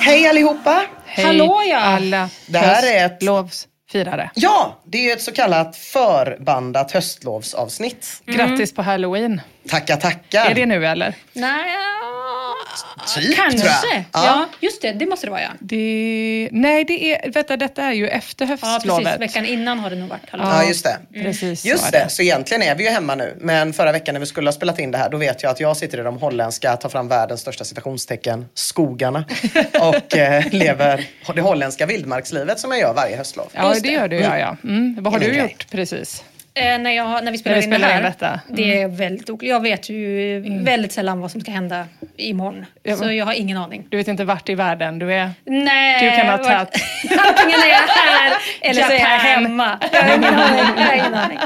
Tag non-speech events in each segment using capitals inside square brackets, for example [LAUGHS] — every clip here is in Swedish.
Hej allihopa! Hej Hallå, ja. alla Det här är ett- höstlovsfirare. Ja, det är ju ett så kallat förbandat höstlovsavsnitt. Grattis på halloween. Tackar, tackar. Är det nu eller? Nej, Typ, kanske. tror jag. Ja. Ja. just det. Det måste det vara, ja. Det... Nej, det är... Vänta, detta är ju efter Ja, höstlovet. precis. Veckan innan har det nog varit halloween. Ja, just det. Precis så Just är det, så egentligen är vi ju hemma nu. Men förra veckan när vi skulle ha spelat in det här, då vet jag att jag sitter i de holländska, tar fram världens största citationstecken, skogarna. [LAUGHS] och eh, lever det holländska vildmarkslivet som jag gör varje höstlov. Ja, det det. gör du. Ja, ja. Mm. Vad har Det är du gjort precis? Eh, när, jag, när vi spelar När vi in det spelar här. in detta. Det är väldigt oklart. Jag vet ju väldigt sällan vad som ska hända imorgon. Ja, Så jag har ingen aning. Du vet inte vart i världen du är? Nej, Du kan ha tagit- [LAUGHS] Antingen är jag här eller så är jag hemma. Jag har ingen aning. Jag har ingen aning.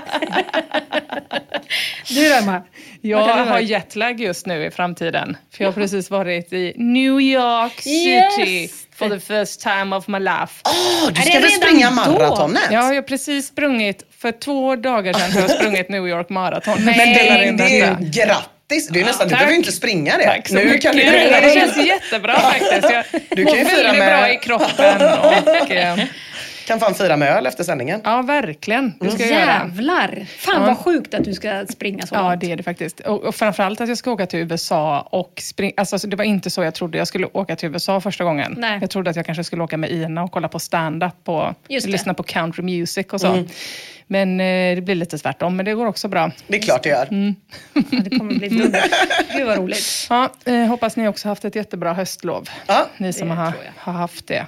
Du då, Emma? Jag har du jetlag just nu i framtiden. För jag har precis varit i New York Yes. City for the first time of my life. Åh, du Är ska väl springa maratonet? Jag har precis sprungit, för två dagar sedan har jag sprungit New York Marathon. Nej, Men det är grattis! Det är nästan, du tack. behöver ju inte springa det. Tack så nu mycket. kan du Det känns jättebra faktiskt. Jag Du mår kan ju fira väldigt bra i kroppen. Och, eh, kan fan fira med öl efter sändningen. ja, verkligen. Det ska jag göra. Jävlar! Fan Ja. vad sjukt att du ska springa så Ja, långt. det är det faktiskt. Och, och framförallt att jag ska åka till USA och springa. Alltså, det var inte så jag trodde jag skulle åka till USA första gången. Nej. Jag trodde att jag kanske skulle åka med Ina och kolla på stand-up och lyssna på country music och så. Men eh, det blir lite tvärtom, men det går också bra. Det är klart det gör. Mm. Ja, det kommer bli dubbelt. [LAUGHS] Gud vad roligt. Ja, eh, hoppas ni också haft ett jättebra höstlov. Ja. Ni som har, jag. har haft det.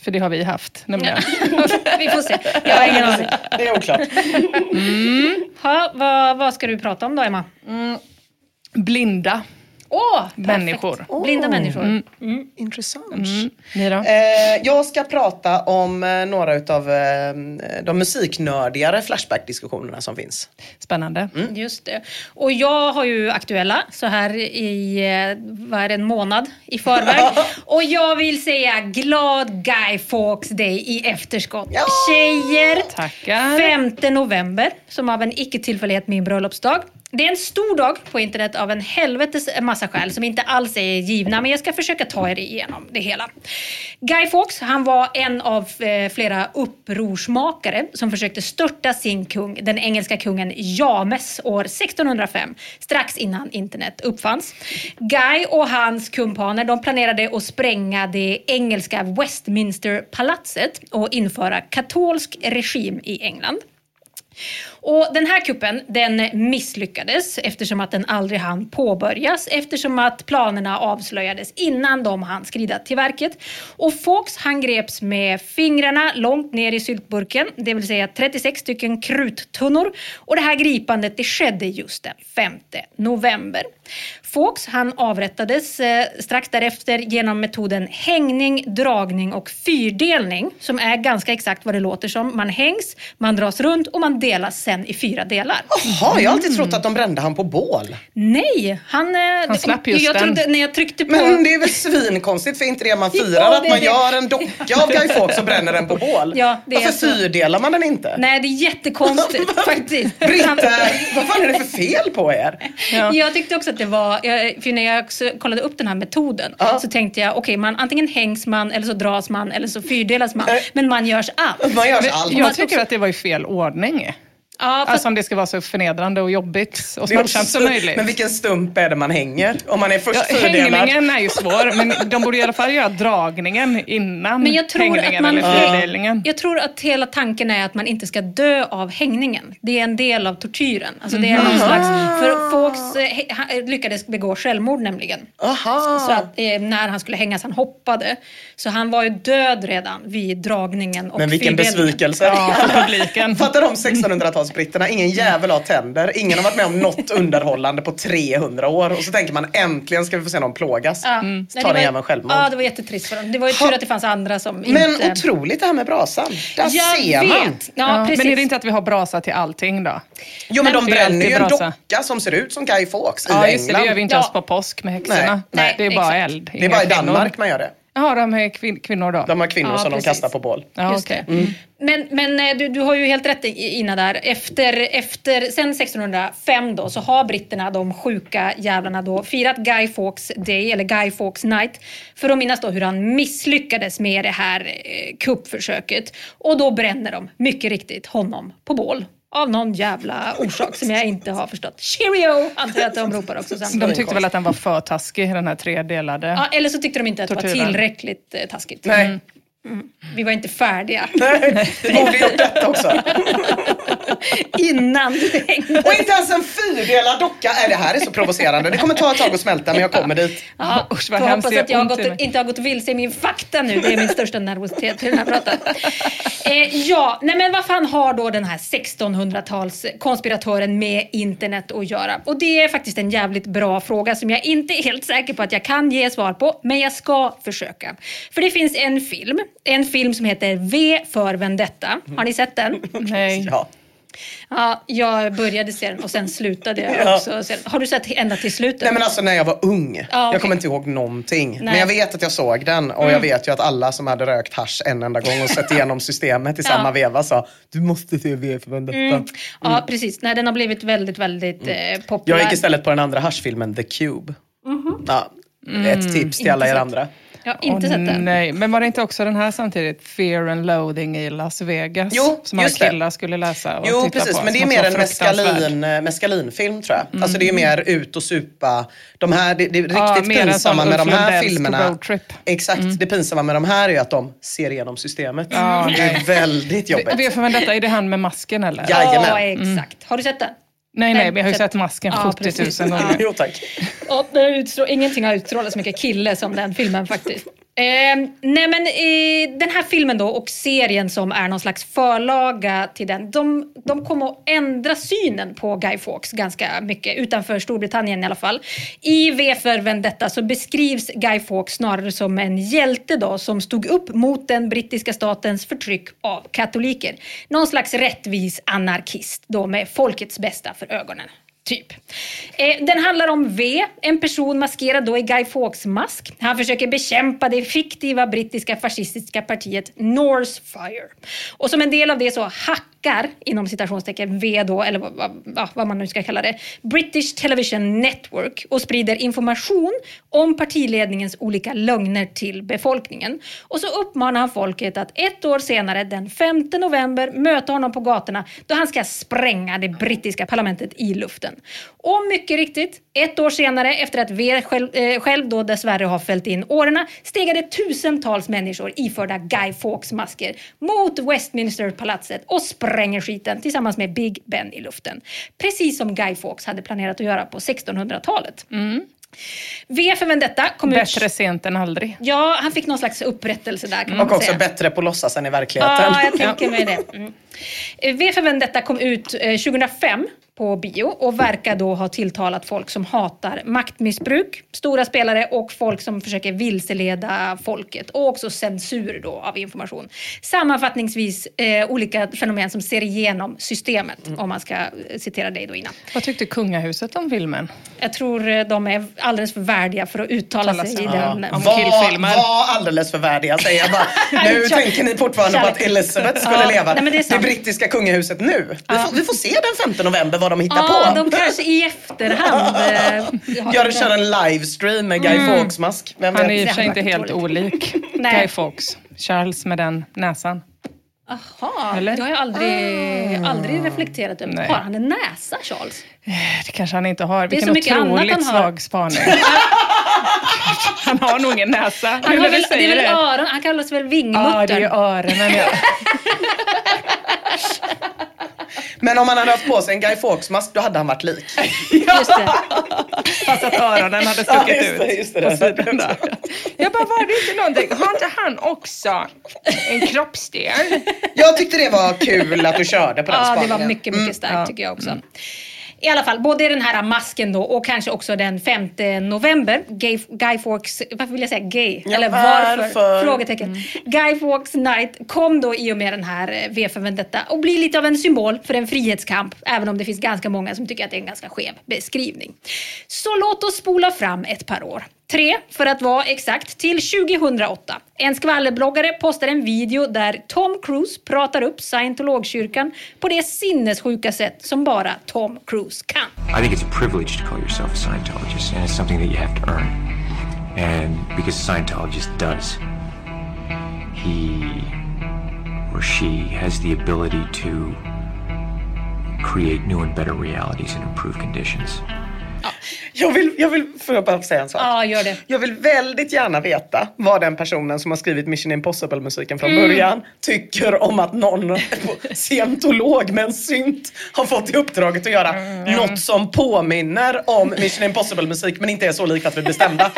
För det har vi haft nämligen. [LAUGHS] Vi får se. Jag har ingen aning. Det är oklart. Ha, vad, vad ska du prata om då, Emma? Blinda Åh, människor. Blinda människor. Intressant. Ni då? Eh, jag ska prata om eh, några utav eh, de musiknördigare Flashback-diskussionerna som finns. Spännande. Just det. Och jag har ju aktuella så här i eh, vad är det, en månad i förväg. [LAUGHS] Och jag vill säga glad Guy Fawkes Day i efterskott. Ja! Tjejer! Tackar. 5 november, som av en icke-tillfällighet min bröllopsdag. Det är en stor dag på internet av en helvetes massa skäl som inte alls är givna, men jag ska försöka ta er igenom det hela. Guy Fawkes, han var en av eh, flera upprorsmakare som försökte störta sin kung, den engelska kungen James, år 1605, strax innan internet uppfanns. Guy och hans kumpaner de planerade att spränga det engelska Westminsterpalatset och införa katolsk regim i England. Och den här kuppen den misslyckades eftersom att den aldrig hann påbörjas eftersom att planerna avslöjades innan de hann skrida till verket. Och Fawkes han greps med fingrarna långt ner i syltburken, det vill säga 36 stycken kruttunnor. Och det här gripandet det skedde just den 5 november. Fawkes han avrättades eh, strax därefter genom metoden hängning, dragning och fyrdelning som är ganska exakt vad det låter som. Man hängs, man dras runt och man delas sen i fyra delar. Jaha, jag har alltid trott att de brände han på bål. Nej, han... eh, Han slapp just jag den. trodde när jag tryckte på... Men det är väl svinkonstigt för inte det man firar? Ja, att det är man det. gör en docka av Guy Fawkes och bränner den på bål. Ja, det är Varför så. fyrdelar man den inte? Nej, det är jättekonstigt [LAUGHS] faktiskt. Britter, vad fan är det för fel på er? Jag tyckte också att det var, för när jag också kollade upp den här metoden Ja. så tänkte jag, okej, man antingen hängs man eller så dras man eller så fyrdelas man. Men man görs allt. Man gör allt. Jag tycker att det var i fel ordning. Ja, för Alltså om det ska vara så förnedrande och jobbigt och smärtsamt som möjligt. Men vilken stump är det man hänger? Om man är först Ja, hängningen är ju svår, men de borde i alla fall göra dragningen innan Men jag tror, hängningen att man, eller fyrdelningen. jag tror att hela tanken är att man inte ska dö av hängningen. Det är en del av tortyren. Alltså det är Mhm. någon slags, för Fawkes lyckades begå självmord nämligen. Aha. Så att eh, när han skulle hängas, han hoppade. Så han var ju död redan vid dragningen och Men vilken besvikelse. Ja, för publiken. [LAUGHS] Fattar de 1600-talsbritterna, ingen jävel har tänder, ingen har varit med om något [LAUGHS] underhållande på 300 år och så tänker man äntligen ska vi få se någon plågas. Ja. Så Nej, tar det den var- jäveln självmord. Ja, det var jättetrist för dem. Det var ju tur att det fanns andra som Men inte... otroligt det här med brasan. Där Jag ser vet! man. Ja, Ja, precis. men är det inte att vi har brasa till allting då? Jo men de det är bränner ju en brasa. docka som ser ut som Guy Fawkes Ja, i just det. England. Det gör vi inte Ja. ens på påsk med häxorna. Nej, det är bara exakt. eld. Det är bara i. Danmark man gör det. Jaha, de är kvin- kvinnor då? De har kvinnor Ja, som precis. de kastar på bål. ja, Just okej. det. Men, men eh, du, du har ju helt rätt i- innan där. Efter, efter, sen 1605 då, så har britterna, de sjuka jävlarna, då, firat Guy Fawkes Day, eller Guy Fawkes Night, för att minnas då hur han misslyckades med det här eh, kuppförsöket. Och då bränner de, mycket riktigt, honom på bål. Av någon jävla orsak som jag inte har förstått. Cheerio! Antar jag att de ropar också De samtidigt. tyckte väl att den var för taskig, den här tredelade. Ja, eller så tyckte de inte att det var Tortyren. tillräckligt eh, taskigt. Nej. Vi var inte färdiga Nej, [LAUGHS] vi borde gjort detta också. [LAUGHS] innan du hängde. Och inte ens en fyrdelad docka. Nej, det här är så provocerande. Det kommer ta ett tag att smälta men jag kommer dit. Ja, Usch, vad hemskt. hoppas att jag har gått, inte har gått vilse i min fakta nu. Det är min största nervositet till den här pratan. Eh, ja, nej men vad fan har då den här 1600-tals konspiratören med internet att göra? Och det är faktiskt en jävligt bra fråga som jag inte är helt säker på att jag kan ge svar på, men jag ska försöka. För det finns en film, en film som heter V för Vendetta. Har ni sett den? Nej. Ja. Ja, jag började se den och sen slutade jag [LAUGHS] Ja. också. se den. Har du sett ända till slutet? Nej men alltså när jag var ung. Ja, Jag okej. kommer inte ihåg någonting. Men Nej. jag vet att jag såg den och jag vet ju att alla som hade rökt hasch en enda gång och sett igenom [LAUGHS] systemet i Ja. samma veva sa du måste se V för Vendetta. Mm. Ja, precis. Nej, den har blivit väldigt, väldigt eh, populär. Jag gick istället på den andra haschfilmen The Cube. Ja, ett tips till alla er andra. Jag har inte Åh, sett den. Nej, men var det inte också den här samtidigt, Fear and Loathing i Las Vegas? Jo, som alla just det. killar skulle läsa och Jo titta precis, på. men det är som mer var en meskalin, eh, meskalinfilm tror jag. Alltså det är mer ut och supa. De här, det, det är Ja, riktigt mer en pinsamma med de här filmerna. Exakt, det pinsamma med de här är ju att de ser igenom systemet. Ja, det är väldigt [LAUGHS] jobbigt. V för detta, är det han med masken eller? Ja. Jajamän. Ja, exakt. Har du sett den? Nej, nej, men jag har ju sett- masken Ja, 70 precis. 000 gånger. [LAUGHS] Jo tack. Ja, det utstrå- ingenting har utstrålat så mycket kille som den filmen faktiskt. Eh, nej men eh, den här filmen då och serien som är någon slags förlaga till den, de, de kom att ändra synen på Guy Fawkes ganska mycket, utanför Storbritannien i alla fall. I V för Vendetta så beskrivs Guy Fawkes snarare som en hjälte då som stod upp mot den brittiska statens förtryck av katoliker. Någon slags rättvis anarkist då med folkets bästa för ögonen. Typ. Eh, den handlar om V, en person maskerad då i Guy Fawkes-mask. Han försöker bekämpa det fiktiva brittiska fascistiska partiet Norsefire. Och som en del av det så hackar, inom citationstecken, V då, eller vad, vad, vad man nu ska kalla det, British Television Network och sprider information om partiledningens olika lögner till befolkningen. Och så uppmanar han folket att ett år senare, den 5 november, möta honom på gatorna då han ska spränga det brittiska parlamentet i luften. Och mycket riktigt, ett år senare, efter att V själv, eh, själv då dessvärre har fällt in årorna, stegade tusentals människor iförda Guy Fawkes-masker mot Westminsterpalatset och spränger skiten tillsammans med Big Ben i luften. Precis som Guy Fawkes hade planerat att göra på 1600-talet. V för Vendetta kom Bättre ut... sent än aldrig. Ja, han fick någon slags upprättelse där kan man Och också säga. bättre på att låtsas än i verkligheten. Ja, jag tänker [LAUGHS] mig det. Mm. Eh, V för Vendetta kom ut eh, 2005 på bio och verkar då ha tilltalat folk som hatar maktmissbruk, stora spelare och folk som försöker vilseleda folket och också censur då av information. Sammanfattningsvis eh, olika fenomen som ser igenom systemet om man ska eh, citera dig då innan. Vad tyckte kungahuset om filmen? Jag tror eh, de är alldeles för värdiga för att uttala sig sig, i ja. den. Om Var, var alldeles för värdiga säger jag bara. [LAUGHS] Nu tänker ni fortfarande på att. Elizabeth skulle Ja, leva. nej, men det det. Brittiska kungahuset nu. Vi, får, vi får se den 5 november vad de hittar Ja, på. de kanske i efterhand... [LAUGHS] eh, Gör, kör en livestream med Guy Fawkes-mask. Vem Han är i och för sig inte helt olik [LAUGHS] Nej. Guy Fawkes. Charles med den näsan. Jaha, det har jag aldrig, aldrig reflekterat över. Nej. Har han en näsa, Charles? Det kanske han inte har. är Vilken så mycket annat otroligt han har. svag spaning. [LAUGHS] [LAUGHS] han har nog ingen näsa. Han har väl, det är väl det. öron? Han kallas väl Ja, vingmuttern? det är öronen. Ja. [LAUGHS] Men om han hade haft på sig en Guy Fawkes-mask då hade han varit lik. [LAUGHS] Just det. Fast att öronen hade Ja, stuckit just det, ut just det. på sidan där. Jag bara, var det inte någonting? Har inte han också en kroppsdel? Jag tyckte det var kul att du körde på den Ja, det spaningen. var mycket, mycket starkt ja. tycker jag också. I alla fall, både den här masken då och kanske också den 5 november, Guy, Guy Fawkes, varför vill jag säga gay? Ja, Eller varför? varför? Frågetecken. Guy Fawkes Night kom då i och med den här eh, V för Vendetta och blir lite av en symbol för en frihetskamp, även om det finns ganska många som tycker att det är en ganska skev beskrivning. Så låt oss spola fram ett par år. Tre, för att vara exakt, till 2008. En skvallerbloggare postar en video där Tom Cruise pratar upp scientologkyrkan på det sinnessjuka sätt som bara Tom Cruise kan. I think it's a privilege to call yourself a Scientologist, and it's something that you have to earn. And because a Scientologist does, he or she has the ability to create new and better realities and improve conditions. Jag vill, jag vill, får jag bara säga en sak? Ja, gör det. Jag vill väldigt gärna veta vad den personen som har skrivit Mission Impossible-musiken från Mm. början tycker om att någon [LAUGHS] scientolog med en synt har fått i uppdraget att göra Mm. något som påminner om Mission Impossible-musik men inte är så likt att vi är bestämda.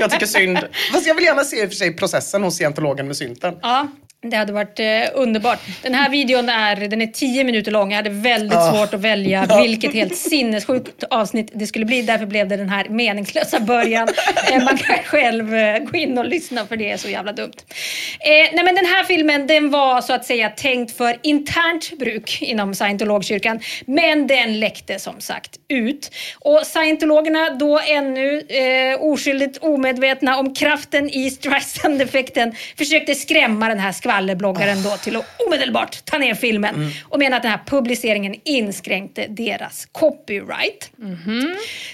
Jag tycker synd. Fast jag vill gärna se i och för sig processen hos scientologen med synten. Ja, det hade varit eh, underbart. Den här videon är, den är tio minuter lång. Jag hade väldigt Ah. svårt att välja vilket helt sinnessjukt avsnitt det skulle bli. Därför blev det den här meningslösa början. [LAUGHS] Eh, man kan själv eh, gå in och lyssna för det är så jävla dumt. Eh, nej men den här filmen den var så att säga tänkt för internt bruk inom scientologkyrkan. Men den läckte som sagt ut. Och scientologerna då ännu eh, oskyldigt omedvetna om kraften i Streisand-effekten försökte skrämma den här skvallerbloggaren då till att omedelbart ta ner filmen och mena att den här publiceringen inskränkte deras copyright.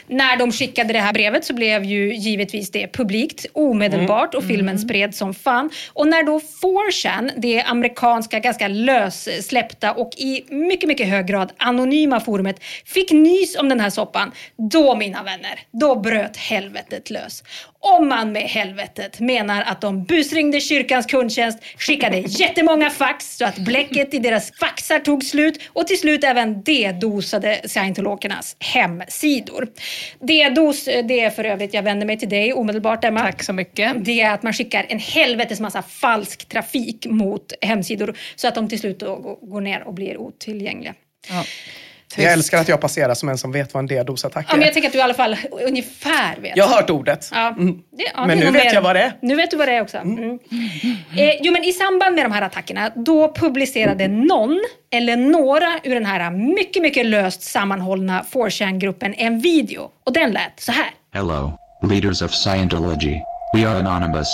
När de skickade det här brevet så blev ju givetvis det publikt omedelbart och filmen spreds som fan. Och när då 4chan, det amerikanska ganska lössläppta och i mycket, mycket hög grad anonyma forumet fick nys om den här soppan, då mina vänner, då bröt helvetet lös. Om man med helvetet menar att de busringde kyrkans kundtjänst, skickade [LAUGHS] jättemånga fax så att bläcket i deras faxar tog slut och till slut även dedosade scientologernas hemsidor. Dedos, det är för övrigt, jag vänder mig till dig omedelbart Emma. Tack så mycket. Det är att man skickar en helvetes massa falsk trafik mot hemsidor så att de till slut går ner och blir otillgängliga. Ja. Jag älskar att jag passerar som en som vet vad en D-dosattack Ja, men jag är. tänker att du i alla fall ungefär vet. Jag har hört ordet. Ja. Mm. Det, ja, Men är nu vet jag vad det är. Nu vet du vad det är också. Mm. Eh, jo, men I samband med de här attackerna, då publicerade någon eller några ur den här mycket, mycket löst sammanhållna 4chan-gruppen en video. Och den lät så här. Hello, leaders of Scientology. We are anonymous.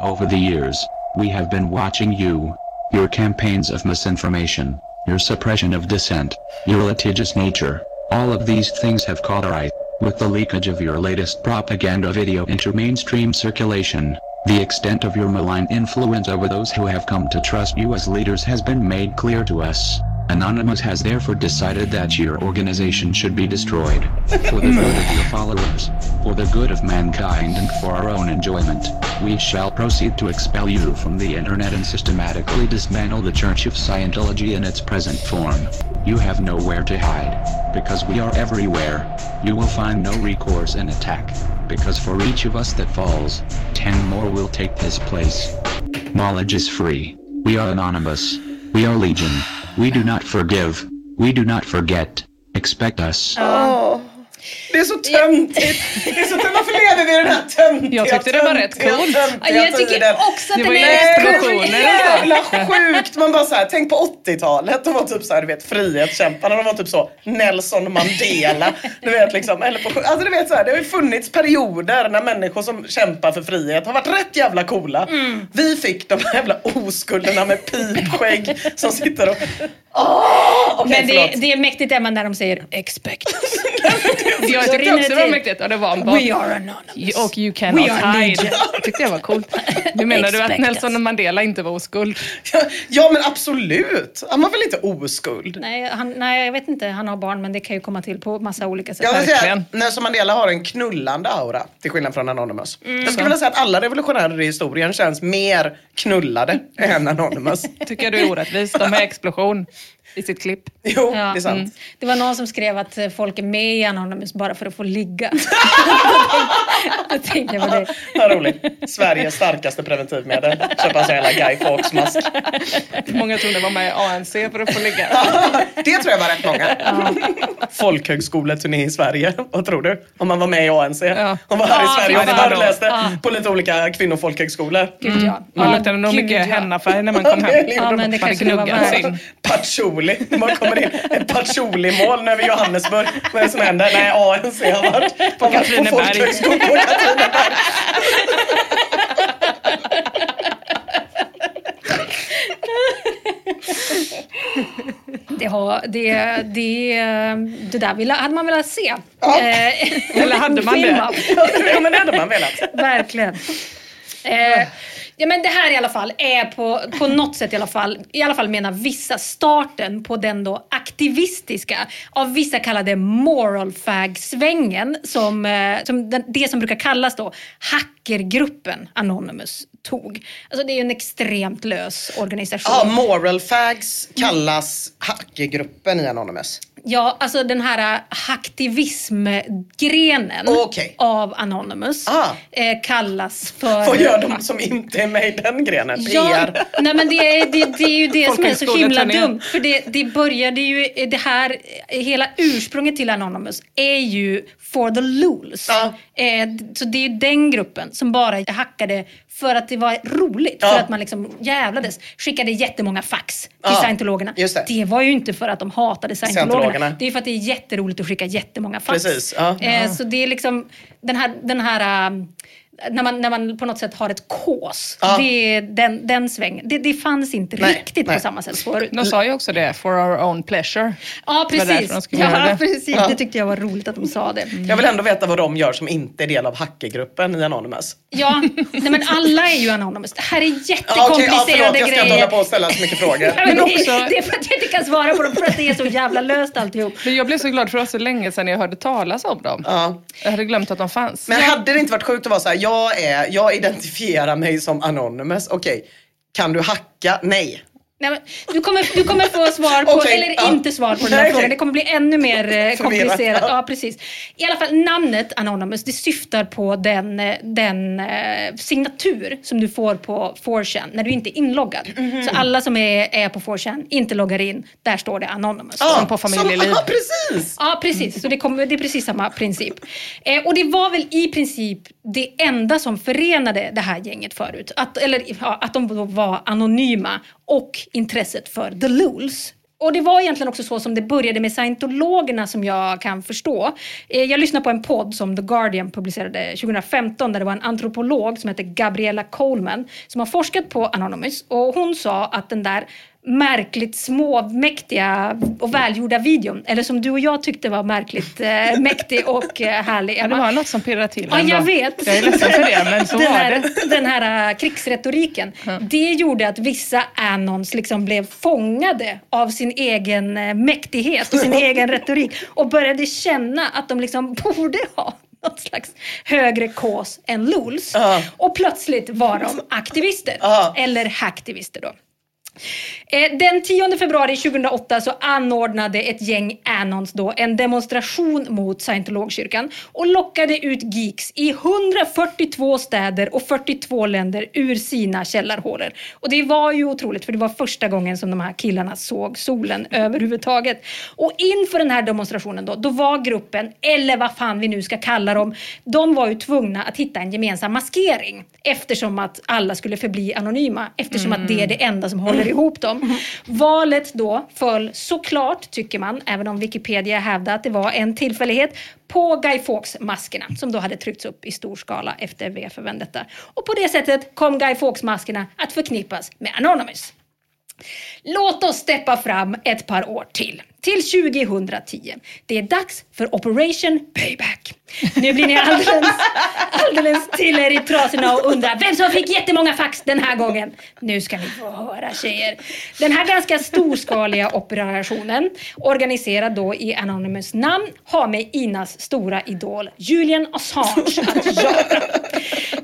Over the years, we have been watching you, your campaigns of misinformation, your suppression of dissent, your litigious nature. All of these things have caught our eye. With the leakage of your latest propaganda video into mainstream circulation, the extent of your malign influence over those who have come to trust you as leaders has been made clear to us. Anonymous has therefore decided that your organization should be destroyed. For the good of your followers, for the good of mankind and for our own enjoyment, we shall proceed to expel you from the internet and systematically dismantle the Church of Scientology in its present form. You have nowhere to hide. Because we are everywhere, you will find no recourse in attack. Because for each of us that falls, ten more will take his place. Knowledge is free. We are anonymous. We are legion. We do not forgive. We do not forget. Expect us. Oh, Det är så töntigt. Det är så töntigt. Varför lever vi i den här töntiga, Jag tyckte det var rätt coolt. jag tycker tiden? också att Det var explosioner. Det är så jävla sjukt. Man bara så här, tänk på 80-talet. De var typ så här, du vet frihetskämparna. De var typ så Nelson Mandela. Du vet liksom. Eller på, alltså du vet så här, det har ju funnits perioder när människor som kämpar för frihet har varit rätt jävla coola. Mm. Vi fick de här jävla oskulderna med pipskägg som sitter och... Åh! Okej, Men det, det är mäktigt Emma när de säger expect. [LAUGHS] Jag tyckte också det var mäktigt. Och det var en We are anonymous. Och you cannot We are hide. legion. [LAUGHS] tyckte jag var coolt. Nu menar du att Nelson. Mandela inte var oskuld? Ja men absolut. Han var väl inte oskuld? Nej, han, nej, jag vet inte. Han har barn, men det kan ju komma till på massa olika sätt. Jag vill säga Nelson Mandela har en knullande aura till skillnad från Anonymous. Mm. Jag skulle vilja säga att alla revolutionärer i historien känns mer knullade än Anonymous. [LAUGHS] Tycker jag du är orättvis. De har explosion i sitt klipp. [LAUGHS] Jo, Ja, det är sant. mm. Det var någon som skrev att folk är med i Anonymous bara för att få ligga. [LAUGHS] Då tänkte jag på det. [LAUGHS] Vad roligt. Sveriges starkaste preventivmedel. Köpa en jävla Guy Fawkes-mask. Många trodde var med i ANC för att få ligga. Det tror jag var rätt många. Folkhögskoleturné i Sverige. Vad tror du? Om man var med i ANC. Ja. Om man var här i Ja, Sverige och föreläste Ja. på lite olika kvinnofolkhögskolor. Gud ja. Man ja luktade nog mycket ja. hennafärg när man kom hem. Ja, men det Man kanske det var gnuggat värt. Sin. Patchouli. Man kommer in ett patchouli-mål nu över Johannesburg. Vad är det som händer? Nej, ANC har varit på, på på Katrineberg. Det, har, det, det, det där ville, hade man velat se. Eh, Eller hade man det? Ja, men det hade man velat. Verkligen. Eh, ja, men det här i alla fall är på, på något sätt i alla fall, i alla fall menar vissa, starten på den då aktivistiska, av vissa kallade moral fag-svängen, som, eh, som den, det som brukar kallas då hackergruppen Anonymous tog. Alltså det är ju en extremt lös organisation. Ja, moral fags kallas hackergruppen i Anonymous. Ja, alltså den här hacktivismgrenen Okej. av Anonymous Ah. eh, kallas för... Vad gör de som inte är med i den grenen? Ja, nej men det är, det, det är ju det som är så himla dumt. För det, det började ju, det här, hela ursprunget till Anonymous är ju for the lulz. Ja. Eh, så det är den gruppen som bara hackade för att det var roligt. Ja. För att man liksom jävlades. Skickade jättemånga fax till Ja, scientologerna. just det. var ju inte för att de hatade scientologerna. Scientologerna. Det är för att det är jätteroligt att skicka jättemånga fax. Precis. Eh, så det är liksom den här, den här um, när man, när man på något sätt har ett kås. Ja. Det den, den svängen. Det, det fanns inte Nej, riktigt nej. på samma sätt förut. De sa ju också det, for our own pleasure. Ja, Det precis. de skulle göra Ja, det. [LAUGHS] precis. Ja. Det tyckte jag var roligt att de sa det. Jag vill ändå veta vad de gör som inte är del av hackergruppen i Anonymous. Ja, nej, men alla är ju Anonymous. Det här är Ja, okej, ja, jättekomplicerade förlåt, jag ska inte hålla grejer. på och ställa så mycket frågor. [LAUGHS] Nej, men Men det, också- det är för att jag inte kan svara på dem, för att det är så jävla löst alltihop. Men jag blev så glad för det var så länge sedan jag hörde talas om dem. Ja. Jag hade glömt att de fanns. Men hade det inte varit sjukt att vara så här, jag, är, jag identifierar mig som Anonymous, okej. Kan du hacka? Nej. Nej, men du, kommer, du kommer få svar på, Okej, eller ja. inte svar på den här okej. frågan. Det kommer bli ännu mer eh, komplicerat. ja. Precis. I alla fall namnet Anonymous, det syftar på den, eh, den eh, signatur som du får på 4chan när du inte är inloggad. Mhm. Så alla som är, är på 4chan, inte loggar in, där står det Anonymous. Som på familjeliv. [LAUGHS] Ja, precis! Ja, precis. Så det, kommer, det är precis samma princip. Eh, och det var väl i princip det enda som förenade det här gänget förut. Att, eller ja, att de var anonyma och intresset för the lules. Och det var egentligen också så som det började med scientologerna som jag kan förstå. Eh, jag lyssnade på en podd som The Guardian publicerade 2015 där det var en antropolog som hette Gabriella Coleman som har forskat på Anonymous och hon sa att den där märkligt småmäktiga och välgjorda videon, eller som du och jag tyckte var märkligt eh, mäktig och eh, härlig. Ja, det var något som pirrade till Ja, jag vet. Jag är ledsen för det, men så den var här, det. Den här uh, krigsretoriken. Det gjorde att vissa anons liksom blev fångade av sin egen uh, mäktighet och sin [LAUGHS] egen retorik och började känna att de liksom [LAUGHS] borde ha något slags högre kås än Luls. Ja. Och plötsligt var de aktivister. Ja. Eller hacktivister då. Eh, Den 10 februari 2008 så anordnade ett gäng Anons då en demonstration mot scientologkyrkan och lockade ut geeks i 142 städer och 42 länder ur sina källarhålor. Och det var ju otroligt för det var första gången som de här killarna såg solen överhuvudtaget. Och inför den här demonstrationen då, då var gruppen, eller vad fan vi nu ska kalla dem, de var ju tvungna att hitta en gemensam maskering eftersom att alla skulle förbli anonyma eftersom att det är det enda som håller ihop dem. Valet då föll såklart, tycker man, även om Wikipedia hävdar att det var en tillfällighet, på Guy Fawkes-maskerna som då hade tryckts upp i stor skala efter V för Vendetta. Och på det sättet kom Guy Fawkes-maskerna att förknippas med Anonymous. Låt oss steppa fram ett par år till. Till 2010. Det är dags för Operation Payback. Nu blir ni alldeles, alldeles till er i trasorna och undrar vem som fick jättemånga fax den här gången. Nu ska ni få höra tjejer. Den här ganska storskaliga operationen, organiserad då i Anonymous namn, har med Inas stora idol Julian Assange att göra.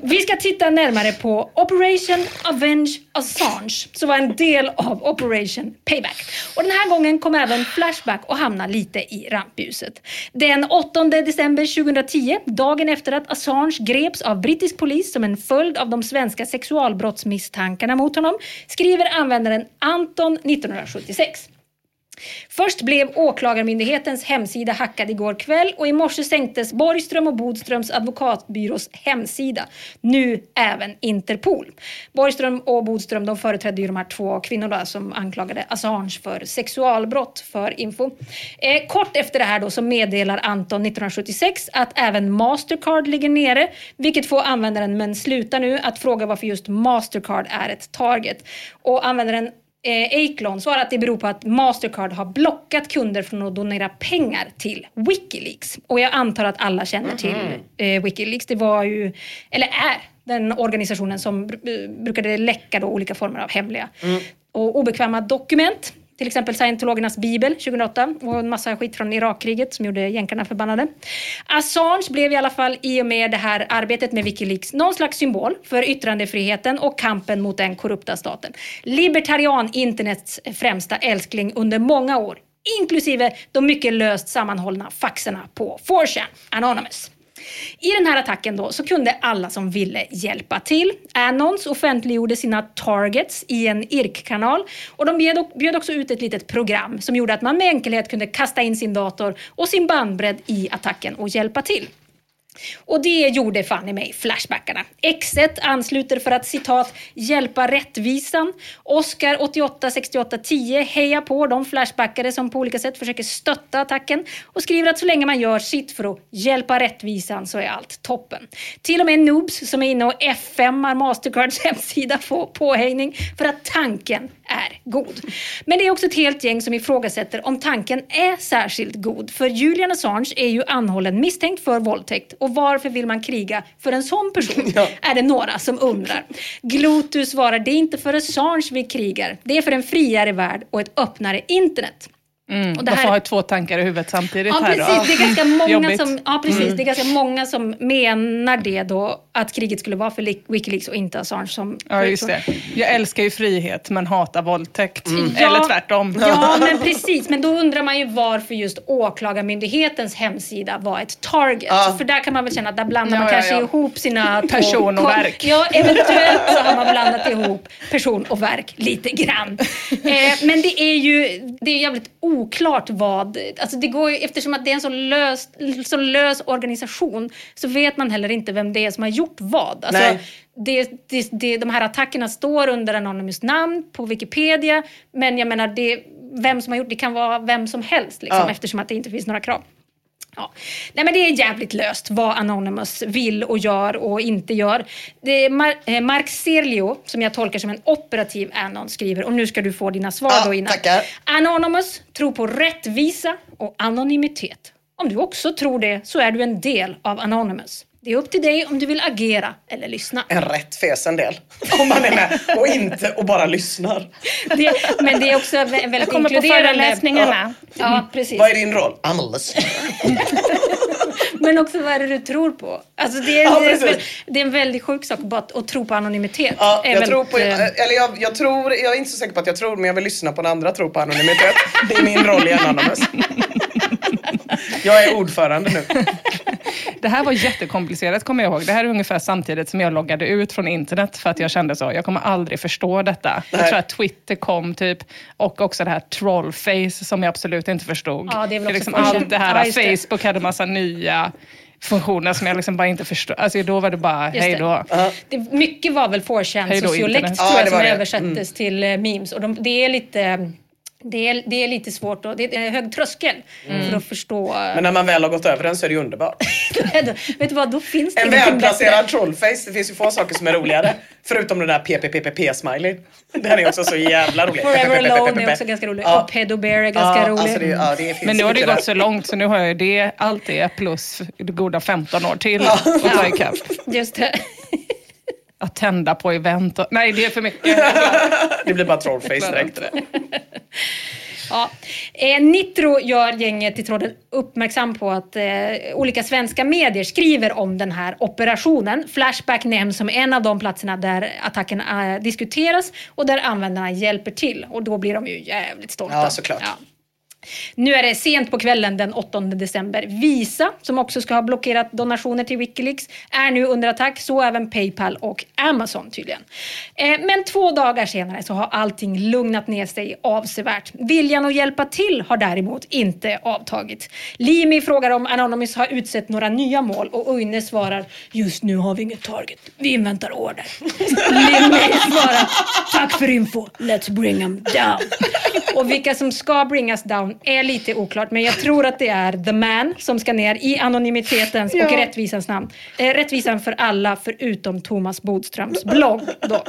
Vi ska titta närmare på Operation Avenge Assange som var en del av Operation Payback. Och den här gången kom även Flashback och hamna lite i rampljuset. Den 8 december 2010, dagen efter att Assange greps av brittisk polis som en följd av de svenska sexualbrottsmisstankarna mot honom, skriver användaren Anton 1976. Först blev Åklagarmyndighetens hemsida hackad igår kväll och i morse sänktes Borgström och Bodströms advokatbyrås hemsida. Nu även Interpol. Borgström och Bodström de företrädde ju de här två kvinnorna som anklagade Assange för sexualbrott för info. Eh, kort efter det här då så meddelar Anton 1976 att även Mastercard ligger nere, vilket får användaren men sluta nu att fråga varför just Mastercard är ett target. Och användaren eh, Aclon svarar att det beror på att Mastercard har blockat kunder från att donera pengar till Wikileaks. Och jag antar att alla känner till eh, Wikileaks. Det var ju, eller är, den organisationen som br- brukade läcka då olika former av hemliga och obekväma dokument. Till exempel scientologernas bibel 2008 och en massa skit från Irakkriget som gjorde jänkarna förbannade. Assange blev i alla fall i och med det här arbetet med Wikileaks någon slags symbol för yttrandefriheten och kampen mot den korrupta staten. Libertarian internets främsta älskling under många år, inklusive de mycket löst sammanhållna faxerna på 4chan, Anonymous. I den här attacken då så kunde alla som ville hjälpa till. Annons offentliggjorde sina targets i en IRK-kanal och de bjöd också ut ett litet program som gjorde att man med enkelhet kunde kasta in sin dator och sin bandbredd i attacken och hjälpa till. Och det gjorde fan i mig Flashbackarna. X1 ansluter för att citat “hjälpa rättvisan”. Oscar 88 68 10 hejar på de Flashbackare som på olika sätt försöker stötta attacken och skriver att så länge man gör sitt för att hjälpa rättvisan så är allt toppen. Till och med noobs som är inne och F5ar Mastercards [LAUGHS] hemsida får påhängning för att tanken är god. Men det är också ett helt gäng som ifrågasätter om tanken är särskilt god. För Julian Assange är ju anhållen misstänkt för våldtäkt. Och varför vill man kriga för en sån person? [LAUGHS] Är det några som undrar. Glotus svarar, det är inte för Assange vi krigar. Det är för en friare värld och ett öppnare internet. Mm, Och det man får här- ha två tankar i huvudet samtidigt Ja, här precis. då. Det är ganska många Jobbigt. som, ja, precis. Det är ganska många som menar det då, att kriget skulle vara för Wikileaks och inte Assange som... Ja, just det. Jag älskar ju frihet men hatar våldtäkt. Ja. Eller tvärtom. Ja, men precis. Men då undrar man ju varför just Åklagarmyndighetens hemsida var ett target. Ja. För där kan man väl känna att där blandar Ja, man ja, kanske ja. ihop sina... [LAUGHS] Person och verk. Ja, eventuellt så har man blandat ihop person och verk lite grann. [LAUGHS] Eh, men det är ju det är jävligt oklart vad... Alltså det går eftersom att det är en så lös, så lös organisation så vet man heller inte vem det är som har gjort vad. Alltså, Nej. det, det, det, de här attackerna står under anonymous namn på Wikipedia. Men jag menar, det, vem som har gjort det kan vara vem som helst liksom, Ja. eftersom att det inte finns några krav. Ja. Nej, men det är jävligt löst vad Anonymous vill och gör och inte gör. Det Mar- eh, Mark Serlio, som jag tolkar som en operativ Anon, skriver, och nu ska du få dina svar Ja, då innan. tackar. Anonymous tror på rättvisa och anonymitet. Om du också tror det så är du en del av Anonymous. Det är upp till dig om du vill agera eller lyssna. En rätt fesen del. Om man är med och inte och bara lyssnar. Det, men det är också vä- väldigt Jag kommer på inkluderande. föreläsningarna. Ja, precis. Vad är din roll? I'm a listener. Men också vad är det du tror på? Alltså det, är, Ja, det, är, det en väldigt sjuk sak bara att, att tro på anonymitet. Ja, jag väldigt, tror på, eller jag, jag tror, jag är inte så säker på att jag tror, men jag vill lyssna på när andra tror på anonymitet. Det är min roll i Anonymous. Jag är ordförande nu. [LAUGHS] Det här var jättekomplicerat kommer jag ihåg. Det här är ungefär samtidigt som jag loggade ut från internet för att jag kände så, jag kommer aldrig förstå detta. Jag tror att Twitter kom typ och också det här trollface som jag absolut inte förstod. Ja, det är väl också liksom allt det här, Ja, det. Facebook hade massa nya funktioner som jag liksom bara inte förstod. Alltså då var det bara, Just hej det. då. det, mycket var väl 4chan Hej då, sociolekt tror Ja, jag det som det. översattes till eh, memes. Och de, det är lite... Det är, det är lite svårt och det är hög tröskel för att förstå. Men när man väl har gått över den så är det ju underbart. Vet du vad, då finns det En välplacerad trollface, det finns ju få saker som är roligare. Förutom den där PPPP-smiley. Den är också så jävla rolig. Forever Alone är också ganska rolig. Ja. Och Pedo Bear är ganska rolig. alltså Men nu har det gått så långt så nu har jag det, allt det plus goda 15 år till att ta ikapp. Just det. Att tända på event och, nej det är för mycket. [LAUGHS] Det blir bara trollface direkt. [LAUGHS] Ja. Eh, Nitro gör gänget i tråden uppmärksam på att eh, olika svenska medier skriver om den här operationen. Flashback nämns som en av de platserna där attacken eh, diskuteras och där användarna hjälper till. Och då blir de ju jävligt stolta. Ja, såklart. Nu är det sent på kvällen den 8 december. Visa, som också ska ha blockerat donationer till Wikileaks, är nu under attack. Så även Paypal och Amazon tydligen. Eh, men två dagar senare så har allting lugnat ner sig avsevärt. Viljan att hjälpa till har däremot inte avtagit. Limi frågar om Anonymous har utsett några nya mål och Uine svarar just nu har vi inget target. Vi inväntar order. [LAUGHS] Limi svarar tack för info. Let's bring them down. [LAUGHS] Och vilka som ska bringas down är lite oklart, men jag tror att det är The Man som ska ner i anonymitetens och rättvisans namn. Eh, rättvisan för alla förutom Thomas Bodströms blogg. Då.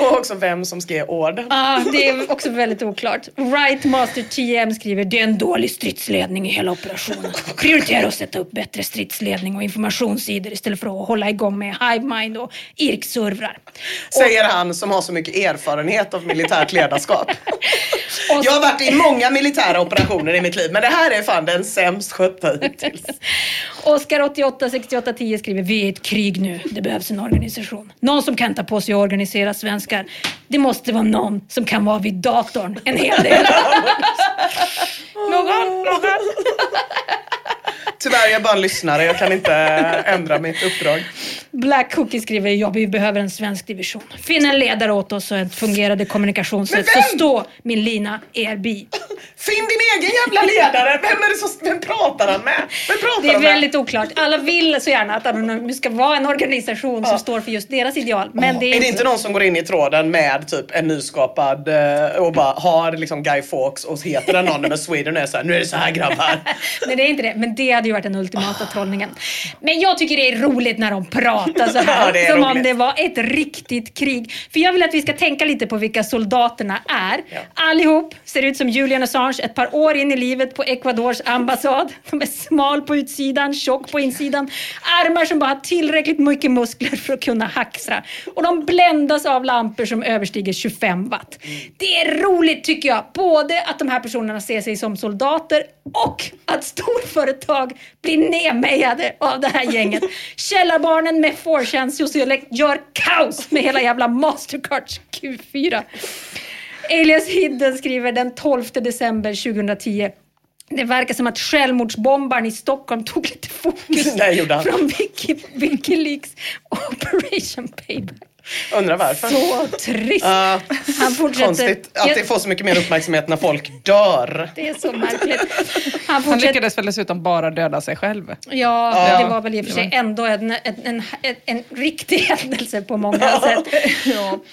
Och också vem som ska ge orden. Ja, det är också väldigt oklart. Right Master TM skriver det är en dålig stridsledning i hela operationen. Prioritera att sätta upp bättre stridsledning och informationssidor istället för att hålla igång med Hivemind och IRK-servrar. Säger han som har så mycket erfarenhet av militärt ledarskap. [LAUGHS] Och- Jag har varit i många militära operationer i mitt liv, men det här är fan den sämst skötta hittills. Oskar 88 68 10 skriver Vi är i ett krig nu. Det behövs en organisation. Någon som kan ta på sig att organisera svenskar. Det måste vara någon som kan vara vid datorn en hel del. [LAUGHS] Någon, någon. [LAUGHS] Tyvärr, jag är bara en lyssnare. Jag kan inte ändra mitt uppdrag. Black Cookie skriver ja, vi behöver en svensk division. Finn en ledare åt oss och ett fungerande kommunikationssätt. Men Så vem? stå min lina er bi. Finn din egen jävla ledare! Vem, är det som, vem pratar han med? Vem pratar Det är han med? väldigt oklart. Alla vill så gärna att Anonymous ska vara en organisation som står för just deras ideal. Men det är, Är det inte någon som går in i tråden med typ en nyskapad eh, och bara har liksom Guy Fawkes och heter Anonymous Sweden och är såhär, nu är det så här grabbar. [LAUGHS] Nej, det är inte det. Men det hade ju varit den ultimata trollningen. Men jag tycker det är roligt när de pratar prata så här. [LAUGHS] Ja, som om roligt. det var ett riktigt krig. För jag vill att vi ska tänka lite på vilka soldaterna är. Allihop ser ut som Julian Assange ett par år in i livet på Ecuadors ambassad. De är smal på utsidan, tjock på insidan. Armar som bara har tillräckligt mycket muskler för att kunna hacksra. Och de bländas av lampor som överstiger 25 watt. Det är roligt tycker jag. Både att de här personerna ser sig som soldater och att storföretag blir nedmejade av det här gänget. Källarbarnen med 4chan sociolekt gör kaos med hela jävla Mastercards Q4. Alias Hidden skriver den 12 december 2010 det verkar som att självmordsbombaren i Stockholm tog lite fokus [LAUGHS] från Wiki, Wikileaks Operation Payback. Undrar varför. Så trist. Ja, Han fortsätter. Konstigt att det får så mycket mer uppmärksamhet när folk dör. Det är så märkligt. Han Han lyckades väl dessutom bara döda sig själv. Ja, Ja. det var väl i och för sig ändå en, en, en, en, en riktig [LAUGHS] händelse på många sätt.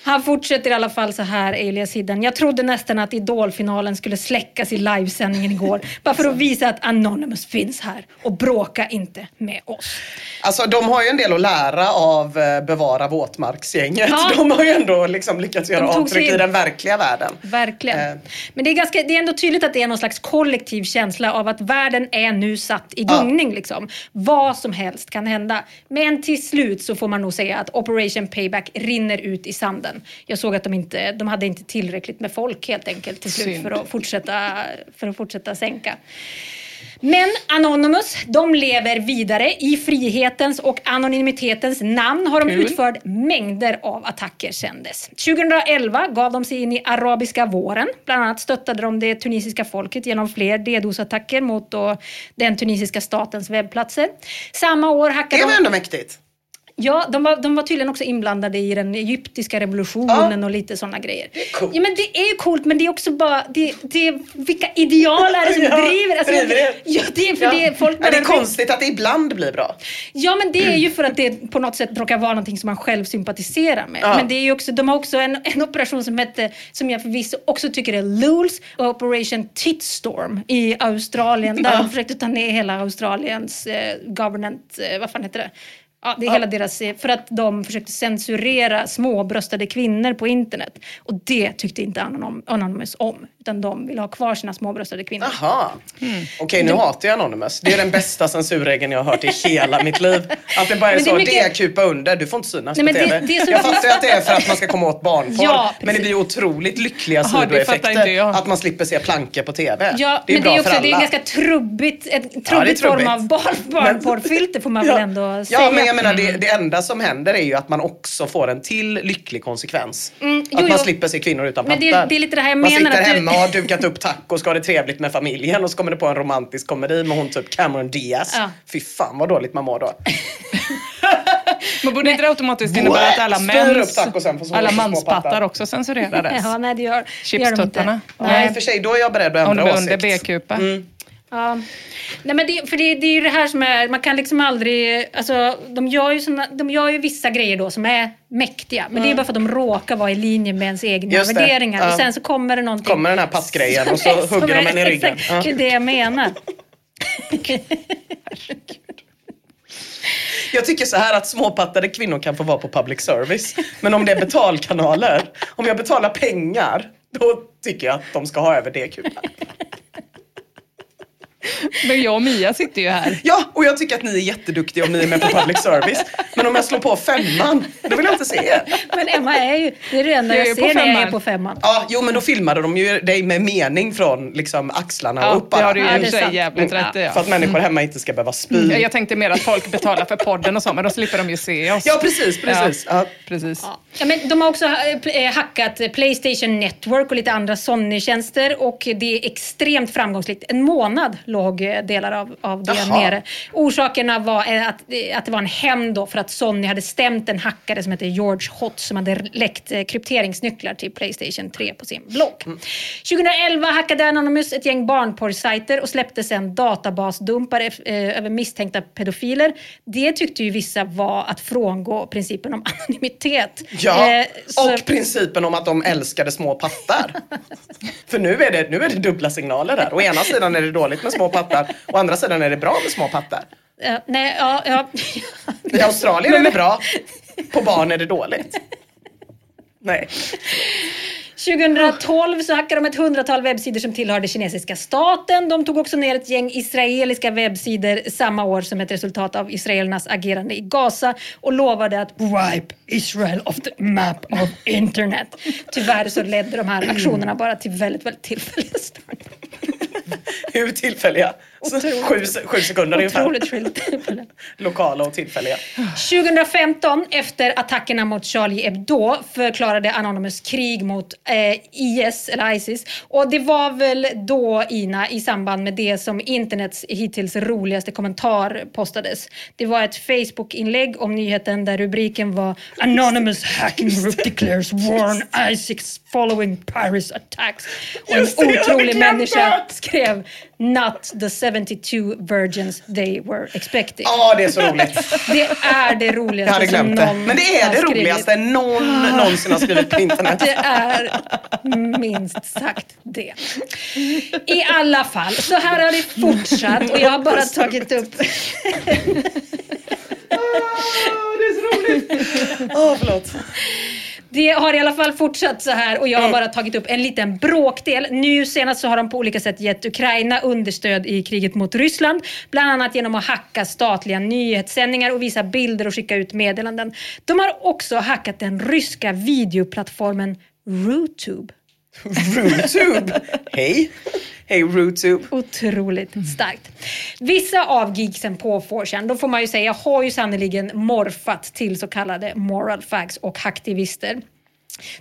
Han fortsätter i alla fall så här, Elias Hidden. Jag trodde nästan att Idolfinalen skulle släckas i livesändningen igår. [LAUGHS] Bara för att visa att Anonymous finns här. Och bråka inte med oss. Alltså de har ju en del att lära av eh, Bevara våtmarksgänget. Ja. De har ju ändå liksom lyckats göra avtryck i den verkliga världen. Verkligen. Eh. Men det är, ganska, det är ändå tydligt att det är någon slags kollektiv känsla av att världen är nu satt i gungning. Liksom. Vad som helst kan hända. Men till slut så får man nog säga att Operation Payback rinner ut i sanden. Jag såg att de inte de hade inte tillräckligt med folk helt enkelt till slut Synd. för att, fortsätta, för att fortsätta sänka. Men Anonymous, de lever vidare. I frihetens och anonymitetens namn har de Kul. utfört mängder av attacker sedan dess. 2011 gav de sig in i arabiska våren. Bland annat stöttade de det tunisiska folket genom fler DDoS-attacker mot då den tunisiska statens webbplatser. Samma år hackade Det var de... ändå mäktigt. Ja, de var, de var tydligen också inblandade i den egyptiska revolutionen Ja. och lite sådana grejer. Det coolt. Ja, men det är ju coolt, men det är också bara... Det, det, vilka ideal är det som [LAUGHS] Ja, driver? Alltså, driver det. Ja, det är för Ja. det folk det är bara- konstigt att det ibland blir bra. Ja, men det är ju för att det på något sätt råkar vara någonting som man själv sympatiserar med. Ja. Men det är ju också, de har också en, en operation som hette, som jag förvisso också tycker är LULS, Operation Titstorm i Australien. Där de försökte ta ner hela Australiens eh, government, eh, vad fan heter det? Ja, det är hela deras, för att de försökte censurera småbröstade kvinnor på internet. Och det tyckte inte Anonym- Anonymous om. Utan de ville ha kvar sina småbröstade kvinnor. Jaha. Mm. Okej, nu hatar jag Anonymous. Det är den bästa censurregeln jag har hört i hela mitt liv. Att det bara är det är så, mycket- det är kupa under, du får inte synas Nej, på men det- TV. det är så- Jag fattar att det är för att man ska komma åt barnporr. Ja, men det blir otroligt lyckliga inte sidoeffekter. Att man slipper se plankor på TV. Ja, det är men bra det är också för det är alla. en ganska trubbigt, ett trubbigt trubbigt. form av barn, barnporrfilter får man väl ändå säga. Ja, men jag menar det, det enda som händer är ju att man också får en till lycklig konsekvens. Mm, jo, att man jo. slipper se kvinnor utan Men det- det är lite det här jag man menar sitter att du- hemma och har dukat upp tacos, ska ha det trevligt med familjen och så kommer det på en romantisk komedi med hon typ Cameron Diaz. Ja. Fy fan vad dåligt man mår då. [LAUGHS] Men borde inte det automatiskt innebära att alla mäns, alla manspattar pattar. också censurerades? [LAUGHS] Ja, nej det gör, det gör de inte. Chipstuttarna? Nej, Nej. för sig, då är jag beredd att Om det ändra var under åsikt. B-kupa? Ja. Nej, men det, för det, det är ju det här som är, man kan liksom aldrig, alltså de gör ju, såna, de gör ju vissa grejer då som är mäktiga. Men det är bara för att de råkar vara i linje med ens egna Mm. Just värderingar. Ja. Och sen så kommer det någonting. Kommer den här passgrejen och så [LAUGHS] är- hugger de en i ryggen. Ja. Det är det jag menar. [LAUGHS] Jag tycker så här att småpattade kvinnor kan få vara på public service. Men om det är betalkanaler, om jag betalar pengar, då tycker jag att de ska ha över det kupan. Men jag och Mia sitter ju här. Ja, och jag tycker att ni är jätteduktiga om ni är med på public service. Men om jag slår på femman, då vill jag inte se er. Men Emma är ju, det är det enda Jag jag, ser när jag är på femman. Ja, jo men då filmade de ju dig med mening från liksom axlarna och Ja, upp det har du ju Ja, det är jävligt rätt i. För Ja. att människor hemma inte ska behöva spy. Ja, Jag tänkte mer att folk betalar för podden och så, men då slipper de ju se oss. Ja, precis, precis. Ja. precis. Ja, men de har också eh, eh, hackat Playstation Network och lite andra Sony-tjänster och det är extremt framgångsrikt. En månad låg eh, delar av, av det Jaha. nere. Orsakerna var eh, att, eh, att det var en hämnd då för att Sony hade stämt en hackare som heter George Hott som hade läckt krypteringsnycklar till Playstation 3 på sin blogg. 2011 hackade Anonymous ett gäng barnporrsajter och släppte sen databasdumpar eh, över misstänkta pedofiler. Det tyckte ju vissa var att frångå principen om [LAUGHS] anonymitet. Ja, Eh, så- och principen om att de älskade små pattar. [LAUGHS] För nu är, det, nu är det dubbla signaler där. Å ena sidan är det dåligt med små pattar, å andra sidan är det bra med små pattar. Eh, nej, ja, ja. I Australien är det bra, på barn är det dåligt. Nej. 2012 så hackade de ett hundratal webbsidor som tillhörde kinesiska staten. De tog också ner ett gäng israeliska webbsidor samma år som ett resultat av israelernas agerande i Gaza och lovade att wipe Israel off the map of internet. Tyvärr så ledde de här aktionerna bara till väldigt, väldigt tillfälliga störningar. Hur tillfälliga? Sju, sju sekunder ungefär. Otroligt tillfälliga. [LAUGHS] Lokala och tillfälliga. 2015, efter attackerna mot Charlie Hebdo, förklarade Anonymous krig mot eh, IS, eller Isis. Och det var väl då, Ina, i samband med det som internets hittills roligaste kommentar postades. Det var ett Facebook-inlägg om nyheten där rubriken var Anonymous hacking group declares war on Isis following Paris attacks. Och en otrolig människa skrev Not the 72 virgins they were expecting. Ja, det är så roligt. [LAUGHS] Det är det Jag roligaste hade glömt som det. någon Men det är det skrivit. roligaste någon någonsin har skrivit på internet. Det är minst sagt det. I alla fall, så här har det fortsatt och jag har bara tagit upp... [LAUGHS] det är så roligt. Åh, [LAUGHS] förlåt. Det har i alla fall fortsatt så här och jag har bara tagit upp en liten bråkdel. Nu senast så har de på olika sätt gett Ukraina understöd i kriget mot Ryssland. Bland annat genom att hacka statliga nyhetssändningar och visa bilder och skicka ut meddelanden. De har också hackat den ryska videoplattformen Rootube. Rootube. Hej. Hey Rootube. Otroligt starkt. Vissa av geeksen på 4 då får man ju säga, har ju sannerligen morfat till så kallade moral fags och hacktivister.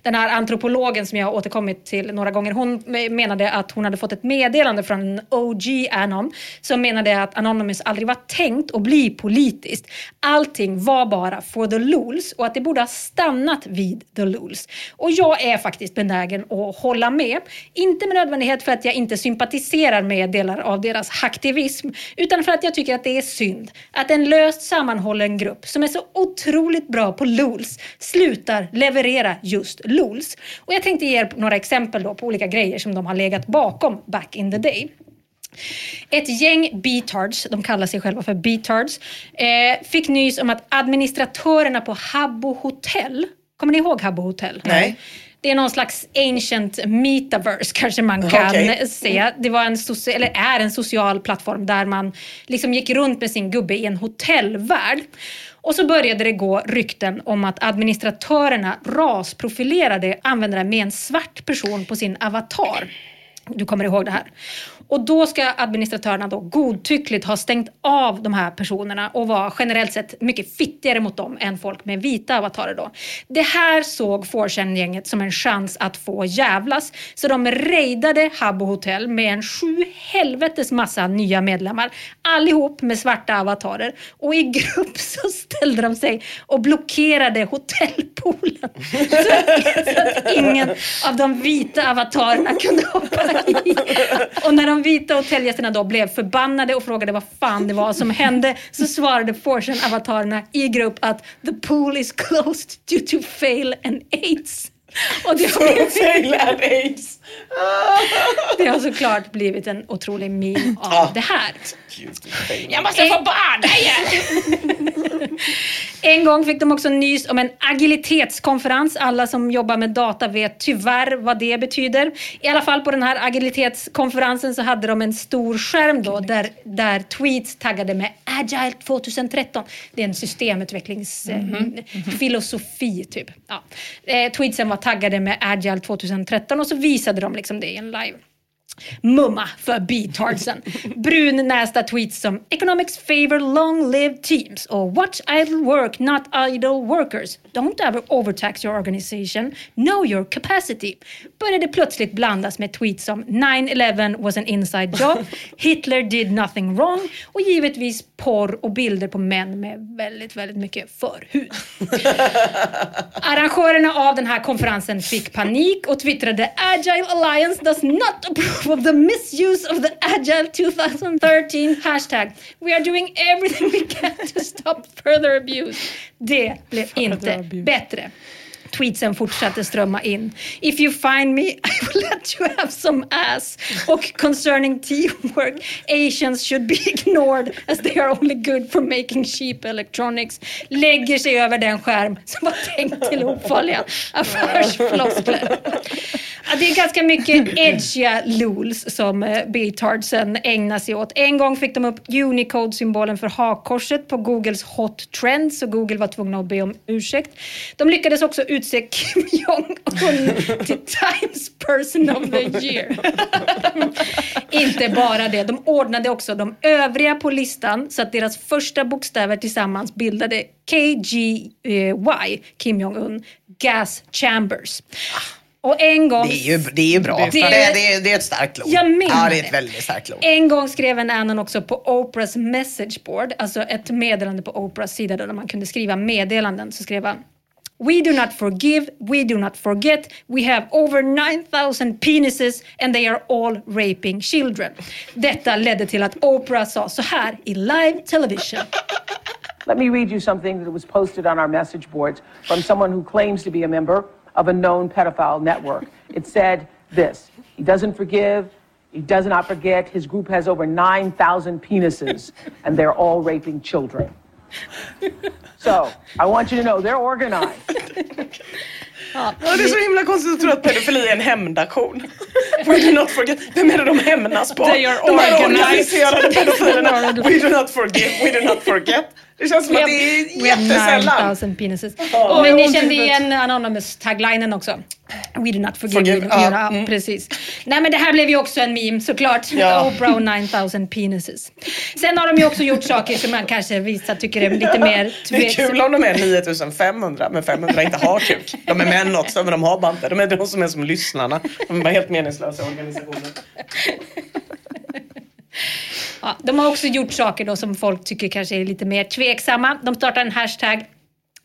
Den här antropologen som jag har återkommit till några gånger, hon menade att hon hade fått ett meddelande från en OG Anon som menade att Anonymous aldrig var tänkt att bli politiskt. Allting var bara for the lulz och att det borde ha stannat vid the lulz. Och jag är faktiskt benägen att hålla med. Inte med nödvändighet för att jag inte sympatiserar med delar av deras hacktivism, utan för att jag tycker att det är synd att en löst sammanhållen grupp som är så otroligt bra på lulz slutar leverera just lulz. Och jag tänkte ge er några exempel då på olika grejer som de har legat bakom back in the day. Ett gäng betards, de kallar sig själva för betards, eh, fick nys om att administratörerna på Habbo Hotel, kommer ni ihåg Habbo Hotel? Nej. Det är någon slags ancient metaverse kanske man kan Okej. se. Det var en soci- eller är en social plattform där man liksom gick runt med sin gubbe i en hotellvärld. Och så började det gå rykten om att administratörerna rasprofilerade användaren med en svart person på sin avatar. Du kommer ihåg det här. Och då ska administratörerna då godtyckligt ha stängt av de här personerna och var generellt sett mycket fittigare mot dem än folk med vita avatarer då. Det här såg 4chan-gänget som en chans att få jävlas. Så de raidade Habbo Hotel med en sju helvetes massa nya medlemmar. Allihop med svarta avatarer. Och i grupp [LAUGHS] så ställde de sig och blockerade hotellpoolen. Så att, så att ingen av de vita avatarerna kunde hoppa i. Och när de vita hotellgästerna då blev förbannade och frågade vad fan det var som hände så svarade Fortune-avatarerna i grupp att the pool is closed due to fail and aids. Och det har, blivit, Fail and aids. Det har såklart blivit en otrolig meme av det här. Jag måste få bada igen! [LAUGHS] En gång fick de också nys om en agilitetskonferens. Alla som jobbar med data vet tyvärr vad det betyder. I alla fall på den här agilitetskonferensen så hade de en stor skärm då där, där tweets taggade med Agile 2013. Det är en systemutvecklingsfilosofi typ. Ja. Eh, tweetsen var taggade med Agile 2013 och så visade de liksom det i en live. Mumma för beatardsen. Brunnästa tweets som “Economics favor long-lived teams” och “Watch idle work, not idle workers. Don't ever overtax your organization. Know your capacity” började plötsligt blandas med tweets som “9-11 was an inside job”, [LAUGHS] “Hitler did nothing wrong” och givetvis porr och bilder på män med väldigt, väldigt mycket förhud. [LAUGHS] Arrangörerna av den här konferensen fick panik och twittrade “Agile Alliance does not approve of the misuse of the Agile 2013 hashtag. We are doing everything we can to stop further abuse.” Det blev inte bättre. Tweetsen fortsatte strömma in. If you find me [LAUGHS] I will let you have some ass. Och concerning teamwork, Asians should be [LAUGHS] ignored as they are only good for making cheap electronics. Lägger sig över den skärm som var tänkt till ofarliga affärsfloskler. Ja, det är ganska mycket edgiga lools som eh, Beatardsen ägnar sig åt. En gång fick de upp Unicode-symbolen för hakkorset på Googles Hot Trends och Google var tvungna att be om ursäkt. De lyckades också utse Kim Jong-Un till Times Person of the Year. Inte bara det, de ordnade också de övriga på listan så att deras första bokstäver tillsammans bildade KGY, Kim Jong-Un, Gas Chambers. Och en gång... Det är ju, det är ju bra. Det Det det, är, det är ett starkt ord. Jag menar ja, det är ett väldigt starkt ord. En gång skrev en Annan också på Oprahs messageboard, alltså ett meddelande på Oprahs sida där man kunde skriva meddelanden. Så skrev han We do not forgive, we do not forget, we have over 9000 penises and they are all raping children. Detta ledde till att Oprah sa så här i live television. [LAUGHS] Let me read you something that was posted on our message boards from someone who claims to be a member of a known pedophile network. It said this He doesn't forgive, he does not forget, his group has over 9,000 penises, and they're all raping children. [LAUGHS] So, I want you to know they're organized. [LAUGHS] Ja, det är så himla konstigt att tro att pedofili är en hämndaktion. [LAUGHS] We do not forget. Vem är det de hämnas på? They are de här organized. organiserade pedofilerna. We do not forgive, we do not forget. Det känns som att det är We have jättesällan. 9000 penises. Ja. Men ni kände huvudet. igen Anonymous-taglinen också. We do not forgive. Forgive, do, ja, mm. precis. Nej men det här blev ju också en meme såklart. Ja. [LAUGHS] Oprah och 9000 penises. Sen har de ju också gjort saker som man kanske vissa tycker är lite mer Det är tveksamma. kul om de är 9500 men 500 inte har kuk. De är män också men de har bara inte. De är de som är som lyssnarna. De är bara helt meningslösa organisationer. Ja, de har också gjort saker då som folk tycker kanske är lite mer tveksamma. De startade en hashtag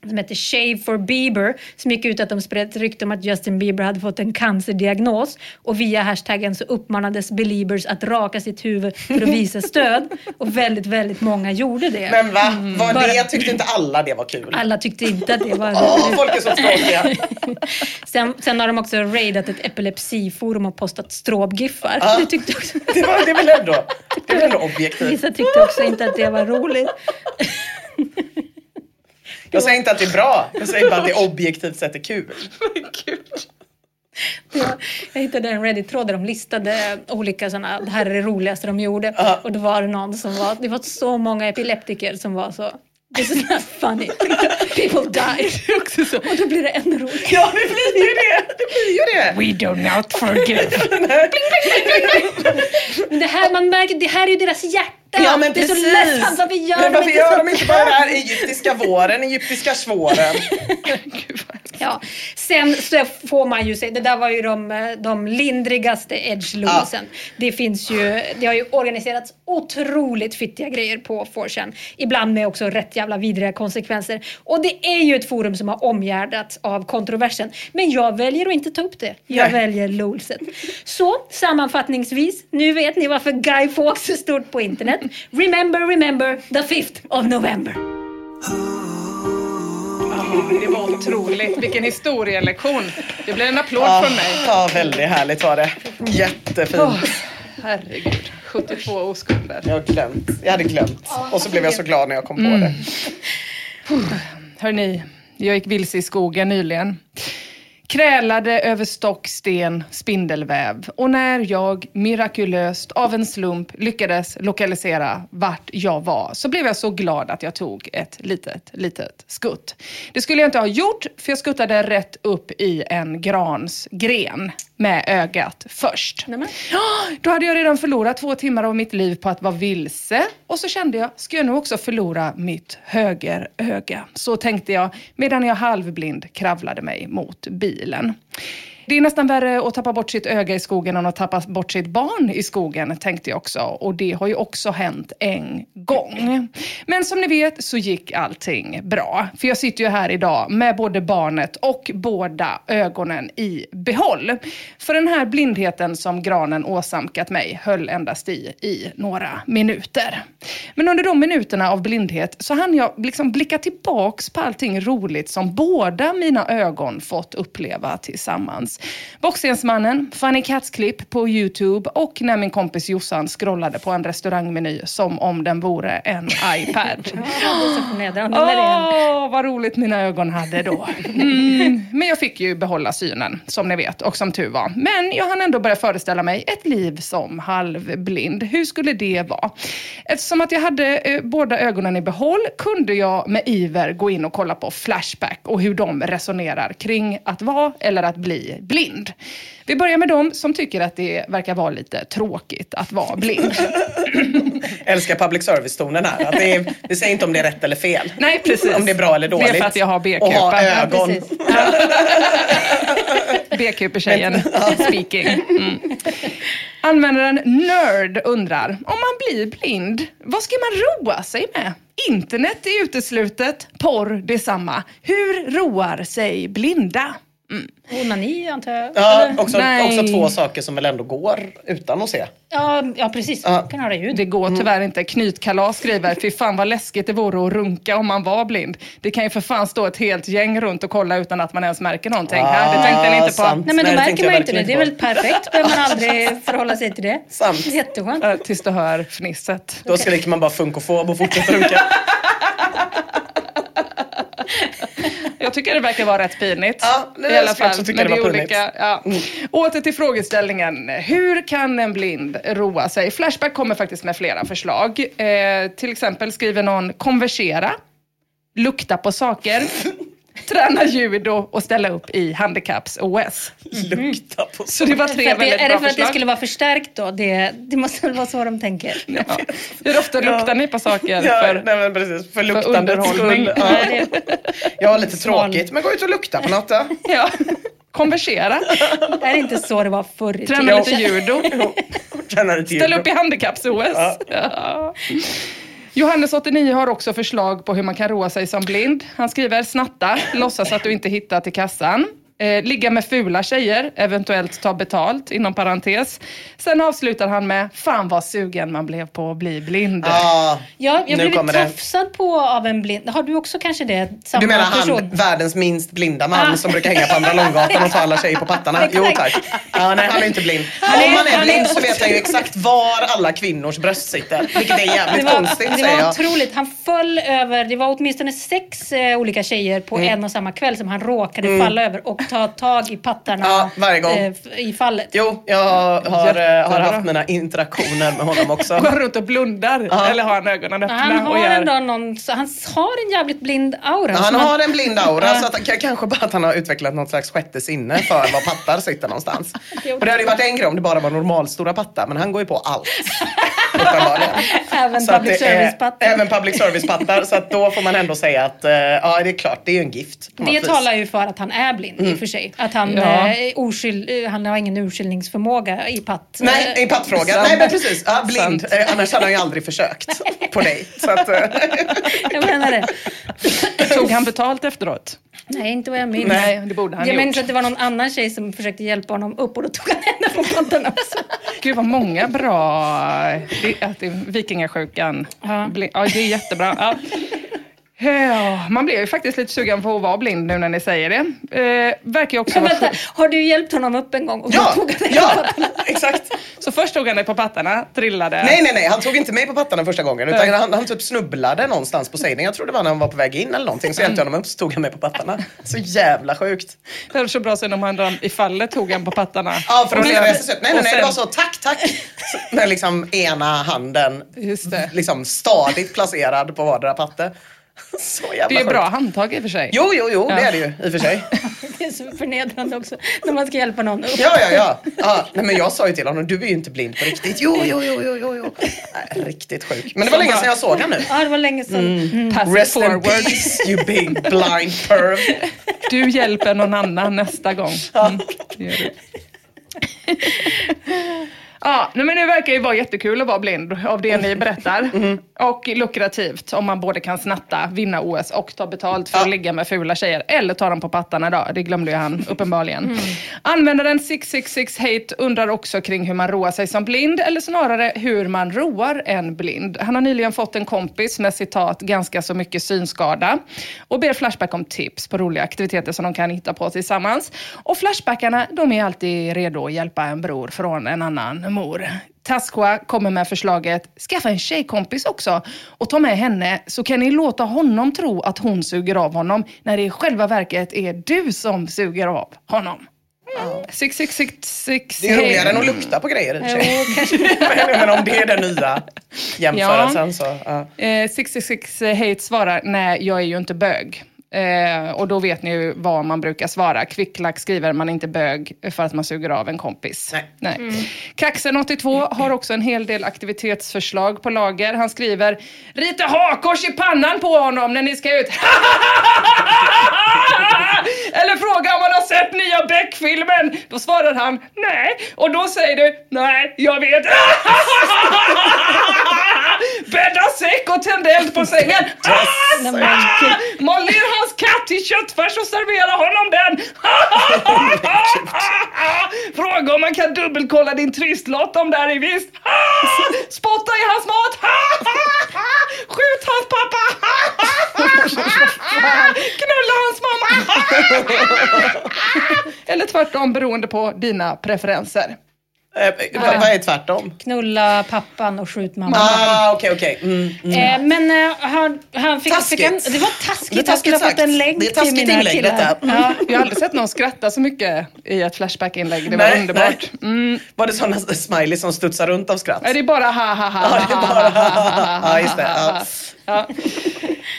som heter Shave for Bieber som gick ut att de spred ett rykte om att Justin Bieber hade fått en cancerdiagnos och via hashtaggen så uppmanades beliebers att raka sitt huvud för att visa stöd [LAUGHS] och väldigt, väldigt många gjorde det. Men va? Var Bara- det tyckte inte alla det var kul? Alla tyckte inte att det var Åh, roligt. folk är så tråkiga. [LAUGHS] Sen, sen har de också raidat ett epilepsiforum och postat stråbgiffar. Ja. Det tyckte också, Det, var, det är väl ändå, det är väl ändå objektivt. vissa tyckte också inte att det var roligt. [LAUGHS] Jag säger inte att det är bra. Jag säger bara att det objektivt sett är kul. Ja, jag hittade en Reddit-tråd där de listade olika sådana, det här är det roligaste de gjorde. Ja. Och då var det någon som var, det var så många epileptiker som var så, this is not funny. People died. också så. Och då blir det ännu roligare. Ja, det blir ju det. Det blir ju det. We do not forgive. [LAUGHS] Det här, man märker, det här är ju deras hjärta. Ja, men det är precis. så ledsamt, varför gör men de varför inte gör så? de inte bara det här egyptiska våren, egyptiska svåren? [LAUGHS] Ja. Sen så får man ju se, det där var ju de, de lindrigaste edge-losen. Det finns ju, det har ju organiserats otroligt fittiga grejer på 4chan. Ibland med också rätt jävla vidriga konsekvenser. Och det är ju ett forum som har omgärdats av kontroversen. Men jag väljer att inte ta upp det. Jag Nej. väljer lolset. Så sammanfattningsvis, nu vet ni varför Guy Fawkes är stort på internet. Remember, remember the 5th of November. Det var otroligt. Vilken historielektion. Det blir en applåd Ja, från mig. ja, väldigt härligt var det. Jättefint. Åh, herregud. 72 oskulder. Jag, har glömt. jag hade glömt. Och så blev jag så glad när jag kom på det. Hörni, jag gick vilse i skogen nyligen. Krälade över stock, sten, spindelväv. Och när jag mirakulöst av en slump lyckades lokalisera vart jag var så blev jag så glad att jag tog ett litet, litet skutt. Det skulle jag inte ha gjort för jag skuttade rätt upp i en grans gren med ögat först. Ja, [GASPS] då hade jag redan förlorat två timmar av mitt liv på att vara vilse. Och så kände jag, ska jag nu också förlora mitt högeröga? Så tänkte jag medan jag halvblind kravlade mig mot bilen. Det är nästan värre att tappa bort sitt öga i skogen än att tappa bort sitt barn i skogen, tänkte jag också. Och det har ju också hänt en gång. Men som ni vet så gick allting bra. För jag sitter ju här idag med både barnet och båda ögonen i behåll. För den här blindheten som granen åsamkat mig höll endast i i några minuter. Men under de minuterna av blindhet så hann jag liksom blicka tillbaks på allting roligt som båda mina ögon fått uppleva tillsammans. Boxensmannen, Funny Cats-klipp på Youtube och när min kompis Jossan scrollade på en restaurangmeny som om den vore en iPad. [LAUGHS] Åh, vad roligt mina ögon hade då. Mm. Men jag fick ju behålla synen, som ni vet, och som tur var. Men jag hann ändå börja föreställa mig ett liv som halvblind. Hur skulle det vara? Eftersom att jag hade eh, båda ögonen i behåll kunde jag med iver gå in och kolla på Flashback och hur de resonerar kring att vara eller att bli blind. Vi börjar med dem som tycker att det verkar vara lite tråkigt att vara blind. [LAUGHS] Älskar public service-tonen här. Att det, är, det säger inte om det är rätt eller fel. Nej, precis. Om det är bra eller dåligt. Det är för att jag har B-kupa. Och ha Ja, ögon. precis. B-Cooper-tjejen [LAUGHS] speaking. Mm. Användaren Nerd undrar, om man blir blind, vad ska man roa sig med? Internet är uteslutet, porr detsamma. Hur roar sig blinda? Onani antar jag. Ja, också, Nej. också två saker som väl ändå går utan att se. Ja, ja, precis. Ja. kan höra ljud. Det går tyvärr inte. Knytkalas skriver, fy fan vad läskigt det vore att runka om man var blind. Det kan ju för fan stå ett helt gäng runt och kolla utan att man ens märker någonting. Här, det tänkte ni inte på. sant. Nej men då Nej, det märker man inte det. Det är väl perfekt. Behöver man aldrig förhålla sig till det. [LAUGHS] Sant. Jätteskönt. Eh, Tills du hör fnisset. Då skriker man bara funkofob och fortsätter runka. [LAUGHS] Jag tycker det verkar vara rätt pinigt. Ja, det I alla fall. också tycka Men det det var Mm. olika. Ja. Åter till frågeställningen. Hur kan en blind roa sig? Flashback kommer faktiskt med flera förslag. Eh, till exempel skriver någon konversera, lukta på saker, träna judo och ställa upp i handikapps-OS. [LAUGHS] Lukta på Så det var tre För att det, väldigt är det för att det skulle vara förstärkt då? Det, det måste väl vara så de tänker. Ja. Hur ofta luktar ni på saker? Ja, för... nej, men precis. För luktandets underhållning. Ja. Jag har lite tråkigt, men gå ut och lukta på något [LAUGHS] då. Ja. Konversera, det är inte så det var förr i träna tiden. lite judo. [LAUGHS] Ställ upp i handikapps-OS. Ja. Johannes 89 har också förslag på hur man kan roa sig som blind. Han skriver snatta, låtsas att du inte hittar till kassan. Eh, ligga med fula tjejer, eventuellt ta betalt, inom parentes. Sen avslutar han med, fan vad sugen man blev på att bli blind. Ja, Ja, jag blev det. tafsad på av en blind. Har du också kanske det? Samma du menar person? han, världens minst blinda man Ah. som brukar hänga på Andra Långgatan och ta alla tjejer på pattarna? Jo tack. Ja, nej, han är inte blind. Han är- Om man är han är blind så vet han ju exakt var alla kvinnors bröst sitter. Vilket är Det jävligt var, konstigt det säger var jag. otroligt. Han föll över, det var åtminstone sex eh, olika tjejer på Mm. en och samma kväll som han råkade falla över och ta tag i pattarna Ja, varje gång. eh, i fallet. Jo, jag har, har, Jättebra. haft mina interaktioner med honom också. [LAUGHS] Går han runt och blundar? Ja. Eller har han ögonen öppna? Han och har gör... ändå någon, så han har en jävligt blind aura. Ja, han har en blind aura så att, kanske bara att han har utvecklat något slags sjätte sinne för var pattar sitter någonstans. [LAUGHS] Och det hade ju varit en grej om det bara var normalstora pattar men han går ju på allt. [LAUGHS] Uppenbarligen. [LAUGHS] Även public det är- service-pattar. Även public service-pattar. Så att då får man ändå säga att eh, ja, det är klart, det är ju en gift. Det vis. talar ju för att han är blind i och för sig. Att han, Ja. eh, oskyld, eh, han har ingen urskiljningsförmåga i patt. Nej, Eh, i pattfrågan. Sant. [LAUGHS] Nej men precis, ja, blind. Eh, annars hade han ju aldrig försökt [LAUGHS] på dig. Så att, eh, Jag menar det. Tog han betalt efteråt? Nej, inte vad jag minns. Nej, det borde han jag gjort. minns att det var någon annan tjej som försökte hjälpa honom upp och då tog han henne på pattarna också. Gud vad många bra... Det, att det, vikingasjukan. Ja. Ja, det är jättebra. Ja. Ja, man blir ju faktiskt lite sugen på att vara blind nu när ni säger det. Eh, verkar ju också [LAUGHS] Men vara vänta, har du hjälpt honom upp en gång? Och ja, tog ja, [LAUGHS] exakt. Så först tog han dig på pattarna, trillade. Nej, nej, nej. Han tog inte mig på pattarna första gången. Utan han, han typ snubblade någonstans på sägningen. Jag tror det var när han var på väg in eller någonting. Så hjälpte jag honom upp så tog han mig på pattarna. [LAUGHS] Så jävla sjukt. Det hade så bra sen om han ram- i fallet tog han på pattarna. Ja, för att sig upp. Nej, nej, nej. Det sen- var så tack, tack. Så, med liksom ena handen Just det. liksom stadigt placerad på vardera patte. [LAUGHS] Så jävla Det är ju bra handtag i och för sig. Jo, jo, jo, det Ja. är det ju i och för sig. [LAUGHS] Det är så förnedrande också när man ska hjälpa någon upp. Ja, ja, ja. ja nej, men jag sa ju till honom, du är ju inte blind på riktigt. Jo, jo, jo, jo, jo. jo. Nej, riktigt sjuk. Men det var länge sedan jag såg honom nu. Ja, det var länge sedan. Mm. Pass it Rest in forward. peace you big blind perv. Du hjälper någon annan nästa gång. Mm. Ja, men det verkar ju vara jättekul att vara blind av det ni berättar. [LAUGHS] Mm. Och lukrativt om man både kan snatta, vinna OS och ta betalt för att ligga med fula tjejer. Eller ta dem på pattarna då. Det glömde ju han [LAUGHS] uppenbarligen. Användaren 666 Hate undrar också kring hur man roar sig som blind. Eller snarare hur man roar en blind. Han har nyligen fått en kompis med citat ganska så mycket synskada. Och ber Flashback om tips på roliga aktiviteter som de kan hitta på tillsammans. Och Flashbackarna de är alltid redo att hjälpa en bror från en annan mor. Tasqua kommer med förslaget, skaffa en tjejkompis också och ta med henne så kan ni låta honom tro att hon suger av honom när det i själva verket är du som suger av honom. Mm. Six, six, six, six, Det är roligare än att lukta på grejer i och för sig. [LAUGHS] Men, om det är den nya jämförelsen så... Ja. Eh, 666 Hate svarar, nej jag är ju inte bög. Eh, och då vet ni ju vad man brukar svara. Kvicklack skriver man inte bög för att man suger av en kompis. Nej. Kaxen82 har också en hel del aktivitetsförslag på lager. Han skriver, rita hakkors i pannan på honom när ni ska ut. [LAUGHS] Eller fråga om han har sett nya Beck-filmen. Då svarar han, nej. Och då säger du, nej, jag vet. [LAUGHS] [LAUGHS] Bädda säck och tänd eld på sängen. [LAUGHS] Mal ner hans katt i köttfärs och servera honom den. [LAUGHS] Fråga om man kan dubbelkolla din trisslott om där är visst. Spotta i hans mat. Skjut hans pappa. Knulla hans mamma. Eller tvärtom beroende på dina preferenser. Eh, vad, vad är tvärtom? Knulla pappan och skjut mamman. Ah, okej, okej. Mm, mm. Eh, men eh, han, han fick, Taskigt. fick han, Det var taskigt. Det är Han skulle ha fått en länk Det är till mina inlägg, killar. detta. Ja. Jag har aldrig sett någon skratta så mycket i ett Flashback-inlägg. Det var Nej, underbart. Mm. Var det sådana smileys som studsar runt av skratt? Nej, det är bara ha ha ha. Ja, det är ha, bara ha, ha, ha, ha, Ja, just det. Ja. Ja.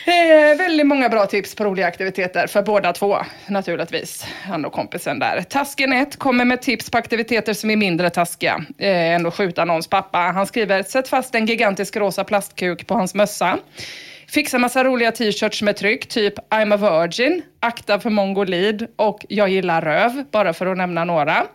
Eh, väldigt många bra tips på roliga aktiviteter för båda två, naturligtvis. Han och kompisen där. Tasken 1 kommer med tips på aktiviteter som är mindre taskiga eh, än att skjuta någons pappa. Han skriver, sätt fast en gigantisk rosa plastkuk på hans mössa. Fixa massa roliga t-shirts med tryck, typ I'm a virgin, akta för mongolid och jag gillar röv, bara för att nämna några.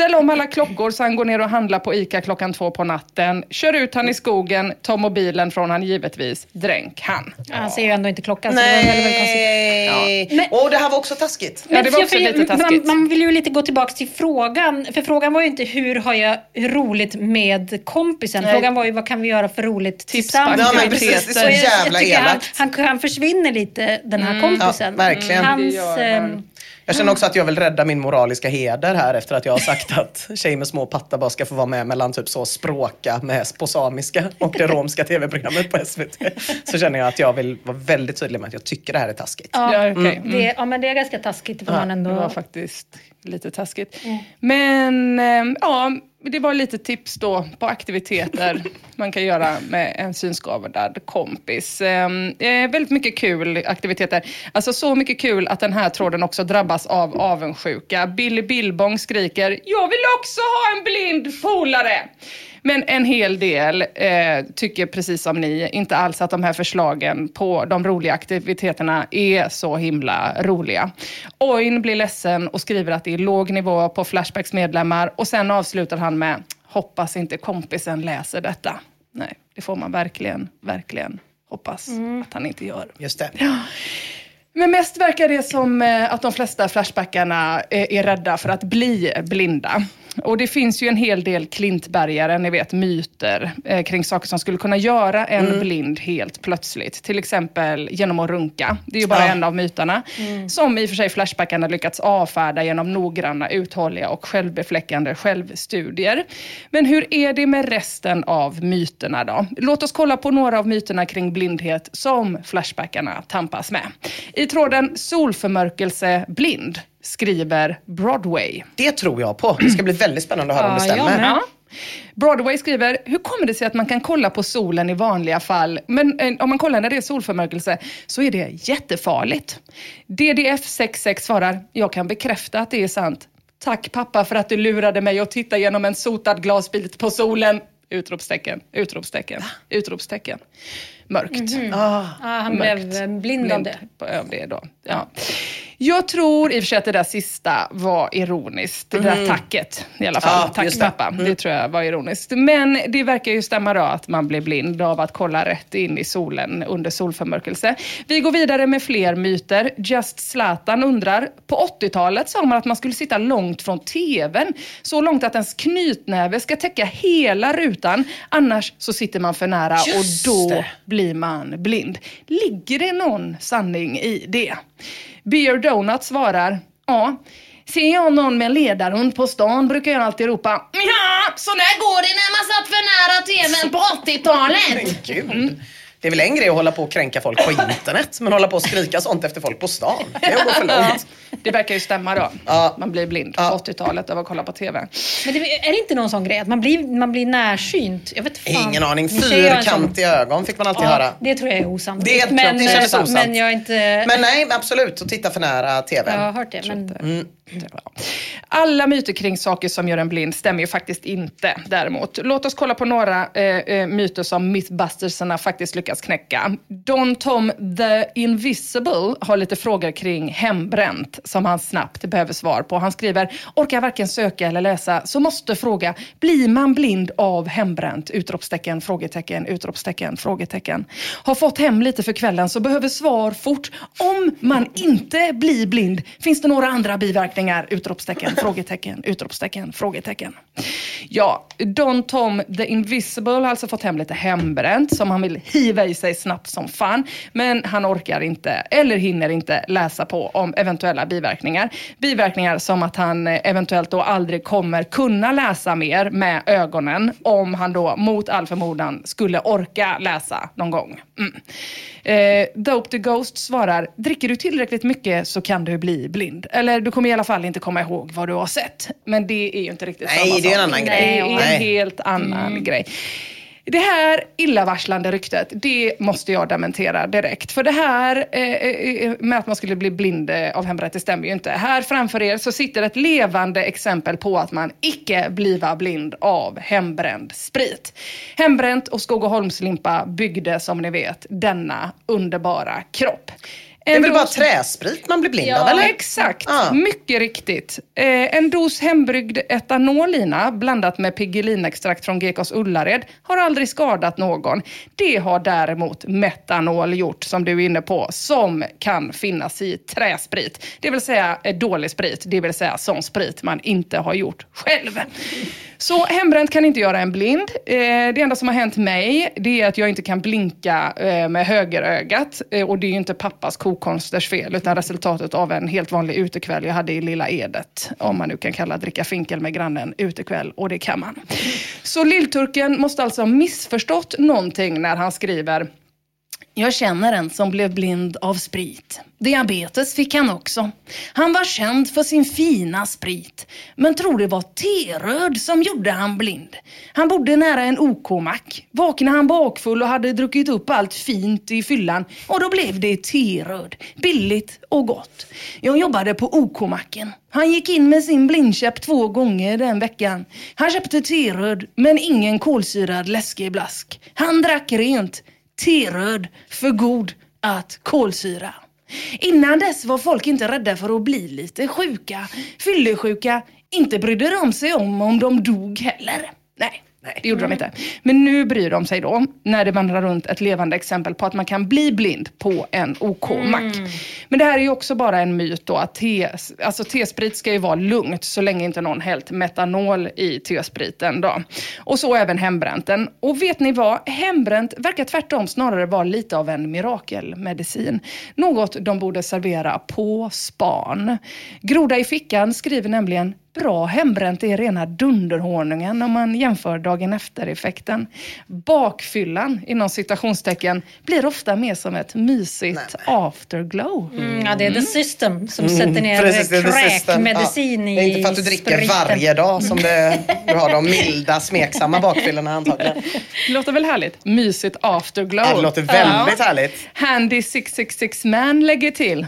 Ställ om alla klockor så han går ner och handlar på ICA klockan två på natten. Kör ut han i skogen, ta mobilen från han givetvis, dränk han. Han ser ju ändå inte klockan. Så det var väldigt, väldigt konstigt. Nej! Och det här var också taskigt. Ja, det var också lite man, taskigt. man vill ju lite gå tillbaka till frågan. För frågan var ju inte hur har jag roligt med kompisen. Nej. Frågan var ju vad kan vi göra för roligt tillsammans. Ja, men precis. Det är så jävla han, elakt. han, han försvinner lite, den här kompisen. Ja, verkligen. Hans, Det Jag känner också att jag vill rädda min moraliska heder här efter att jag har sagt att tjejer med små pattar bara ska få vara med mellan typ så språka med på samiska och det romska tv-programmet på SVT. Så känner jag att jag vill vara väldigt tydlig med att jag tycker det här är taskigt. ja. Mm. det, ja, men det är ganska taskigt. Får man ändå... Det var faktiskt lite taskigt. Men eh, ja, det var lite tips då på aktiviteter [LAUGHS] man kan göra med en synskadad kompis. Eh, väldigt mycket kul aktiviteter. Alltså så mycket kul att den här tråden också drabbas av avundsjuka. Billy Billbong skriker “Jag vill också ha en blind polare!” Men en hel del eh, tycker precis som ni inte alls att de här förslagen på de roliga aktiviteterna är så himla roliga. Oin blir ledsen och skriver att det är låg nivå på Flashbacks medlemmar och sen avslutar han med hoppas inte kompisen läser detta. Nej, det får man verkligen, verkligen hoppas att han inte gör. Just det. Men mest verkar det som eh, att de flesta Flashbackarna eh, är rädda för att bli blinda. Och det finns ju en hel del klintbergare, ni vet myter eh, kring saker som skulle kunna göra en blind helt plötsligt. Till exempel genom att runka. Det är ju bara Ja. en av myterna. Som i och för sig Flashbackarna lyckats avfärda genom noggranna, uthålliga och självbefläckande självstudier. Men hur är det med resten av myterna då? Låt oss kolla på några av myterna kring blindhet som Flashbackarna tampas med. I tråden solförmörkelse blind skriver Broadway. Det tror jag på. Det ska bli väldigt spännande att höra om det stämmer. Ja. Broadway skriver, hur kommer det sig att man kan kolla på solen i vanliga fall, men eh, om man kollar när det är solförmörkelse så är det jättefarligt. DDF66 svarar, jag kan bekräfta att det är sant. Tack pappa för att du lurade mig att titta genom en sotad glasbit på solen. Utropstecken, utropstecken, utropstecken. Mörkt. Ah. Ja, han Mörkt. blev blind av det. på- av det då. Ja. Jag tror i och för sig att det där sista var ironiskt. Det där tacket i alla fall. Mm. Ja, Tack det. Mm. pappa. Det tror jag var ironiskt. Men det verkar ju stämma då att man blir blind av att kolla rätt in i solen under solförmörkelse. Vi går vidare med fler myter. Just Zlatan undrar, på 80-talet sa man att man skulle sitta långt från TVn. Så långt att ens knytnäve ska täcka hela rutan. Annars så sitter man för nära Just och då det. blir man blind. Ligger det någon sanning i det? Beer Donut svarar, ja. Ser jag någon med ledarhund på stan brukar jag alltid ropa ja, så där går det när man satt för nära TVn på 80-talet. Men gud. Det är väl en grej att hålla på och kränka folk på [LAUGHS] internet, men hålla på och skrika sånt efter folk på stan, det är att gå för långt. Det verkar ju stämma då. Ja. Man blir blind Ja. på 80-talet av att kolla på TV. Men det, är det inte någon sån grej att man blir, man blir närsynt? Jag vet fan. Ingen aning. Sån- Fyrkantiga ögon fick man alltid höra. Ja, det tror jag är osannolikt. Det, men, det känns osant. men jag inte... Men nej, absolut. Att titta för nära TV. jag har hört det. Men... Mm. Alla myter kring saker som gör en blind stämmer ju faktiskt inte däremot. Låt oss kolla på några eh, eh myter som mythbustersarna faktiskt lyckats knäcka. Don Tom the Invisible har lite frågor kring hembränt som han snabbt behöver svar på. Han skriver, orkar varken söka eller läsa, så måste fråga, blir man blind av hembränt? Utropstecken, frågetecken, utropstecken, frågetecken. Har fått hem lite för kvällen så behöver svar fort. Om man inte blir blind, finns det några andra biverkningar? Utropstecken, frågetecken, utropstecken, frågetecken. Ja, Don Tom the Invisible har alltså fått hem lite hembränt som han vill hiva i sig snabbt som fan. Men han orkar inte, eller hinner inte, läsa på om eventuella biverkningar. Biverkningar som att han eventuellt då aldrig kommer kunna läsa mer med ögonen om han då mot all förmodan skulle orka läsa någon gång. Mm. Eh, Dope the Ghost svarar, dricker du tillräckligt mycket så kan du bli blind. Eller du kommer i alla fall inte komma ihåg vad du har sett. Men det är ju inte riktigt Nej, samma det är en sak. annan Det grej. är en Nej. helt annan grej. Det här illavarslande ryktet, det måste jag dementera direkt. För det här eh, eh, med att man skulle bli blind eh, av hembränt, det stämmer ju inte. Här framför er så sitter ett levande exempel på att man icke bliva blind av hembränd sprit. Hembränt och Skogaholmslimpa byggde, som ni vet, denna underbara kropp. Det är väl bara träsprit man blir blind Ja, av, eller? exakt. Ja. Mycket riktigt. Eh, en dos hembryggd etanolina blandat med pigelinextrakt från Gekås Ullared har aldrig skadat någon. Det har däremot metanol gjort, som du är inne på, som kan finnas i träsprit. Det vill säga eh, dålig sprit, det vill säga sån sprit man inte har gjort själv. Så hembränt kan inte göra en blind. Eh, det enda som har hänt mig, det är att jag inte kan blinka eh, med högerögat. Eh, och det är ju inte pappas kokonsters fel, utan resultatet av en helt vanlig utekväll jag hade i Lilla Edet. Om man nu kan kalla dricka finkel med grannen utekväll, och det kan man. Så lillturken måste alltså ha missförstått någonting när han skriver jag känner en som blev blind av sprit. Diabetes fick han också. Han var känd för sin fina sprit, men tror det var T-röd som gjorde han blind. Han bodde nära en OK-mack. Vaknade han bakfull och hade druckit upp allt fint i fyllan och då blev det T-röd. Billigt och gott. Jag jobbade på OK-macken. Han gick in med sin blindkäpp två gånger den veckan. Han köpte T-röd, men ingen kolsyrad läskig blask. Han drack rent. T-röd för god att kolsyra. Innan dess var folk inte rädda för att bli lite sjuka. Fyllesjuka. Inte brydde de sig om om de dog heller. Nej. Det gjorde de inte. Men nu bryr de sig då, när det vandrar runt ett levande exempel på att man kan bli blind på en OK-mack. Men det här är ju också bara en myt då, att te, alltså T-sprit ska ju vara lugnt så länge inte någon hällt metanol i T-spriten då. Och så även hembränten. Och vet ni vad? Hembränt verkar tvärtom snarare vara lite av en mirakelmedicin. Något de borde servera på span. Groda i fickan skriver nämligen Bra hembränt är rena dunderhonungen om man jämför dagen efter-effekten. Bakfyllan, inom citationstecken, blir ofta mer som ett mysigt afterglow. Mm, ja, det är the system som sätter ner Precis, kräkmedicin ja. Det är inte för att du i dricker spriten. varje dag som det, [LAUGHS] du har de milda, smeksamma bakfyllorna antagligen. Det låter väl härligt? Mysigt afterglow. Ja, det låter väldigt härligt. Handy 666 man lägger till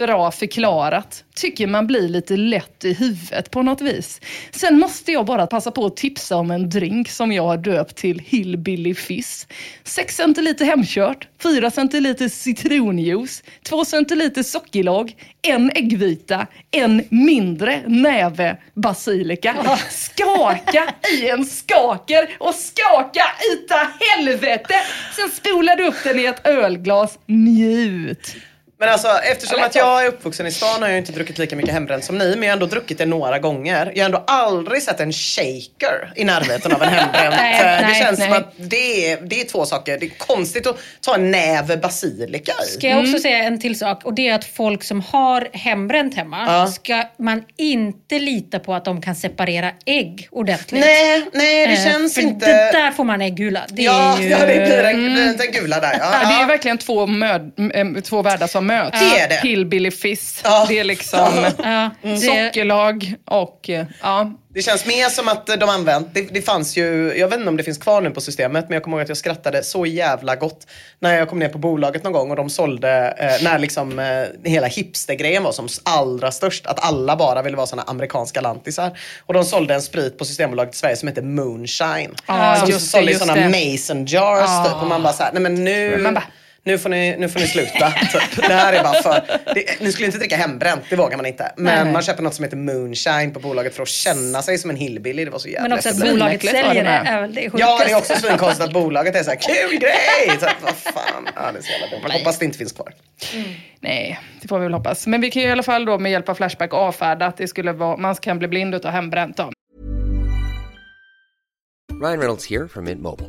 bra förklarat. Tycker man blir lite lätt i huvudet på något vis. Sen måste jag bara passa på att tipsa om en drink som jag har döpt till Hillbilly Fizz. 6 centiliter hemkört, 4 centiliter citronjuice, 2 centiliter sockerlag, en äggvita, en mindre näve basilika. Skaka i en skaker och skaka utav helvete! Sen spolar du upp den i ett ölglas. Njut! Men alltså eftersom att jag är uppvuxen i stan har jag inte druckit lika mycket hembränt som ni. Men jag har ändå druckit det några gånger. Jag har ändå aldrig sett en shaker i närheten av en [LAUGHS] hembränt. Nej, Eh, det nej, känns nej. som att det är, det är två saker. Det är konstigt att ta en näve basilika i. Ska jag också säga en till sak och det är att folk som har hembränt hemma Ja. ska man inte lita på att de kan separera ägg ordentligt. Nej, nej det Eh, känns för inte... Det där får man äggula. Det ja, är ju... ja, det blir en, blir en, en gula där. Ja, Ja, det är verkligen två, möd, två världar som möts. Det är det. Hillbilly Fizz. Ja. Det är liksom Ja, det, sockerlag och eh, ja. Det känns mer som att de använt, det, det fanns ju, jag vet inte om det finns kvar nu på systemet, men jag kommer ihåg att jag skrattade så jävla gott när jag kom ner på bolaget någon gång och de sålde, eh, när liksom eh, hela hipstergrejen var som allra störst, att alla bara ville vara såna amerikanska lantisar. Och de sålde en sprit på Systembolaget i Sverige som heter Moonshine. Ja, som just sålde i det. mason jars Ja. typ. Och man bara såhär, nej men nu... Man bara- nu får, ni, nu får ni sluta. Typ. Det här är bara för... Det, ni skulle inte dricka hembränt, det vågar man inte. Men Nej. man köper något som heter moonshine på bolaget för att känna sig som en hillbilly. Det var så jävla men också att bolaget det säljer det med. är väl det Ja, det är sjukaste. också svinkonstigt att bolaget är så här kul grej. Så vad fan. Ja, det är så jävla dumt. Hoppas det inte finns kvar. Nej, det får vi väl hoppas. Men vi kan ju i alla fall då med hjälp av Flashback avfärda att det skulle vara, man kan bli blind utav hembränt då. Ryan Reynolds here from Mint Mobile.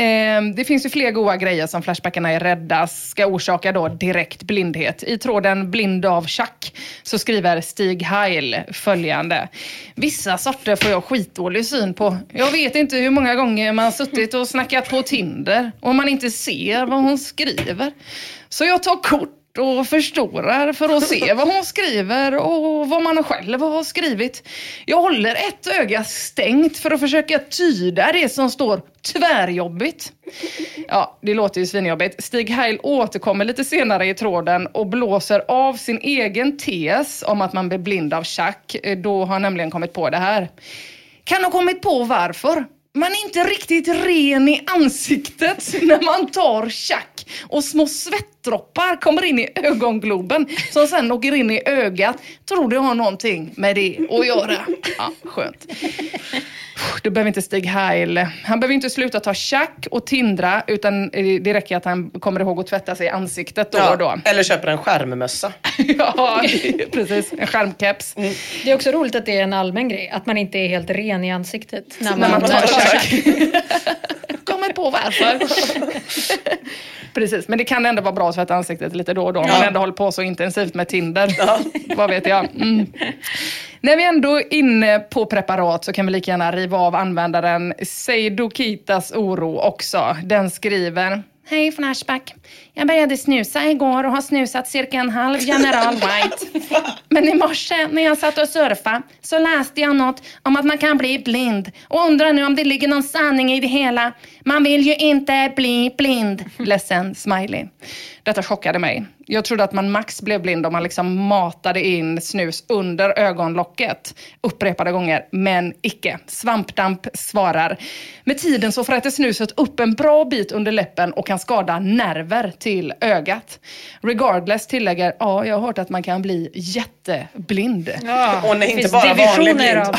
Ehm, det finns ju fler goa grejer som Flashbackarna är rädda ska orsaka då direkt blindhet. I tråden Blind av Chuck så skriver Stig Heil följande. Vissa sorter får jag skitdålig syn på. Jag vet inte hur många gånger man suttit och snackat på Tinder och man inte ser vad hon skriver. Så jag tar kort och förstorar för att se vad hon skriver och vad man själv har skrivit. Jag håller ett öga stängt för att försöka tyda det som står tvärjobbigt. Ja, det låter ju svinjobbigt. Stig Heil återkommer lite senare i tråden och blåser av sin egen tes om att man blir blind av tjack. Då har han nämligen kommit på det här. Kan ha kommit på varför. Man är inte riktigt ren i ansiktet när man tar tjack och små svettdroppar kommer in i ögongloben som sen åker in i ögat. Tror det har någonting med det att göra. Ja, skönt. Då behöver inte Stig Heil, han behöver inte sluta ta tjack och tindra utan det räcker att han kommer ihåg att tvätta sig i ansiktet då och då. [LAUGHS] Eller köper en skärmmössa. Ja, [LAUGHS] precis. En skärmkeps. Det är också roligt att det är en allmän grej, att man inte är helt ren i ansiktet när man, När man tar tjack. [LAUGHS] Kommer på varför. Precis, men det kan ändå vara bra att tvätta ansiktet lite då och då. Om man ändå håller på så intensivt med Tinder. Vad vet jag. Mm. När vi ändå är inne på preparat så kan vi lika gärna riva av användaren Seidokitas oro också. Den skriver Hej från Ashback. Jag började snusa igår och har snusat cirka en halv General [LAUGHS] White. Men i morse när jag satt och surfade så läste jag något om att man kan bli blind och undrar nu om det ligger någon sanning i det hela. Man vill ju inte bli blind. [LAUGHS] Ledsen smiley. Detta chockade mig. Jag trodde att man max blev blind om man liksom matade in snus under ögonlocket upprepade gånger, men icke. Svampdamp svarar. Med tiden så fräter snuset upp en bra bit under läppen och kan skada nerver till ögat. Regardless tillägger, ja, jag har hört att man kan bli jätteblind. Ja, Och nej, inte bara vanlig blind. av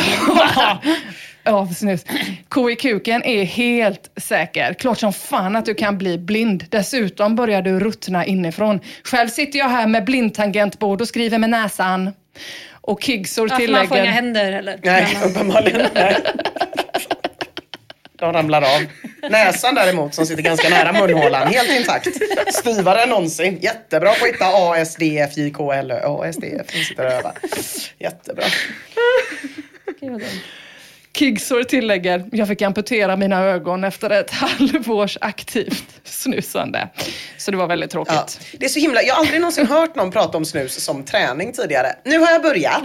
[LAUGHS] av snus. Ko i kuken är helt säker. Klart som fan att du kan bli blind. Dessutom börjar du ruttna inifrån. Själv sitter jag här med blindtangentbord och skriver med näsan. Och Kigsor tillägger... man får inga händer eller? Nej, uppenbarligen. [LAUGHS] [LAUGHS] De ramlar av. Näsan däremot som sitter ganska nära munhålan, helt intakt. Styvare än någonsin. Jättebra på att hitta A, S, D, F, J, K, L, Ö. A, S, D, F. De sitter och övar. Jättebra. Kigsor tillägger, jag fick amputera mina ögon efter ett [LAUGHS] halvårs aktivt snusande. Så det var väldigt tråkigt. Ja. Det är så himla, jag har aldrig någonsin hört någon prata om snus som träning tidigare. Nu har jag börjat.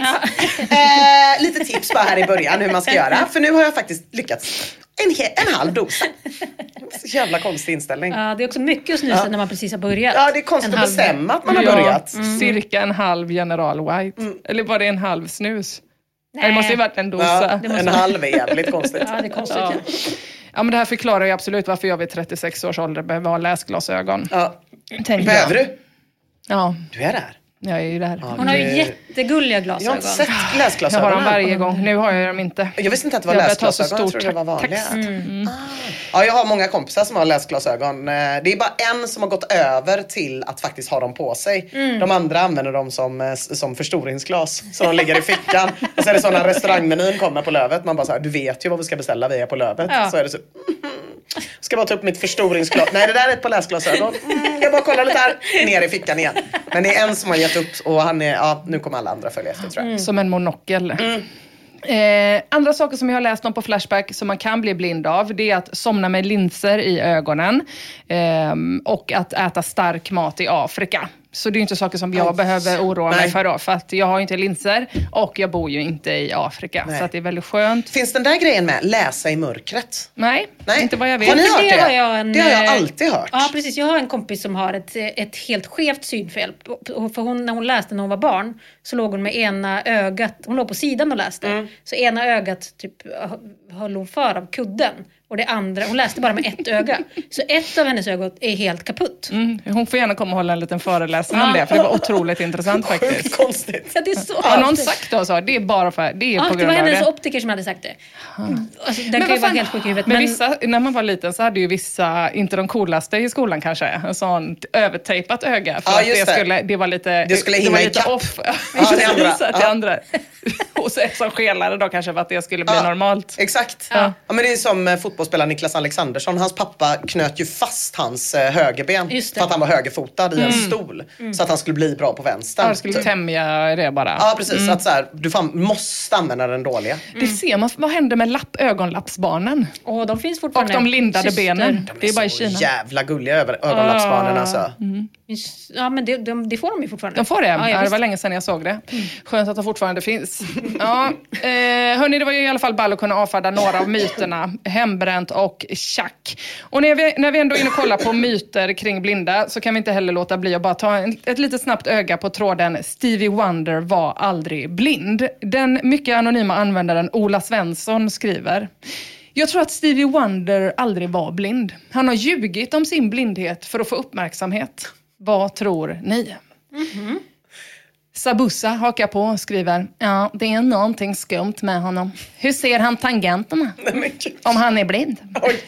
Eh, lite tips bara här i början hur man ska göra. För nu har jag faktiskt lyckats en, en halv dosa. [LAUGHS] Jävla konstig inställning. Ja, det är också mycket att snusa Ja. när man precis har börjat. Ja, det är konstigt En att halv- bestämma att man har Ja, börjat. Cirka en halv General White. Eller var det en halv snus? Nej. Det måste ju varit en dosa. Ja, en halv är jävligt konstigt. [LAUGHS] Ja, det är konstigt. Ja. Ja. Men det här förklarar ju absolut varför jag vid 36 års ålder behöver ha läsglasögon. Ja. Behöver jag. du? Ja, Du är där. Jag är ju där. Hon har ju Det- jättegulliga Jag har glasögon. inte sett Jag läsglasögon har dem varje gång. Nu har jag dem inte. Jag visste inte att det var Jag börjar ta så läsglasögon, jag trodde det var vanliga. Mm. Ja, jag har många kompisar som har läsglasögon. Eh, Det är bara en som har gått över till att faktiskt ha dem på sig. Mm. De andra använder dem som, eh, s- som förstoringsglas. Så de ligger i fickan. Och så är det så när restaurangmenyn kommer på Lövet. Man bara så här, du vet ju vad vi ska beställa, vi är på Lövet. Ja. Så är det så. [LAUGHS] Ska bara ta upp mitt förstoringsglas. Nej, det där är ett par läsglasögon. [LAUGHS] Mm, jag bara kollar lite här. Ner i fickan igen. Men det är en som har gett upp och han är, ja, nu kommer alla andra följa efter tror jag. Som en monokel. Eh, andra saker som jag har läst om på Flashback som man kan bli blind av, det är att somna med linser i ögonen ehm, och att äta stark mat i Afrika. Så det är inte saker som jag Aj. behöver oroa mig Nej. för då, för att jag har inte linser och jag bor ju inte i Afrika. Nej. Så att det är väldigt skönt. Finns den där grejen med, läsa i mörkret? Nej, Nej. inte vad jag vet. Har ni hört det det? har jag en, det har jag eh, alltid hört. Ja, precis. Jag har en kompis som har ett, ett helt skevt synfel. För hon, när hon läste när hon var barn så låg hon med ena ögat, hon låg på sidan och läste. Mm. Så ena ögat typ höll hon för av kudden. Och det andra, hon läste bara med ett öga. Så ett av hennes ögon är helt kaputt. Mm, hon får gärna komma och hålla en liten föreläsning om det, för det var otroligt intressant [LAUGHS] faktiskt. Sjukt konstigt. Ja, det är så Har någon sagt det så? Det är bara för, det är Ja, på det grund var av hennes det. optiker som hade sagt det. Alltså, den kan ju vara helt sjuk i huvudet. Men, Men, vissa, när man var liten så hade ju vissa, inte de coolaste i skolan kanske, en sån övertejpat öga. För Ja, att det, det. skulle, det var lite, Det skulle var hinna lite ikapp. [LAUGHS] off. Ja, det andra. Ja. andra. [LAUGHS] Och så som skelade då kanske för att det skulle bli Ja. normalt. Exakt. Ja. Ja. men det är som eh, fotbollsspelaren Niklas Alexandersson. Hans pappa knöt ju fast hans eh, högerben för att han var högerfotad i en stol. Så att han skulle bli bra på vänster. Jag skulle tämja det bara. Ja precis, att så här, du fan måste använda den dåliga. Det ser man. Vad händer med lapp, ögonlappsbarnen? och de finns Och fortfarande. de lindade Syster. benen. Det är bara i Kina. jävla gulliga över, ögonlappsbarnen alltså. Ja, men det, de, det får de ju fortfarande. De får det? Ja, Ja, det var länge sedan jag såg det. Skönt att de fortfarande finns. Ja, eh, hörni, det var ju i alla fall ball att kunna avfärda några av myterna. Hembränt och tjack. Och när vi, när vi ändå är inne och kollar på myter kring blinda så kan vi inte heller låta bli att bara ta en, ett litet snabbt öga på tråden Stevie Wonder var aldrig blind. Den mycket anonyma användaren Ola Svensson skriver jag tror att Stevie Wonder aldrig var blind. Han har ljugit om sin blindhet för att få uppmärksamhet. Vad tror ni? Mhm. Sabussa hakar på och skriver, ja det är någonting skumt med honom. Hur ser han tangenterna? Om han är blind? Oj.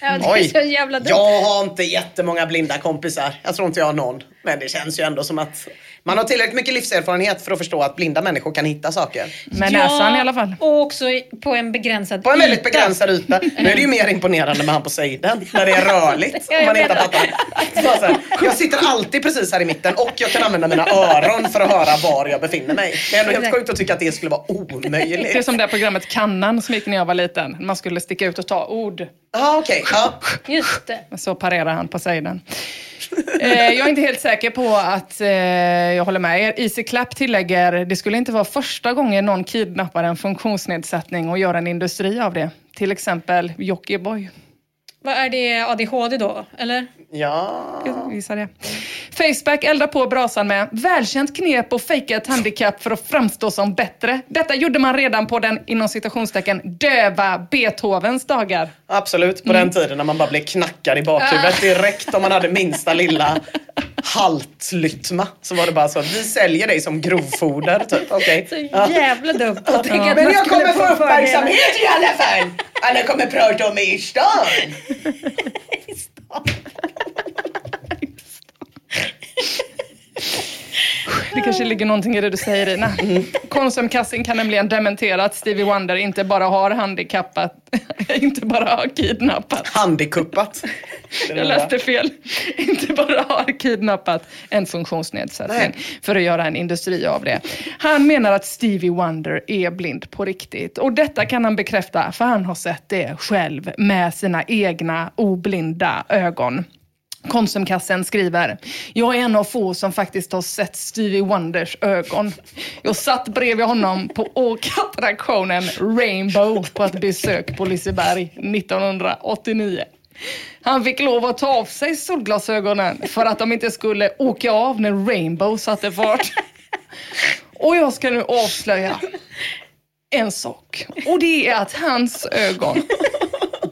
Ja, det är så jävla dumt. Jag har inte jättemånga blinda kompisar. Jag tror inte jag har någon. Men det känns ju ändå som att man har tillräckligt mycket livserfarenhet för att förstå att blinda människor kan hitta saker. Med näsan i alla fall. Och också på en begränsad På en väldigt yta. begränsad yta. Nu är det ju mer imponerande med han på sidan när det är rörligt. Ja, om man så här, jag sitter alltid precis här i mitten och jag kan använda mina öron för att höra var jag befinner mig. Det är ändå helt sjukt att tycka att det skulle vara Det är omöjligt. som det här programmet Kannan som gick när jag var liten. Man skulle sticka ut och ta ord. Ja, okej. Ja. Just det. Så parerar han på sidan. Eh, Eh, jag är inte helt säker på att eh, jag håller med er. Easy Clap tillägger, det skulle inte vara första gången någon kidnappar en funktionsnedsättning och gör en industri av det. Till exempel Jockiboi. Vad är det ADHD då? Eller? Ja. Jag gissar det. Facebook eldar på brasan med välkänt knep att fejka ett handikapp för att framstå som bättre. Detta gjorde man redan på den inom citationstecken döva Beethovens dagar. Absolut, på den tiden när man bara blev knackad i bakhuvudet direkt om man hade minsta lilla haltlytma. Så var det bara så, vi säljer dig som grovfoder. Typ. Okej. Så Ja. jävla dumt att tänka att Men jag kommer få uppmärksamhet i alla fall! Alla kommer prata om mig i stan! [LAUGHS] Det kanske ligger någonting i det du säger Ina. Konsumkassan kan nämligen dementera att Stevie Wonder inte bara har handikappat, [LAUGHS] inte bara har kidnappat. Handikuppat. Jag läste fel. Inte bara har kidnappat en funktionsnedsättning för att göra en industri av det. Han menar att Stevie Wonder är blind på riktigt. Och detta kan han bekräfta för han har sett det själv med sina egna oblinda ögon. Konsumkassen skriver, jag är en av få som faktiskt har sett Stevie Wonders ögon. Jag satt bredvid honom på åkattraktionen Rainbow på ett besök på Liseberg 1989. Han fick lov att ta av sig solglasögonen för att de inte skulle åka av när Rainbow satte fart. Och jag ska nu avslöja en sak. Och det är att hans ögon,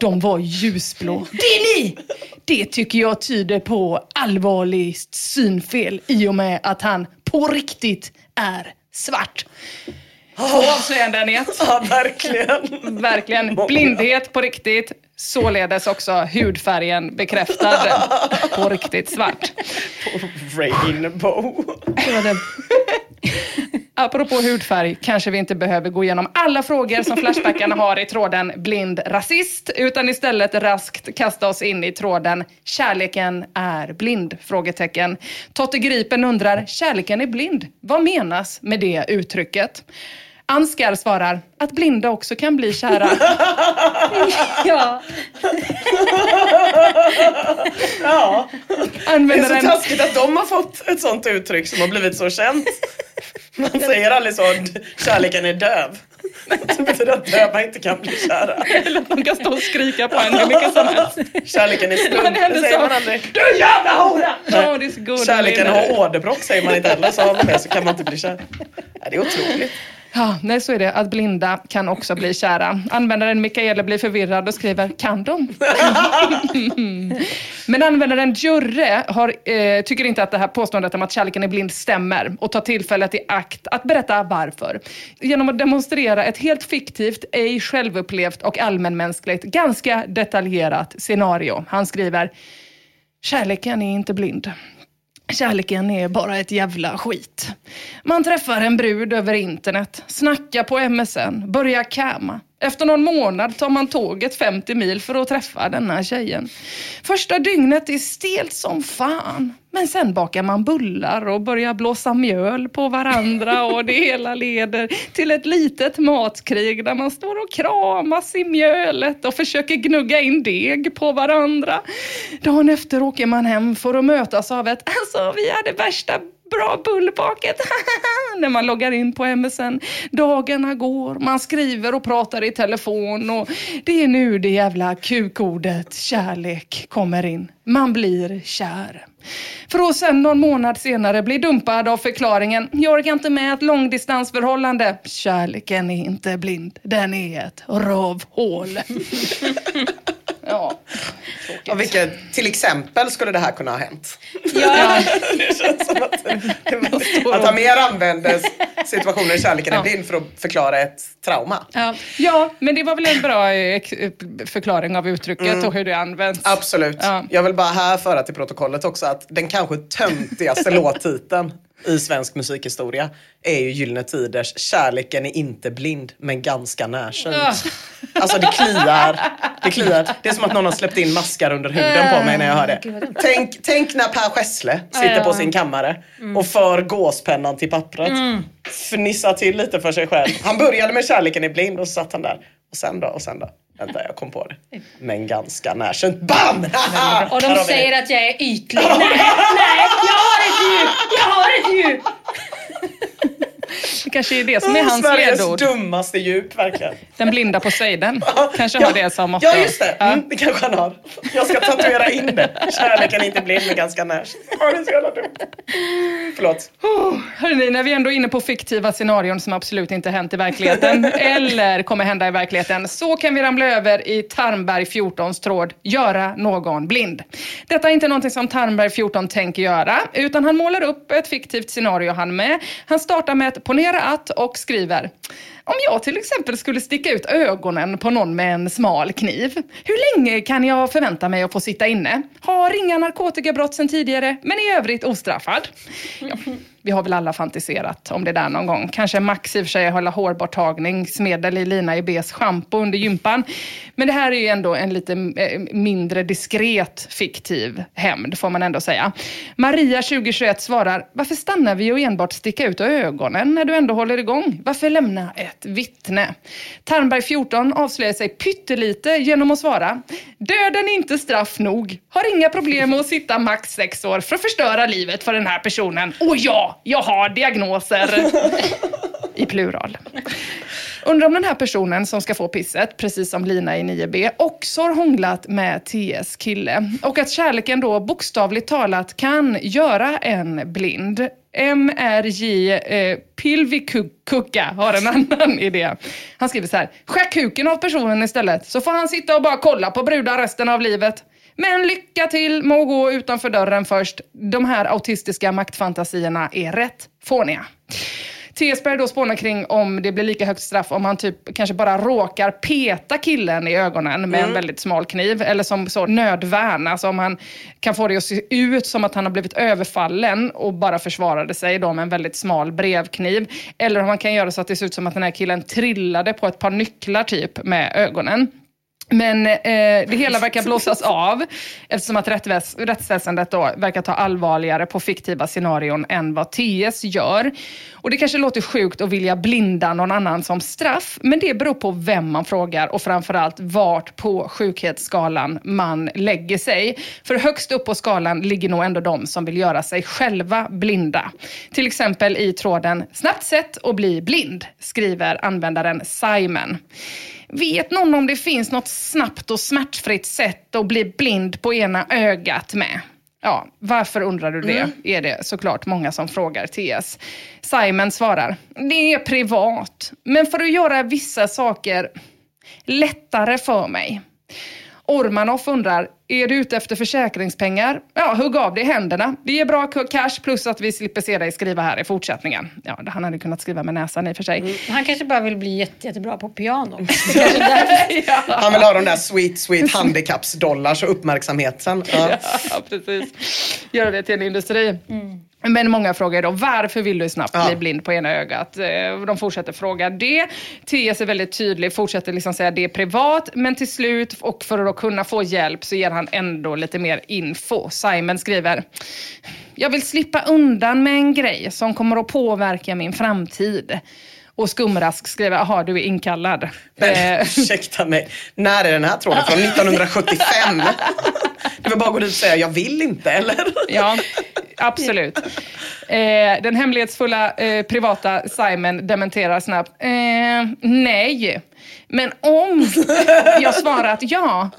de var ljusblå. Det är ni! Det tycker jag tyder på allvarligt synfel i och med att han på riktigt är svart. Två avslöjanden i ett. Ja, verkligen. Verkligen. Blindhet på riktigt. Således också hudfärgen bekräftad [LAUGHS] på riktigt svart. Rainbow. Apropå hudfärg kanske vi inte behöver gå igenom alla frågor som Flashbackarna har i tråden blind rasist, utan istället raskt kasta oss in i tråden kärleken är blind? Frågetecken. Totte Gripen undrar, kärleken är blind. Vad menas med det uttrycket? Anskar svarar att blinda också kan bli kära. [LAUGHS] ja. [LAUGHS] ja. Det är så en- taskigt att de har fått ett sånt uttryck som har blivit så känt. Man säger aldrig så, kärleken är döv. Det betyder att döva inte kan bli kära. Eller att de kan stå och skrika på en hur mycket som helst. Kärleken är stum, det säger så- man aldrig. Du jävla hora! Ja, det är så Kärleken har åderbråck säger man inte heller. Så har man det så kan man inte bli kär. Det är otroligt. Ja, nej, så är det. Att blinda kan också bli kära. Användaren Mikaela blir förvirrad och skriver, kan de? [LAUGHS] Men användaren Jurre har, eh, tycker inte att det här påståendet om att kärleken är blind stämmer och tar tillfället i akt att berätta varför. Genom att demonstrera ett helt fiktivt, ej självupplevt och allmänmänskligt, ganska detaljerat scenario. Han skriver, kärleken är inte blind. Kärleken är bara ett jävla skit. Man träffar en brud över internet, snackar på MSN, börjar camma. Efter någon månad tar man tåget 50 mil för att träffa denna tjejen. Första dygnet är stelt som fan. Men sen bakar man bullar och börjar blåsa mjöl på varandra och det hela leder till ett litet matkrig där man står och kramas i mjölet och försöker gnugga in deg på varandra. Dagen efter åker man hem för att mötas av ett alltså vi hade värsta bra bullbaket [LAUGHS] när man loggar in på MSN. Dagarna går, man skriver och pratar i telefon och det är nu det jävla kukordet kärlek kommer in. Man blir kär. För att sen någon månad senare bli dumpad av förklaringen jag orkar inte med ett långdistansförhållande. Kärleken är inte blind, den är ett rövhål. [LAUGHS] ja. Och vilket, till exempel skulle det här kunna ha hänt. Ja. [LAUGHS] det känns som att, att han mer använde situationer i kärleken är Ja. blind för att förklara ett trauma. Ja. ja, men det var väl en bra eh, eh, förklaring av uttrycket Mm. och hur det används. Absolut. Ja. Jag vill bara här föra till protokollet också att den kanske töntigaste [LAUGHS] låttiteln i svensk musikhistoria är ju Gyllene Tiders Kärleken är inte blind men ganska närsynt. Alltså det kliar. Det kliar. Det är som att någon har släppt in maskar under huden på mig när jag hör det. Tänk, tänk när Per Gessle sitter på sin kammare och för gåspennan till pappret. Fnissar till lite för sig själv. Han började med Kärleken är blind och så satt han där. Och sen då? Och sen då? Vänta, jag kom på det. Men ganska närsynt. BAM! Och de säger att jag är ytlig. Nej, nej, jag har ett djup! Jag har ett djup! Det kanske är det som är Åh, hans Sveriges ledord. dummaste djup, verkligen. [LAUGHS] Den blinda Poseidon [LAUGHS] kanske har det som motto. Ja, just det. Mm, det kanske han har. Jag ska tatuera in det. Kärleken är inte blind, men ganska. Åh, det är så jävla dumt. Förlåt. Oh, hörrni, när vi ändå är inne på fiktiva scenarion som absolut inte hänt i verkligheten [LAUGHS] eller kommer hända i verkligheten så kan vi ramla över i Tarnberg 14s tråd göra någon blind. Detta är inte någonting som Tarnberg 14 tänker göra utan han målar upp ett fiktivt scenario han med. Han startar med ett ponera att och skriver om jag till exempel skulle sticka ut ögonen på någon med en smal kniv, hur länge kan jag förvänta mig att få sitta inne? Har inga narkotikabrott sedan tidigare, men i övrigt ostraffad. Ja, vi har väl alla fantiserat om det där någon gång. Kanske Max i och för sig hålla hårborttagningsmedel i Lina Ibs schampo under gympan. Men det här är ju ändå en lite eh, mindre diskret fiktiv hämnd, får man ändå säga. Maria, 2021, svarar, varför stannar vi och enbart sticka ut ögonen när du ändå håller igång? Varför lämna ett vittne? Tarnberg 14 avslöjar sig pyttelite genom att svara, döden är inte straff nog. Har inga problem med att sitta max sex år för att förstöra livet för den här personen. Och ja, jag har diagnoser. [LAUGHS] I plural. Undrar om den här personen som ska få pisset, precis som Lina i 9B, också har hånglat med TS kille. Och att kärleken då bokstavligt talat kan göra en blind. MRJ eh, Pilvikukka har en annan idé. Han skriver så här. Skär kuken av personen istället så får han sitta och bara kolla på brudar resten av livet. Men lycka till med att gå utanför dörren först. De här autistiska maktfantasierna är rätt fåniga. Tesberg då spånar kring om det blir lika högt straff om han typ kanske bara råkar peta killen i ögonen med en Mm. väldigt smal kniv. Eller som så nödvärn, alltså om han kan få det att se ut som att han har blivit överfallen och bara försvarade sig då med en väldigt smal brevkniv. Eller om han kan göra så att det ser ut som att den här killen trillade på ett par nycklar typ med ögonen. Men eh, det hela verkar blåsas av eftersom att rättväs rättsväsendet då verkar ta allvarligare på fiktiva scenarion än vad TS gör. Och det kanske låter sjukt att vilja blinda någon annan som straff, men det beror på vem man frågar och framförallt vart på sjukhetsskalan man lägger sig. För högst upp på skalan ligger nog ändå de som vill göra sig själva blinda. Till exempel i tråden “Snabbt sätt att bli blind” skriver användaren Simon. Vet någon om det finns något snabbt och smärtfritt sätt att bli blind på ena ögat med? Ja, varför undrar du det? Mm. Är det såklart många som frågar TS. Simon svarar, det är privat, men för att göra vissa saker lättare för mig. Ormanoff undrar, är du ute efter försäkringspengar? Ja, hugg av det i händerna. Det ger bra cash plus att vi slipper se dig skriva här i fortsättningen. Ja, han hade kunnat skriva med näsan i och för sig. Han kanske bara vill bli jätte, jättebra på piano. [LAUGHS] Därför. [LAUGHS] Han vill ha de där sweet, sweet handikappsdollars och uppmärksamheten. Ja. [LAUGHS] Ja, precis. Göra det till en industri. Men många frågar då, varför vill du snabbt bli blind på ena ögat? Eh, De fortsätter fråga det. TS är väldigt tydlig, fortsätter liksom säga det är privat, men till slut, och för att kunna få hjälp, så ger han ändå lite mer info. Simon skriver, jag vill slippa undan med en grej som kommer att påverka min framtid. Och Skumrask skriver, jaha, du är inkallad. Men Eh, [LAUGHS] ursäkta mig, när är den här tråden från? 1975? Det var bara att gå dit och säga, jag vill inte, eller? Ja, absolut. Eh, den hemlighetsfulla eh, privata Simon dementerar snabbt. Eh, nej, men om jag svarat ja.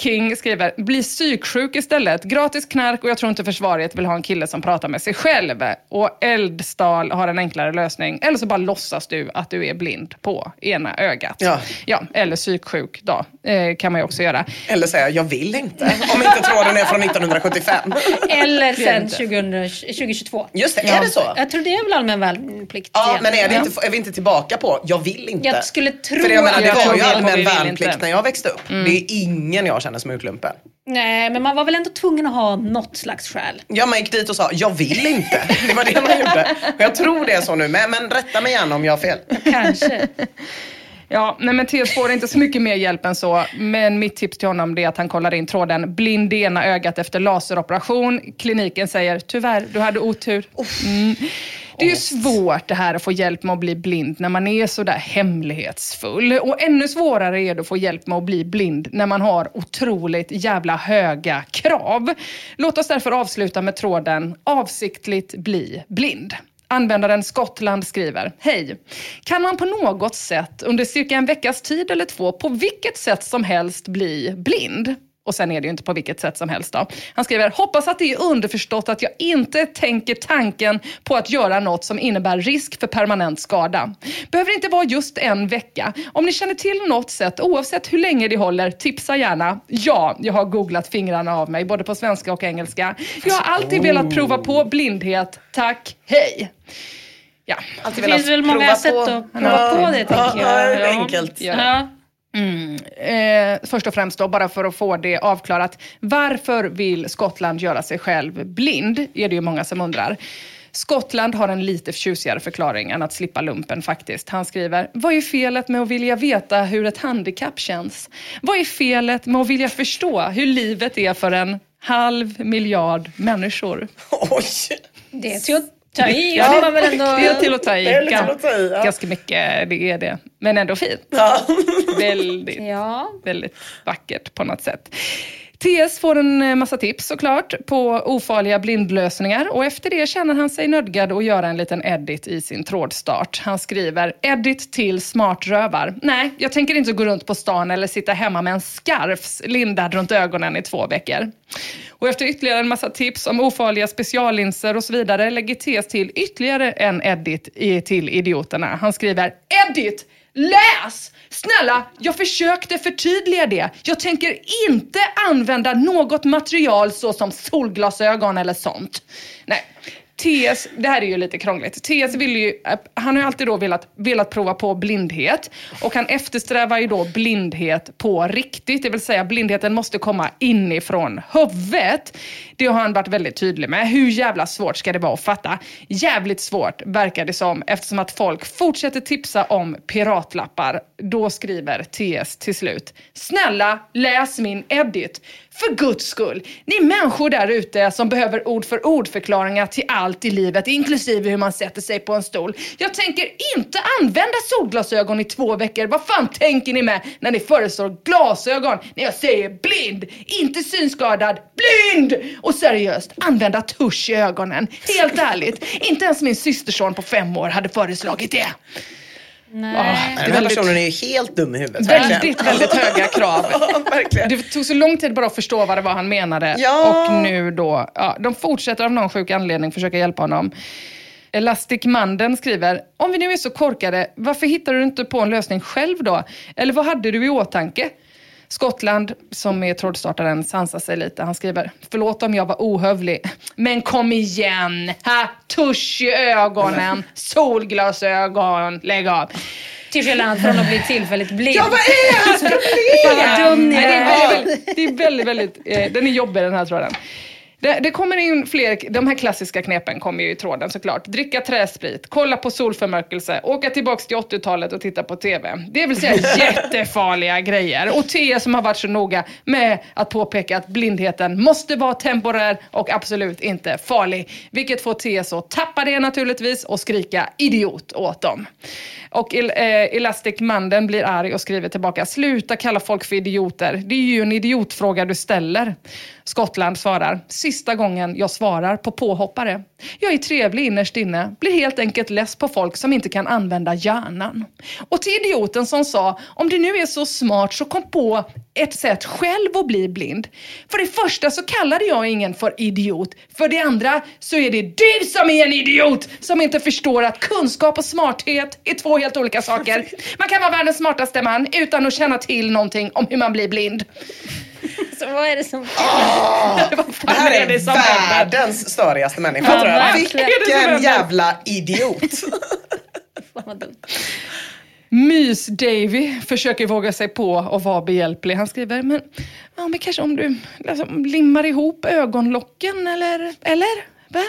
King skriver, bli psyksjuk istället. Gratis knark och jag tror inte försvaret vill ha en kille som pratar med sig själv. Och Eldstal har en enklare lösning. Eller så bara låtsas du att du är blind på ena ögat. Ja. Ja, eller psyksjuk då, eh, kan man ju också göra. Eller säga, jag vill inte. Om inte tråden är från 1975. Eller sen inte. 2000, 2022. Just det, är det så? Jag tror det är väl allmän värnplikt. Ja, igen. men är, det Ja. inte, är vi inte tillbaka på, jag vill inte? Jag skulle tro För jag menar, det att- var Jag ju allmän värnplikt inte. när jag växte upp. Mm. Det är ingen jag känner som utklumpen. Nej, men man var väl ändå tvungen att ha något slags skäl. Ja, man gick dit och sa, jag vill inte. Det var det man gjorde. Och jag tror det är så nu, men, men rätta mig gärna om jag har fel. Kanske. Ja, nej men TS får inte så mycket mer hjälp än så. Men mitt tips till honom är att han kollar in tråden blind i ena ögat efter laseroperation. Kliniken säger tyvärr, du hade otur. Mm. Det är ju svårt det här att få hjälp med att bli blind när man är så där hemlighetsfull. Och ännu svårare är det att få hjälp med att bli blind när man har otroligt jävla höga krav. Låt oss därför avsluta med tråden avsiktligt bli blind. Användaren Skottland skriver, Hej! Kan man på något sätt under cirka en veckas tid eller två på vilket sätt som helst bli blind? Och sen är det ju inte på vilket sätt som helst. Då. Han skriver, hoppas att det är underförstått att jag inte tänker tanken på att göra något som innebär risk för permanent skada. Behöver inte vara just en vecka. Om ni känner till något sätt, oavsett hur länge det håller, tipsa gärna. Ja, jag har googlat fingrarna av mig, både på svenska och engelska. Jag har alltid velat prova på blindhet. Tack, hej! Ja. Det finns väl många sätt att prova på det, tänker jag. Ja, enkelt. Ja. Mm. Eh, först och främst då, bara för att få det avklarat. Varför vill Skottland göra sig själv blind? Är det ju många som undrar. Skottland har en lite tjusigare förklaring än att slippa lumpen faktiskt. Han skriver, vad är felet med att vilja veta hur ett handikapp känns? Vad är felet med att vilja förstå hur livet är för en halv miljard människor? [LAUGHS] Oj! Det är till att ta i. Ja, får man väl ändå... Det är till att ta i. Det är lite Gan- till att ta i, ja. Ganska mycket, det är det. Men ändå fint. Ja. Väldigt, Ja. väldigt vackert på något sätt. TS får en eh, massa tips såklart på ofarliga blindlösningar och efter det känner han sig nödgad att göra en liten edit i sin trådstart. Han skriver edit till smartrövar. Nej, jag tänker inte gå runt på stan eller sitta hemma med en skarfs lindad runt ögonen i två veckor. Och efter ytterligare en massa tips om ofarliga speciallinser och så vidare lägger TS till ytterligare en edit i, till idioterna. Han skriver edit! Läs! Snälla, jag försökte förtydliga det. Jag tänker inte använda något material såsom solglasögon eller sånt. Nej. TS, det här är ju lite krångligt. TS vill ju, han har ju alltid då velat, velat prova på blindhet och han eftersträvar ju då blindhet på riktigt, det vill säga blindheten måste komma inifrån huvudet. Det har han varit väldigt tydlig med. Hur jävla svårt ska det vara att fatta? Jävligt svårt verkar det som eftersom att folk fortsätter tipsa om piratlappar. Då skriver TS till slut. Snälla, läs min edit. För guds skull, ni människor där ute som behöver ord för ord förklaringar till allt i livet, inklusive hur man sätter sig på en stol. Jag tänker inte använda solglasögon i två veckor. Vad fan tänker ni med när ni föreslår glasögon när jag säger blind? Inte synskadad, blind! Och seriöst, använda tusch i ögonen. Helt ärligt, inte ens min systerson på fem år hade föreslagit det. Nej. Ah, Den det är här personen är ju helt dum i huvudet. Väldigt, väldigt höga [LAUGHS] krav. Det tog så lång tid bara att förstå vad det var han menade. Ja. Och nu då, ja, de fortsätter av någon sjuk anledning försöka hjälpa honom. Elastic Manden skriver, om vi nu är så korkade, varför hittar du inte på en lösning själv då? Eller vad hade du i åtanke? Skottland, som är trådstartaren, sansar sig lite. Han skriver, förlåt om jag var ohövlig, men kom igen! Ha, tusch i ögonen, solglasögon, lägg av. Till skillnad från att bli tillfälligt blind. Ja, vad är hans Fan vad dum ni är är. väldigt, väldigt, det är väldigt, väldigt, eh, den är jobbig den här tråden. Det, det kommer in fler, de här klassiska knepen kommer ju i tråden såklart. Dricka träsprit, kolla på solförmörkelse, åka tillbaks till 80-talet och titta på TV. Det vill säga [LAUGHS] jättefarliga grejer. Och T som har varit så noga med att påpeka att blindheten måste vara temporär och absolut inte farlig. Vilket får T så tappa det naturligtvis och skrika idiot åt dem. Och El- eh, Elastic Manden blir arg och skriver tillbaka, sluta kalla folk för idioter. Det är ju en idiotfråga du ställer. Skottland svarar, sista gången jag svarar på påhoppare. Jag är trevlig innerst inne, blir helt enkelt less på folk som inte kan använda hjärnan. Och till idioten som sa, om du nu är så smart så kom på ett sätt själv att bli blind. För det första så kallade jag ingen för idiot. För det andra så är det du som är en idiot som inte förstår att kunskap och smarthet är två helt olika saker. Man kan vara världens smartaste man utan att känna till någonting om hur man blir blind. [LAUGHS] Så vad är det som... [LAUGHS] Det här är är det som händer? världens störigaste människa Ja, tror jag. Vilken jävla idiot. [LAUGHS] Fan vad dumt. Mys-Davy försöker våga sig på att vara behjälplig. Han skriver, men, ja, men kanske om du liksom, limmar ihop ögonlocken eller, eller? Va?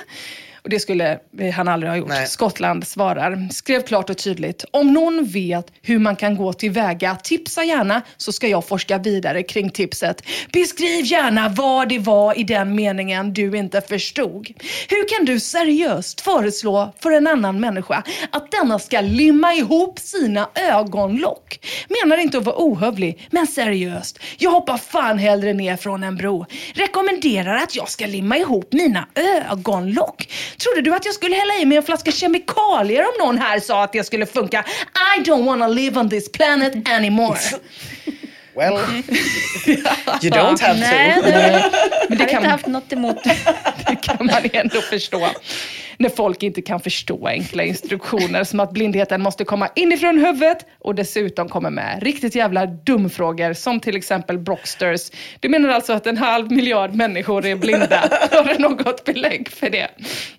Och det skulle han aldrig ha gjort. Nej. Skottland svarar, skrev klart och tydligt. Om någon vet hur man kan gå tillväga, tipsa gärna så ska jag forska vidare kring tipset. Beskriv gärna vad det var i den meningen du inte förstod. Hur kan du seriöst föreslå för en annan människa att denna ska limma ihop sina ögonlock? Menar inte att vara ohövlig, men seriöst. Jag hoppar fan hellre ner från en bro. Rekommenderar att jag ska limma ihop mina ögonlock. Trodde du att jag skulle hälla i mig en flaska kemikalier om någon här sa att det skulle funka? I don't wanna live on this planet anymore. [LAUGHS] Well, [LAUGHS] [LAUGHS] you don't have Nej, to. det, Men det har inte kan, haft något emot. [LAUGHS] det kan man ändå förstå. När folk inte kan förstå enkla instruktioner som att blindheten måste komma inifrån huvudet och dessutom kommer med riktigt jävla dumfrågor som till exempel Brocksters. Du menar alltså att en halv miljard människor är blinda? Har du något belägg för det?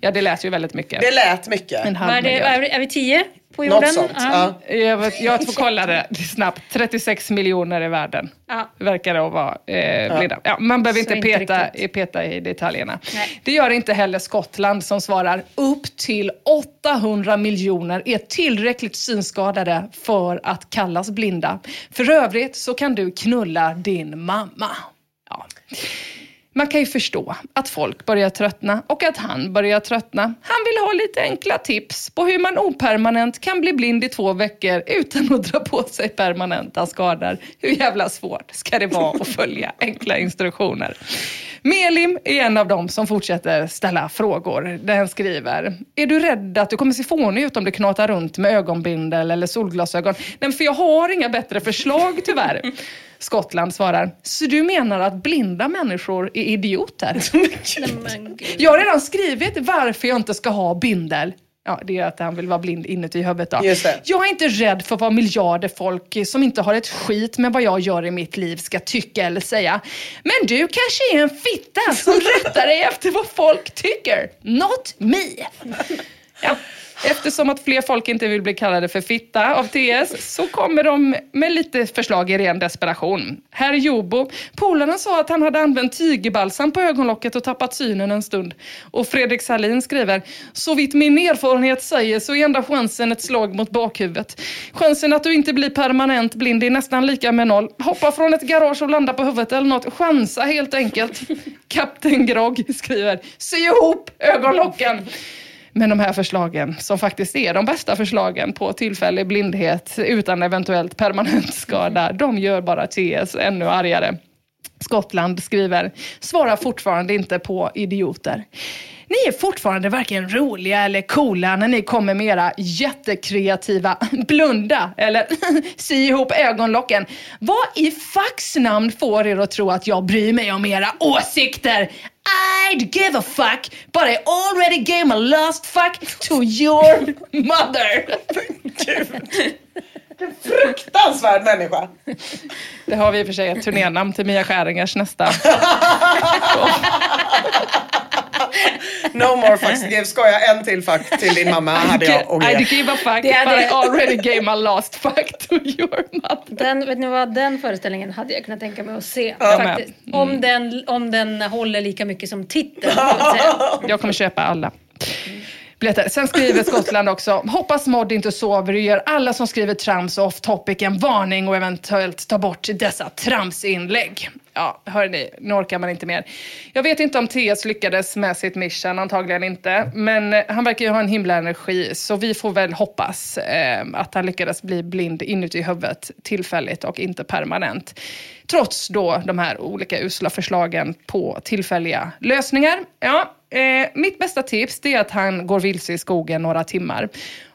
Ja, det lät ju väldigt mycket. Det lät mycket. En halv är, det, miljard. är, vi, är vi tio på jorden? Något sånt. Ja. Jag, vet- jag får kolla det snabbt. 36 miljoner i världen. Ja. Verkar det att vara eh, blinda. Ja, man behöver inte inte peta, riktigt. peta i detaljerna. Nej. Det gör inte heller Skottland som svarar upp till 800 miljoner är tillräckligt synskadade för att kallas blinda. För övrigt så kan du knulla din mamma. Ja. Man kan ju förstå att folk börjar tröttna och att han börjar tröttna. Han vill ha lite enkla tips på hur man opermanent kan bli blind i två veckor utan att dra på sig permanenta skador. Hur jävla svårt ska det vara att följa enkla instruktioner? Melim är en av dem som fortsätter ställa frågor. Den skriver, är du rädd att du kommer se fånig ut om du knatar runt med ögonbindel eller solglasögon? Nej, för jag har inga bättre förslag tyvärr. Skottland svarar, så du menar att blinda människor är idioter? [LAUGHS] Nej. Jag har redan skrivit varför jag inte ska ha bindel. Ja, det är att han vill vara blind inuti huvudet då. Jag är inte rädd för vad miljarder folk som inte har ett skit med vad jag gör i mitt liv ska tycka eller säga. Men du kanske är en fitta som rättar dig efter vad folk tycker. Not me. [LAUGHS] Ja. Eftersom att fler folk inte vill bli kallade för fitta av TS så kommer de med lite förslag i ren desperation. Herr Jobo, polarna sa att han hade använt tigerbalsam på ögonlocket och tappat synen en stund. Och Fredrik Salin skriver, så vitt min erfarenhet säger så är enda chansen ett slag mot bakhuvudet. Chansen att du inte blir permanent blind är nästan lika med noll. Hoppa från ett garage och landa på huvudet eller något. Chansa helt enkelt. [LAUGHS] Kapten Grogg skriver, sy ihop ögonlocken. Men de här förslagen, som faktiskt är de bästa förslagen på tillfällig blindhet utan eventuellt permanent skada, de gör bara TS ännu argare. Skottland skriver, svarar fortfarande inte på idioter. Ni är fortfarande varken roliga eller coola när ni kommer med era jättekreativa [LAUGHS] blunda eller [LAUGHS] sy ihop ögonlocken. Vad i fax namn får er att tro att jag bryr mig om era åsikter? I'd give a fuck, but I already gave my last fuck to your mother. Fruktansvärd människa. Det har vi i och för sig ett turnénamn till Mia Skäringers nästa. [LAUGHS] No more fucks to give. Skoja, en till fuck till din mamma hade jag och I'd give a fuck, Det hade- but I already gave my last fuck to your mother. Den, vet ni vad, den föreställningen hade jag kunnat tänka mig att se. Faktiskt. med. Om, den, om den håller lika mycket som titeln. [LAUGHS] jag kommer köpa alla biljetter. Sen skriver Skottland också, hoppas Mod inte sover och ger alla som skriver trams och off topic en varning och eventuellt ta bort dessa tramsinlägg. Ja, hörni, nu orkar man inte mer. Jag vet inte om TS lyckades med sitt mission, antagligen inte. Men eh, han verkar ju ha en himla energi, så vi får väl hoppas eh, att han lyckades bli blind inuti huvudet tillfälligt och inte permanent. Trots då de här olika usla förslagen på tillfälliga lösningar. Ja, eh, mitt bästa tips det är att han går vilse i skogen några timmar.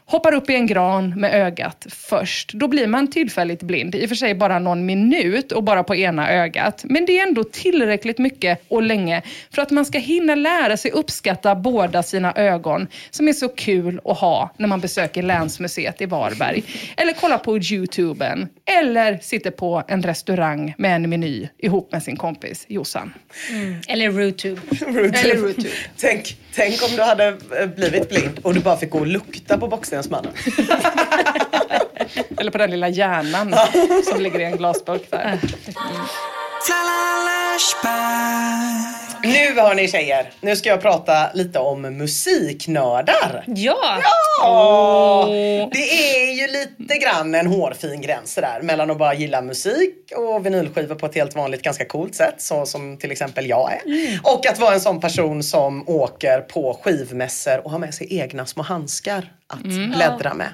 Hoppar upp i en gran med ögat först. Då blir man tillfälligt blind. I och för sig bara någon minut och bara på ena ögat. Men det är ändå tillräckligt mycket och länge för att man ska hinna lära sig uppskatta båda sina ögon som är så kul att ha när man besöker Länsmuseet i Varberg. Eller kollar på Youtuben. Eller sitter på en restaurang med en meny ihop med sin kompis Jossan. Mm. Eller Rootube. Eller Rootube. Tänk, tänk om du hade eh, blivit blind och du bara fick gå och lukta på bockstensmannen. [LAUGHS] Eller på den lilla hjärnan som ligger i en glasburk där. Nu hör ni tjejer, nu ska jag prata lite om musiknördar. Ja! Ja! Det är ju lite grann en hårfin gräns där mellan att bara gilla musik och vinylskivor på ett helt vanligt ganska coolt sätt, så som till exempel jag är. Mm. Och att vara en sån person som åker på skivmässor och har med sig egna små handskar att Mm. bläddra med.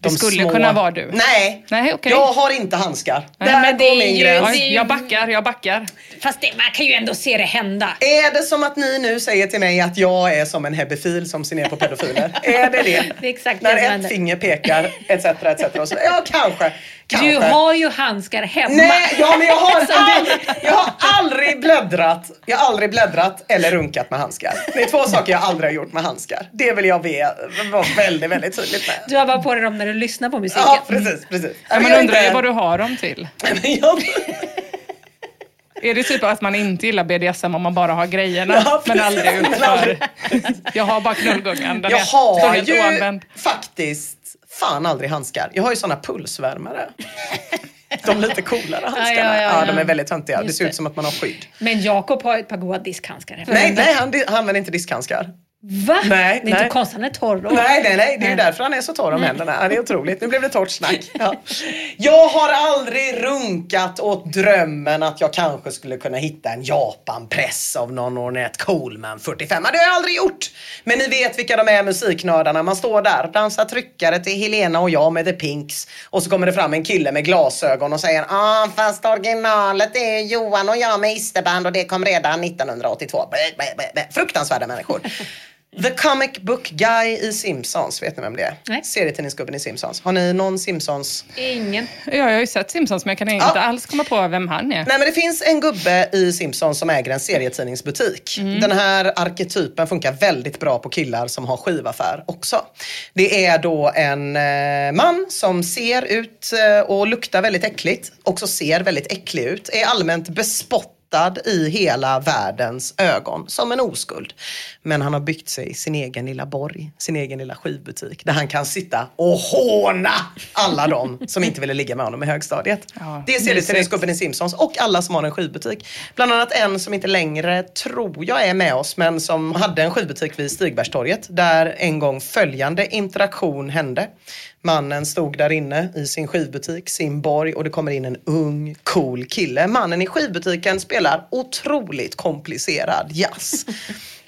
Det skulle kunna vara du. Nej, Nej, okej. jag har inte handskar. Nej, Där men det går min ju- gräns. Oj, jag backar, jag backar. Fast det, man kan ju ändå se det hända. Är det som att ni nu säger till mig att jag är som en hebefil som ser ner på pedofiler? är det det? [LAUGHS] Det är exakt När det ett händer. finger pekar etc. etc. Och så, ja, kanske. Kanske. Du har ju handskar hemma. Nej, ja, men jag har, aldrig, jag har aldrig bläddrat. Jag har aldrig bläddrat eller runkat med handskar. Det är två saker jag aldrig har gjort med handskar. Det vill jag vara väldigt, väldigt tydligt med. Du har bara på dig dem när du lyssnar på musiken. Ja, precis, precis. Ja, Men jag undrar ju inte- vad du har dem till. [LAUGHS] Men jag- Är det typ att man inte gillar BDSM om man bara har grejerna Ja, men aldrig utför? Jag har bara knullgungan. Den Jag har ju oanvänd. faktiskt fan aldrig handskar. Jag har ju såna pulsvärmare. [LAUGHS] De lite coolare handskarna. Ja, ja, ja, ja. de är väldigt töntiga. Det ser ut som att man har skydd. Men Jakob har ett par goda diskhandskar. Nej, nej han, han använder inte diskhandskar. Va? Nej, det är nej. inte konstigt han är torr då. Nej, nej, nej. Det är ju därför han är så torr om händerna. Det är otroligt. Nu blev det torrt snack. [LAUGHS] Ja. Jag har aldrig runkat åt drömmen att jag kanske skulle kunna hitta en Japanpress av någon Ornette Coleman 45. Men det har jag aldrig gjort. Men ni vet vilka de är musiknördarna. Man står där, dansar tryckare till Helena och jag med The Pinks. Och så kommer det fram en kille med glasögon och säger ah fast originalet är Johan och jag med Isterband och det kom redan 1982. Bä, bä, bä, bä. Fruktansvärda människor. The comic book guy i Simpsons, vet ni vem det är? Nej. Serietidningsgubben i Simpsons. Har ni någon Simpsons? Ingen. Ja, jag har ju sett Simpsons men jag kan inte Ja. alls komma på vem han är. Nej men det finns en gubbe i Simpsons som äger en serietidningsbutik. Den här arketypen funkar väldigt bra på killar som har skivaffär också. Det är då en eh, man som ser ut eh, och luktar väldigt äckligt, också ser väldigt äcklig ut, är allmänt bespottad i hela världens ögon som en oskuld. Men han har byggt sig sin egen lilla borg, sin egen lilla skivbutik där han kan sitta och håna alla de som inte ville ligga med honom i högstadiet. Ja, det är serietidningsgubben i Simpsons och alla som har en skivbutik. Bland annat en som inte längre tror jag är med oss men som hade en skivbutik vid Stigbergstorget där en gång följande interaktion hände. Mannen stod där inne i sin skivbutik, sin borg och det kommer in en ung cool kille. Mannen i skivbutiken spelar otroligt komplicerad jazz. [LAUGHS]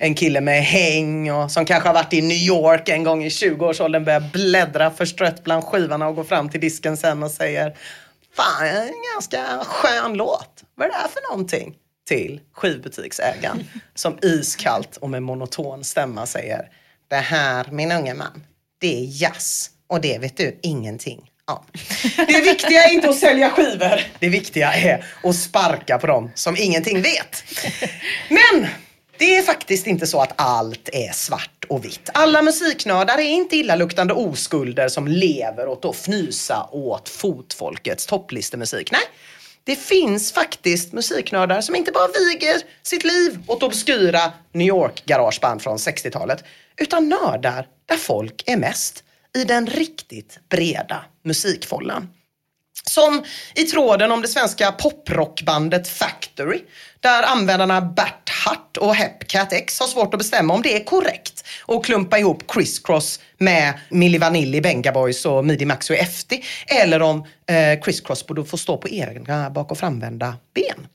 En kille med häng och som kanske har varit i New York en gång i 20-årsåldern börjar bläddra förstrött bland skivorna och går fram till disken sen och säger Fan, en ganska skön låt. Vad är det här för någonting? Till skivbutiksägaren som iskallt och med monoton stämma säger Det här, min unge man, det är jazz och det vet du ingenting om. [LAUGHS] Det viktiga är inte att sälja skivor. Det viktiga är att sparka på dem som ingenting vet. Men det är faktiskt inte så att allt är svart och vitt. Alla musiknördar är inte illaluktande oskulder som lever åt att fnysa åt fotfolkets topplistemusik. Nej, det finns faktiskt musiknördar som inte bara viger sitt liv åt obskyra New York-garageband från 60-talet, utan nördar där folk är mest i den riktigt breda musikfållan. Som i tråden om det svenska poprockbandet Factory där användarna Bert Hart och Hepcat X har svårt att bestämma om det är korrekt att klumpa ihop Criss Cross med Milli Vanilli, Benga Boys och Midi Maxi och Efti eller om eh, Criss Cross borde få stå på egna bak och framvända ben.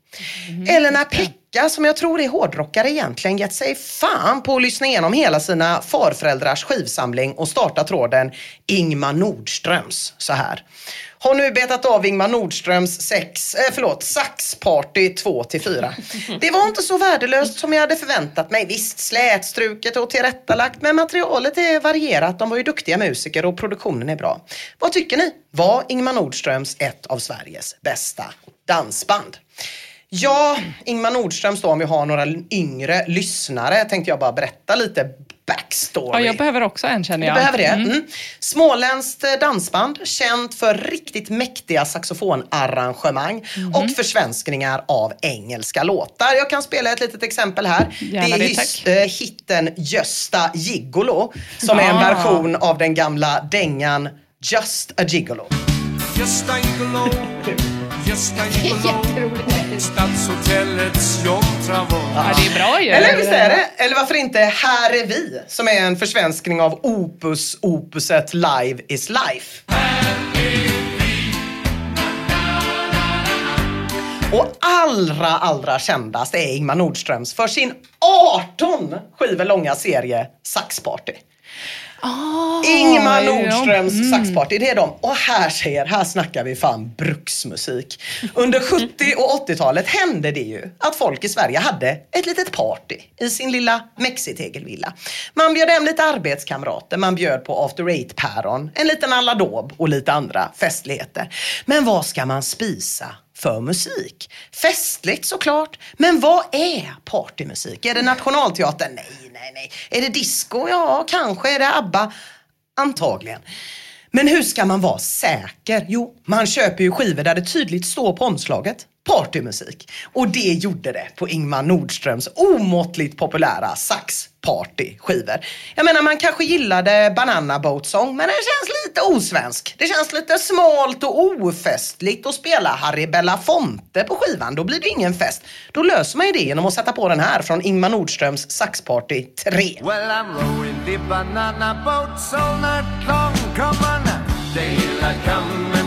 Eller när Pekka, som jag tror är hårdrockare egentligen, gett sig fan på att lyssna igenom hela sina farföräldrars skivsamling och starta tråden Ingmar Nordströms så här. Har nu betat av Ingmar Nordströms sex, eh, förlåt, saxparty 2 till 4. [LAUGHS] Det var inte så värdelöst som jag hade förväntat mig. Visst, slätstruket och tillrättalagt, men materialet är varierat. De var ju duktiga musiker och produktionen är bra. Vad tycker ni? Var Ingmar Nordströms ett av Sveriges bästa dansband? Ja, Ingmar Nordströms då, om vi har några yngre lyssnare, tänkte jag bara berätta lite backstory. Ja, jag behöver också en känner Du jag. behöver det? Mm. Mm. Småländskt dansband, känt för riktigt mäktiga saxofonarrangemang Mhm. och försvenskningar av engelska låtar. Jag kan spela ett litet exempel här. Gärna det är det, hys- eh, hitten Gösta Gigolo som är en Ah. version av den gamla dängan Just a Gigolo. Gösta Gigolo, Gösta Gigolo, Stadshotellets John Travolta. Ja, det är bra ju. Eller visst är det? Eller varför inte Här är vi, som är en försvenskning av Opus, opuset Live is life. Och allra, allra kändast är Ingmar Nordströms för sin 18 skivor långa serie Saxparty. Ingmar ja. Nordströms Mm. saxparty, det är de. Och här ser, här snackar vi fan bruksmusik. Under 70 och 80-talet hände det ju att folk i Sverige hade ett litet party i sin lilla mexitegelvilla. Man bjöd hem lite arbetskamrater, man bjöd på after eight-päron, en liten aladåb och lite andra festligheter. Men vad ska man spisa för musik. Festligt såklart, men vad är partymusik? Är det Nationalteatern? Nej, nej, nej. Är det disco? Ja, kanske. Är det ABBA? Antagligen. Men hur ska man vara säker? Jo, man köper ju skivor där det tydligt står på omslaget partymusik. Och det gjorde det på Ingmar Nordströms omåttligt populära sax partyskivor. Jag menar man kanske gillade Banana Boat Song men den känns lite osvensk. Det känns lite smalt och ofestligt att spela Harry Belafonte på skivan. Då blir det ingen fest. Då löser man ju det genom att sätta på den här från Ingmar Nordströms Saxparty 3. Well, I'm rowing the banana boat so not long. Come on. Daylight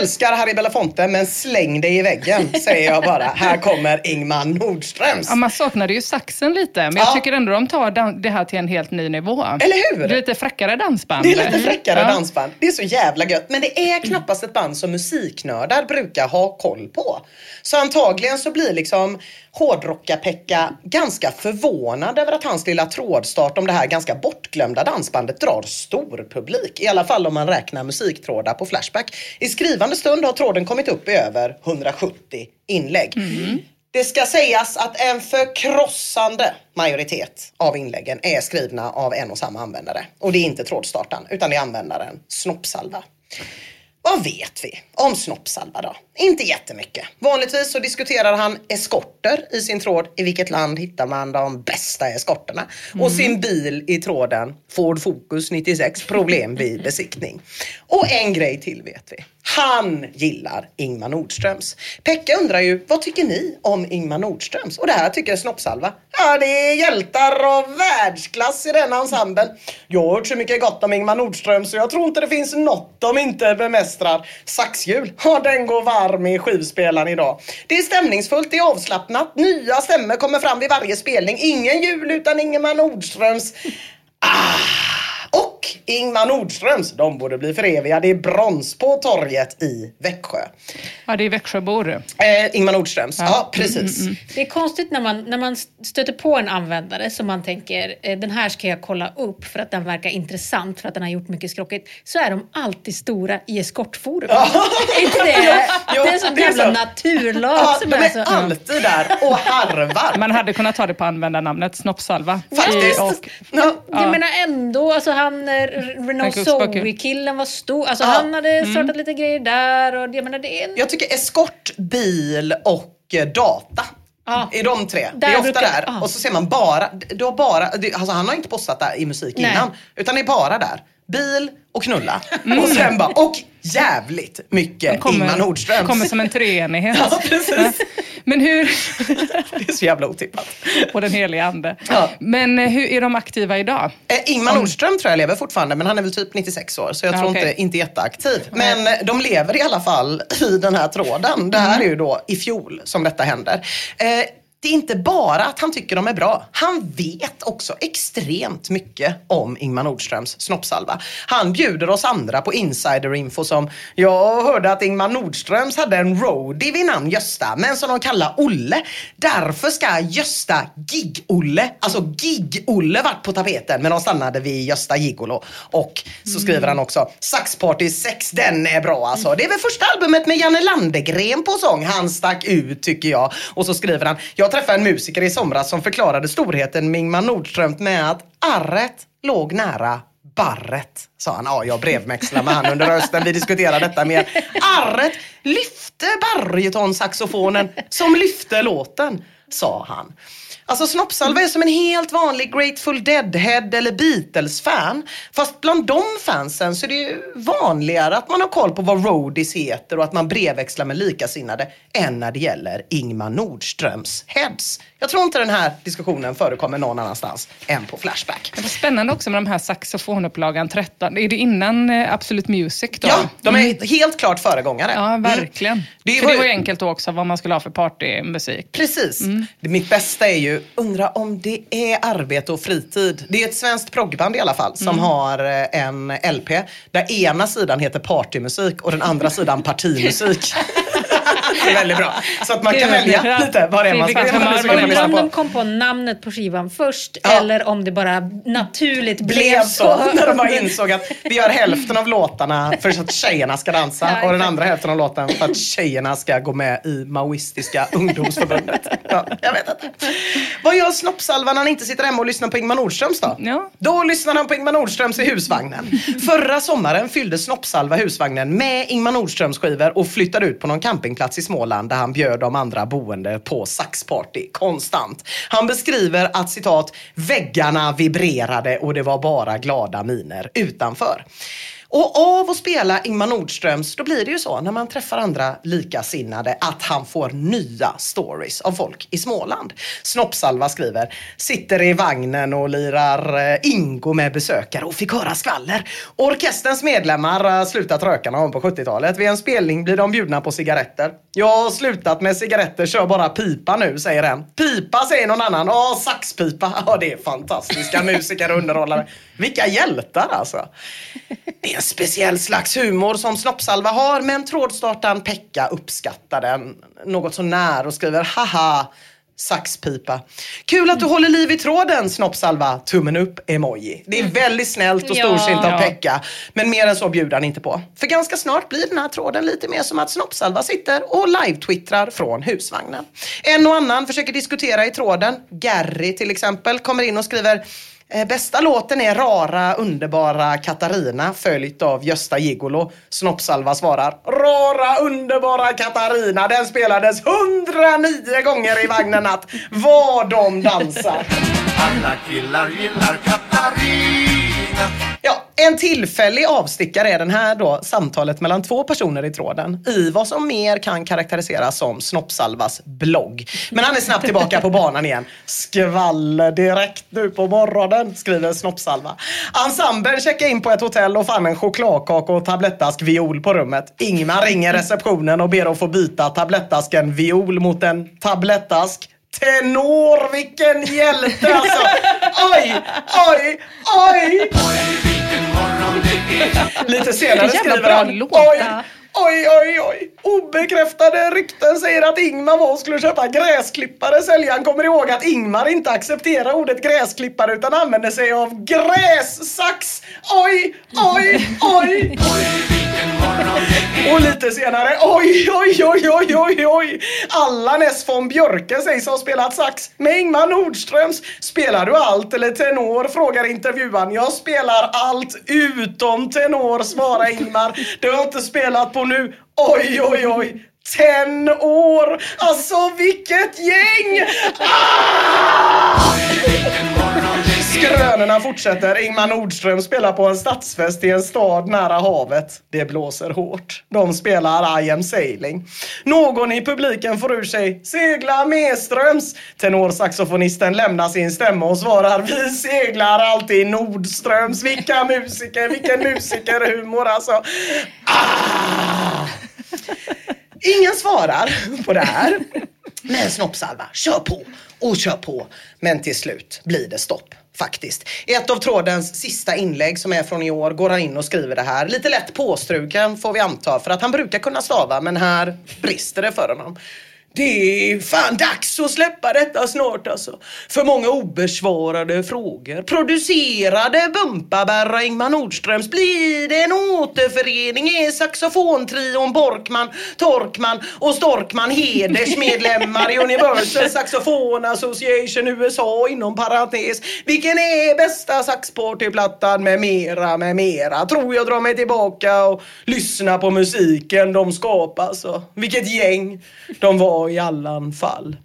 älskar Harry Belafonte men släng dig i väggen säger jag bara. Här kommer Ingmar Nordströms. Ja, man saknade ju saxen lite, men jag Ja. tycker ändå de tar det här till en helt ny nivå. Eller hur? Det är lite fräckare dansband. Det är lite fräckare Ja. dansband. Det är så jävla gött. Men det är knappast ett band som musiknördar brukar ha koll på. Så antagligen så blir liksom Hårdrocka-Pekka ganska förvånad över att hans lilla trådstart om det här ganska bortglömda dansbandet drar stor publik. I alla fall om man räknar musiktrådar på Flashback. I skrivande stund har tråden kommit upp i över 170 inlägg. Det ska sägas att en förkrossande majoritet av inläggen är skrivna av en och samma användare. Och det är inte trådstartaren, utan det är användaren Snoppsalva. Vad vet vi om Snoppsalva då? Inte jättemycket. Vanligtvis så diskuterar han eskorter i sin tråd. I vilket land hittar man de bästa eskorterna? Och sin bil i tråden Ford Focus 96, problem vid besiktning. Och en grej till vet vi. Han gillar Ingmar Nordströms. Pekka undrar ju, vad tycker ni om Ingmar Nordströms? Och det här tycker Snoppsalva. Ja, det är hjältar av världsklass i denna ensemblen. Jag har hört så mycket gott om Ingmar Nordström så jag tror inte det finns något de inte bemästrar. Saxhjul, ja den går varm i skivspelaren idag. Det är stämningsfullt, det är avslappnat, nya stämmor kommer fram vid varje spelning. Ingen jul utan Ingmar Nordströms. Ah! Ingmar Nordströms, de borde bli förevigade i brons på torget i Växjö. Ja, det är Växjöbor. Eh, Ingmar Nordströms, ja, precis. Det är konstigt när man, när man stöter på en användare som man tänker eh, den här ska jag kolla upp för att den verkar intressant för att den har gjort mycket skrockigt. Så är de alltid stora i eskortforum. [LAUGHS] är inte det? Jo, det är en sån det är jävla så. naturlag Ja, som de är är så... alltid där och harvar. [LAUGHS] Man hade kunnat ta det på användarnamnet Snoppsalva. Faktiskt. I- Och, Ja. Jag menar ändå, alltså han, eh, Renault Kuksbacke. Zoe-killen var stor. Alltså Ja. han hade startat lite grejer där och jag menar det är en... Jag tycker eskort, bil och eh, data. Ja. är de tre. Där det är ofta brukar- där. ja. Och så ser man bara, du har bara alltså han har inte postat där i musik Nej. innan. Utan det är bara där. Bil och knulla. Och sen bara, och jävligt mycket Ingmar Nordströms. kommer som en treenighet. [LAUGHS] Ja, precis. Men hur... [LAUGHS] Det är så jävla otippat. Och den heliga ande. Ja. Men eh, hur är de aktiva idag? Eh, Ingmar Nordström tror jag lever fortfortande, men han är väl typ 96 år, så jag Ja, tror okej. inte, inte jätteaktiv. Men eh, de lever i alla fall i den här tråden. Det här är ju då i fjol som detta händer. Eh, det är inte bara att han tycker de är bra. Han vet också extremt mycket om Ingmar Nordströms snoppsalva. Han bjuder oss andra på insiderinfo som jag hörde att Ingmar Nordströms hade en roadie vid namn Gösta, men som de kallar Olle. Därför ska Gösta Gig-Olle, alltså Gig-Olle varit på tapeten, men de stannade vid Gösta Gigolo. Och så skriver han också, Saxparty 6, den är bra alltså. Det är väl första albumet med Janne Landegren på sång. Han stack ut tycker jag. Och så skriver han, jag träffade en musiker i somras som förklarade storheten med Ingmar Nordström med att arret låg nära barret, sa han. Ja, jag brevväxlade med han under rösten. Vi diskuterade detta mer. Arret lyfte barytonsaxofonen som lyfte låten. sa han. Alltså Snoppsalva är som en helt vanlig Grateful Dead-head eller Beatles-fan. Fast bland de fansen så är det ju vanligare att man har koll på vad roadies heter och att man brevväxlar med likasinnade än när det gäller Ingmar Nordströms heads. Jag tror inte den här diskussionen förekommer någon annanstans än på Flashback. Det var spännande också med de här saxofonupplagan 13. Är det innan eh, Absolute Music då? Ja, de är Mm. helt klart föregångare. Ja, verkligen. Mm. Det var ju- det var ju enkelt också vad man skulle ha för partymusik. Precis. Det, mitt bästa är ju, undra om det är arbete och fritid. Det är ett svenskt proggband i alla fall som Mm. har eh, en LP där ena sidan heter partymusik och den andra sidan partimusik. [LAUGHS] det är väldigt bra. Så att man kan Kul. välja Ja. lite vad det är man ska, lyssna om på. de kom på namnet på skivan först Ja. eller om det bara naturligt blev, blev så när de bara insåg att vi gör hälften av låtarna för att tjejerna ska dansa Ja, och den andra hälften av låten för att tjejerna ska gå med i Maoistiska ungdomsförbundet. Ja, jag vet inte. Vad gör Snoppsalva när han inte sitter hemma och lyssnar på Ingmar Nordströms då? Ja. Då lyssnar han på Ingmar Nordströms i husvagnen. Förra sommaren fyllde Snoppsalva husvagnen med Ingmar Nordströms skivor och flyttade ut på någon campingplats i Småland där han bjöd de andra boende på saxparty konstant. Han beskriver att citat, väggarna vibrerade och det var bara glada miner utanför. Och av att spela Ingmar Nordströms, då blir det ju så när man träffar andra likasinnade att han får nya stories av folk i Småland. Snoppsalva skriver, sitter i vagnen och lirar eh, Ingo med besökare och fick höra skvaller. Orkesterns medlemmar har slutat röka någon gång på 70-talet. Vid en spelning blir de bjudna på cigaretter. Jag har slutat med cigaretter, kör bara pipa nu, säger en. Pipa, säger någon annan. Ja, saxpipa. [LAUGHS] Ja, det är fantastiska musiker och underhållare. Vilka hjältar alltså. Det [LAUGHS] är en speciell slags humor som Snoppsalva har, men trådstartaren Pekka uppskattar den något så när och skriver haha saxpipa. Kul att du håller liv i tråden Snoppsalva. Tummen upp emoji. Det är väldigt snällt och Ja. storsint av. Pekka. Men mer än så bjuder han inte på. För ganska snart blir den här tråden lite mer som att Snoppsalva sitter och live-twittrar från husvagnen. En och annan försöker diskutera i tråden. Gary till exempel kommer in och skriver Eh, bästa låten är Rara underbara Katarina följt av Gösta Gigolo. Snoppsalva svarar Rara underbara Katarina. Den spelades 109 gånger i vagnen natt. Vad de dansar. Alla killar gillar Katarina en tillfällig avstickare är den här då samtalet mellan två personer i tråden i vad som mer kan karaktäriseras som Snoppsalvas blogg. Men han är snabbt tillbaka på banan igen. Skvaller direkt nu på morgonen, skriver Snoppsalva. Ensemblen checkar in på ett hotell och fann en chokladkaka och tablettask viol på rummet. Ingmar ringer receptionen och ber att få byta tablettasken viol mot en tablettask Tenor, vilken hjälte alltså! Oj, oj, oj! Lite senare skriver han oj, oj, oj, oj. Obekräftade rykten säger att Ingmar var och skulle köpa gräsklippare. Säljaren kommer ihåg att Ingmar inte accepterar ordet gräsklippare utan använder sig av grässax. Oj, oj, oj. Och lite senare, oj, oj, oj, oj, oj, oj. Allan S von Björke sägs ha spelat sax med Ingmar Nordströms. Spelar du allt eller tenor? Frågar intervjuaren. Jag spelar allt utom tenor, svarar Ingmar. Det har jag inte spelat på nu. Oj, oj, oj. Ten år! Alltså vilket gäng! Ah! Skrönorna fortsätter. Ingmar Nordström spelar på en stadsfest i en stad nära havet. Det blåser hårt. De spelar I am sailing. Någon i publiken får ur sig “Segla medströms”. Tenorsaxofonisten lämnar sin stämma och svarar “Vi seglar alltid nordströms”. Vilka musiker, vilken musikerhumor alltså. Ah! Ingen svarar på det här. Men Snoppsalva, kör på och kör på. Men till slut blir det stopp. Faktiskt. I ett av trådens sista inlägg som är från i år går han in och skriver det här. Lite lätt påstruken får vi anta för att han brukar kunna stava men här brister det för honom. Det är fan dags att släppa detta snart alltså. För många obesvarade frågor. Producerade Bumpaberra Ingmar Nordströms blir det en återförening? Är saxofontrion Borkman, Torkman och Storkman hedersmedlemmar i [LAUGHS] Universal Saxophone Association USA inom parentes? Vilken är bästa saxpartyplattan med mera, med mera? Tror jag drar mig tillbaka och lyssnar på musiken de skapar. Så. Vilket gäng de var i alla fall.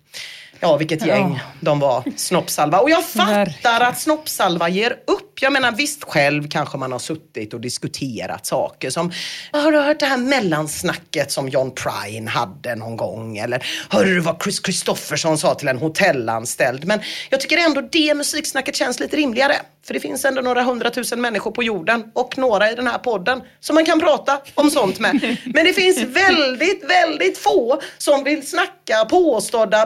Ja, vilket gäng Ja. de var. Snoppsalva. Och jag [LAUGHS] fattar Verkligen. att Snoppsalva ger upp. Jag menar visst, själv kanske man har suttit och diskuterat saker som, har du hört det här mellansnacket som John Prine hade någon gång? Eller hörde du vad Chris Kristoffersson sa till en hotellanställd? Men jag tycker ändå det musiksnacket känns lite rimligare. För det finns ändå några hundratusen människor på jorden och några i den här podden som man kan prata om sånt med. Men det finns [LAUGHS] väldigt, väldigt få som vill snacka påstådda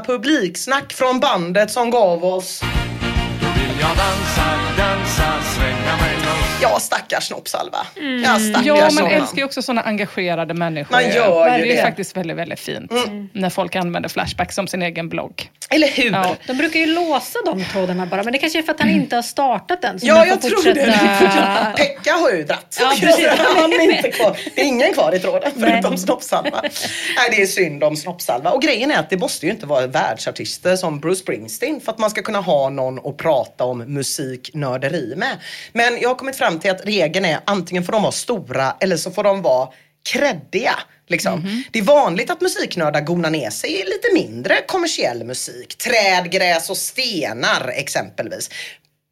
publiksnack från bandet som gav oss Ja, stackars Snoppsalva. Ja, stackars Ja, man älskar ju också sådana engagerade människor. Man gör ju det är det. faktiskt väldigt, väldigt fint när folk använder Flashback som sin egen blogg. Eller hur? Ja. De brukar ju låsa de trådarna bara, men det kanske är för att han inte har startat den. så Ja, jag tror det. [LAUGHS] Pekka har ju dratt. Ja, precis. Han är inte kvar. Det är ingen kvar i tråden Nej. förutom Snoppsalva. Nej, det är synd om Snoppsalva. Och grejen är att det måste ju inte vara världsartister som Bruce Springsteen för att man ska kunna ha någon att prata om musiknörderi med. Men jag har kommit fram till att regeln är antingen får de vara stora eller så får de vara kreddiga. Liksom. Det är vanligt att musiknördar gonar ner sig i lite mindre kommersiell musik. Träd, gräs och stenar exempelvis.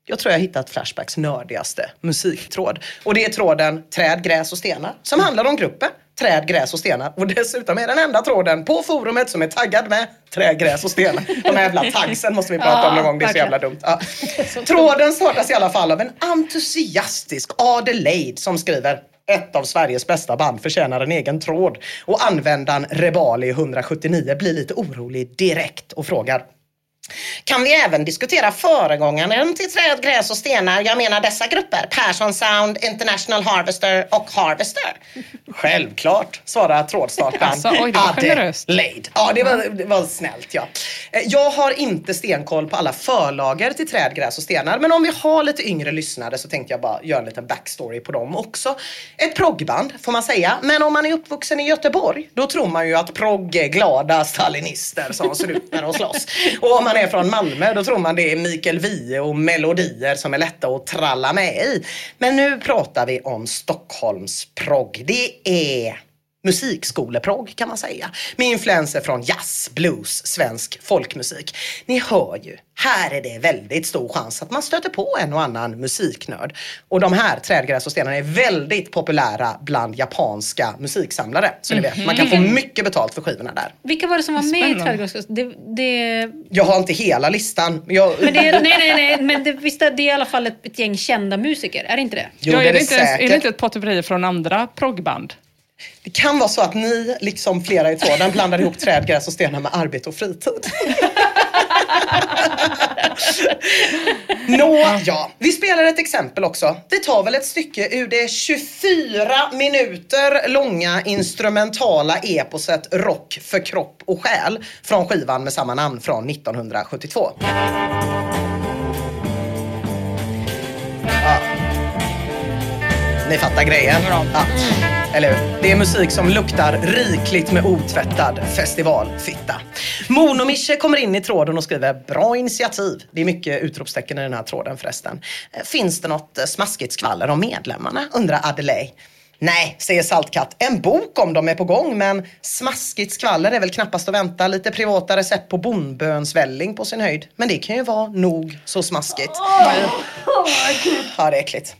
Jag tror jag har hittat Flashbacks nördigaste musiktråd. Och det är tråden Träd, gräs och stenar som handlar om gruppen Träd, gräs och stenar. Och dessutom är den enda tråden på forumet som är taggad med Träd, gräs och stenar. De här jävla tagsen måste vi prata om någon gång. Det är så jävla dumt. Ja. [LAUGHS] Tråden startas i alla fall av en entusiastisk Adelaide som skriver ett av Sveriges bästa band förtjänar en egen tråd. Och användaren Rebali 179 blir lite orolig direkt och frågar kan vi även diskutera föregångaren till träd, gräs och stenar? Jag menar dessa grupper. Persson Sound, International Harvester och Harvester. [LAUGHS] Självklart, svarar trådstartaren. Alltså, oj, det var generöst. Adelaide. Ja, det var, det var snällt ja. Eh, Jag har inte stenkoll på alla förlager till träd, gräs och stenar. Men om vi har lite yngre lyssnare så tänkte jag bara göra en liten backstory på dem också. Ett proggband får man säga. Men om man är uppvuxen i Göteborg då tror man ju att progg är glada stalinister som ser ut när de slåss. Och om man man är från Malmö då tror man det är Mikael Wiehe och melodier som är lätta att tralla med i. Men nu pratar vi om Stockholms progg. Det är musikskoleprogg kan man säga. Med influenser från jazz, blues, svensk folkmusik. Ni hör ju, här är det väldigt stor chans att man stöter på en och annan musiknörd. Och de här trädgräs och stenar är väldigt populära bland japanska musiksamlare. Så ni vet, man kan få Mhm. mycket betalt för skivorna där. Vilka var det som var med i Spännande. Trädgårdsgården? Det, det, Jag har inte hela listan. Jag, men det, är- nej, nej, nej, men det, visst, är det är i alla fall ett, ett gäng kända musiker, är det inte det? Jo, ja, det är, är det det inte, är säkert. det inte ett potpurri från andra proggband? Det kan vara så att ni, liksom flera i tråden, blandar ihop träd, gräs och stenar med arbete och fritid. Nå, ja. Vi spelar ett exempel också. Vi tar väl ett stycke ur det 24 minuter långa instrumentala eposet Rock för kropp och själ från skivan med samma namn från 1972. Ja. Ni fattar grejen? Ja. Eller hur? Det är musik som luktar rikligt med otvättad festivalfitta. Monomische kommer in i tråden och skriver bra initiativ. Det är mycket utropstecken i den här tråden förresten. Eh, Finns det något eh, smaskigt skvaller om medlemmarna? undrar Adelaide. Nej, säger Saltkatt. En bok om dem är på gång, men smaskigt skvaller är väl knappast att vänta. Lite privata recept på bondbönsvälling på sin höjd. Men det kan ju vara nog så smaskigt. Ja, det är äckligt.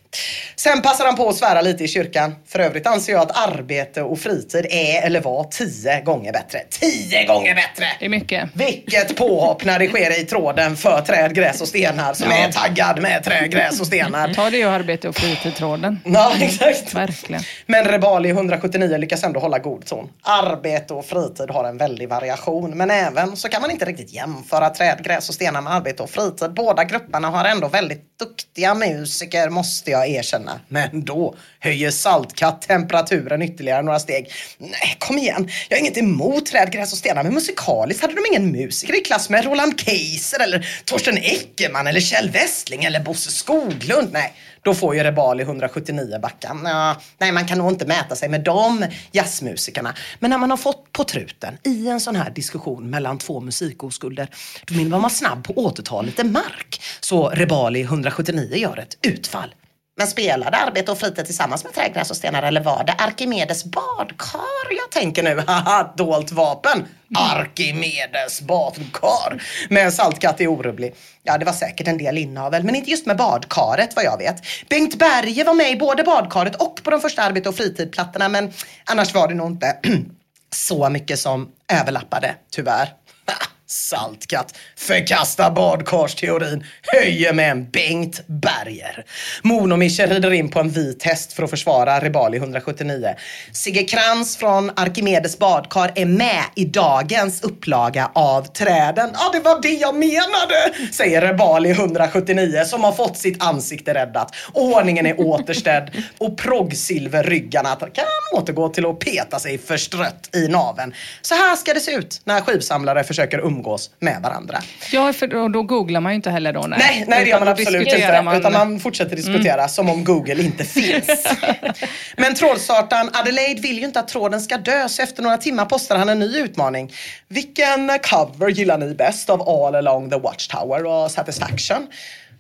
Sen passar han på att svära lite i kyrkan. För övrigt anser jag att arbete och fritid är eller var tio gånger bättre. Tio gånger bättre! Det är mycket. Vilket påhopp när det sker i tråden för träd, gräs och stenar som Ja. är taggad med träd, gräs och stenar. Ta det och arbete och fritid-tråden. Ja, exakt. Verkligen. Men Rebali 179 lyckas ändå hålla god ton. Arbete och fritid har en väldig variation. Men även så kan man inte riktigt jämföra träd, gräs och stenar med arbete och fritid. Båda grupperna har ändå väldigt duktiga musiker måste jag erkänna. Men då höjer Saltkatt temperaturen ytterligare några steg. Nej, kom igen. Jag har inget emot träd, gräs och stenar. Men musikaliskt hade de ingen musiker i klass med Roland Keiser eller Torsten Eckermann eller Kjell Westling eller Bosse Skoglund. Nej, då får ju Rebali 179 backa. Ja, nej, man kan nog inte mäta sig med de jazzmusikerna. Men när man har fått på truten i en sån här diskussion mellan två musikoskulder, då vill man vara snabb på att återta lite mark. Så Rebali 179 gör ett utfall. Men spelade arbete och fritid tillsammans med trägräs och stenar eller var det Arkimedes badkar jag tänker nu? [LAUGHS] Haha, dolt vapen. Arkimedes badkar. Med en saltkatt i orubblig. Ja, det var säkert en del inavel, men inte just med badkaret vad jag vet. Bengt Berge var med i både badkaret och på de första arbete och fritidplattorna, men annars var det nog inte [CLEARS THROAT] så mycket som överlappade, tyvärr. [LAUGHS] Saltkatt förkastar badkarsteorin, höjer med en Bengt Berger. Monomischer rider in på en vit häst för att försvara Rebali 179. Sigge Kranz från Arkimedes badkar är med i dagens upplaga av Träden. Ja, det var det jag menade, säger Rebali 179 som har fått sitt ansikte räddat. Ordningen är återställd och proggsilverryggarna kan återgå till att peta sig förstrött i naven. Så här ska det se ut när skivsamlare försöker umgås med varandra. Ja, för då, då googlar man ju inte heller då. Nej, Nej, nej det gör man absolut inte. man- Utan man fortsätter diskutera Mm. som om Google inte finns. [LAUGHS] Men trådstartaren Adelaide vill ju inte att tråden ska dö så efter några timmar postar han en ny utmaning. Vilken cover gillar ni bäst av All along the Watchtower och Satisfaction?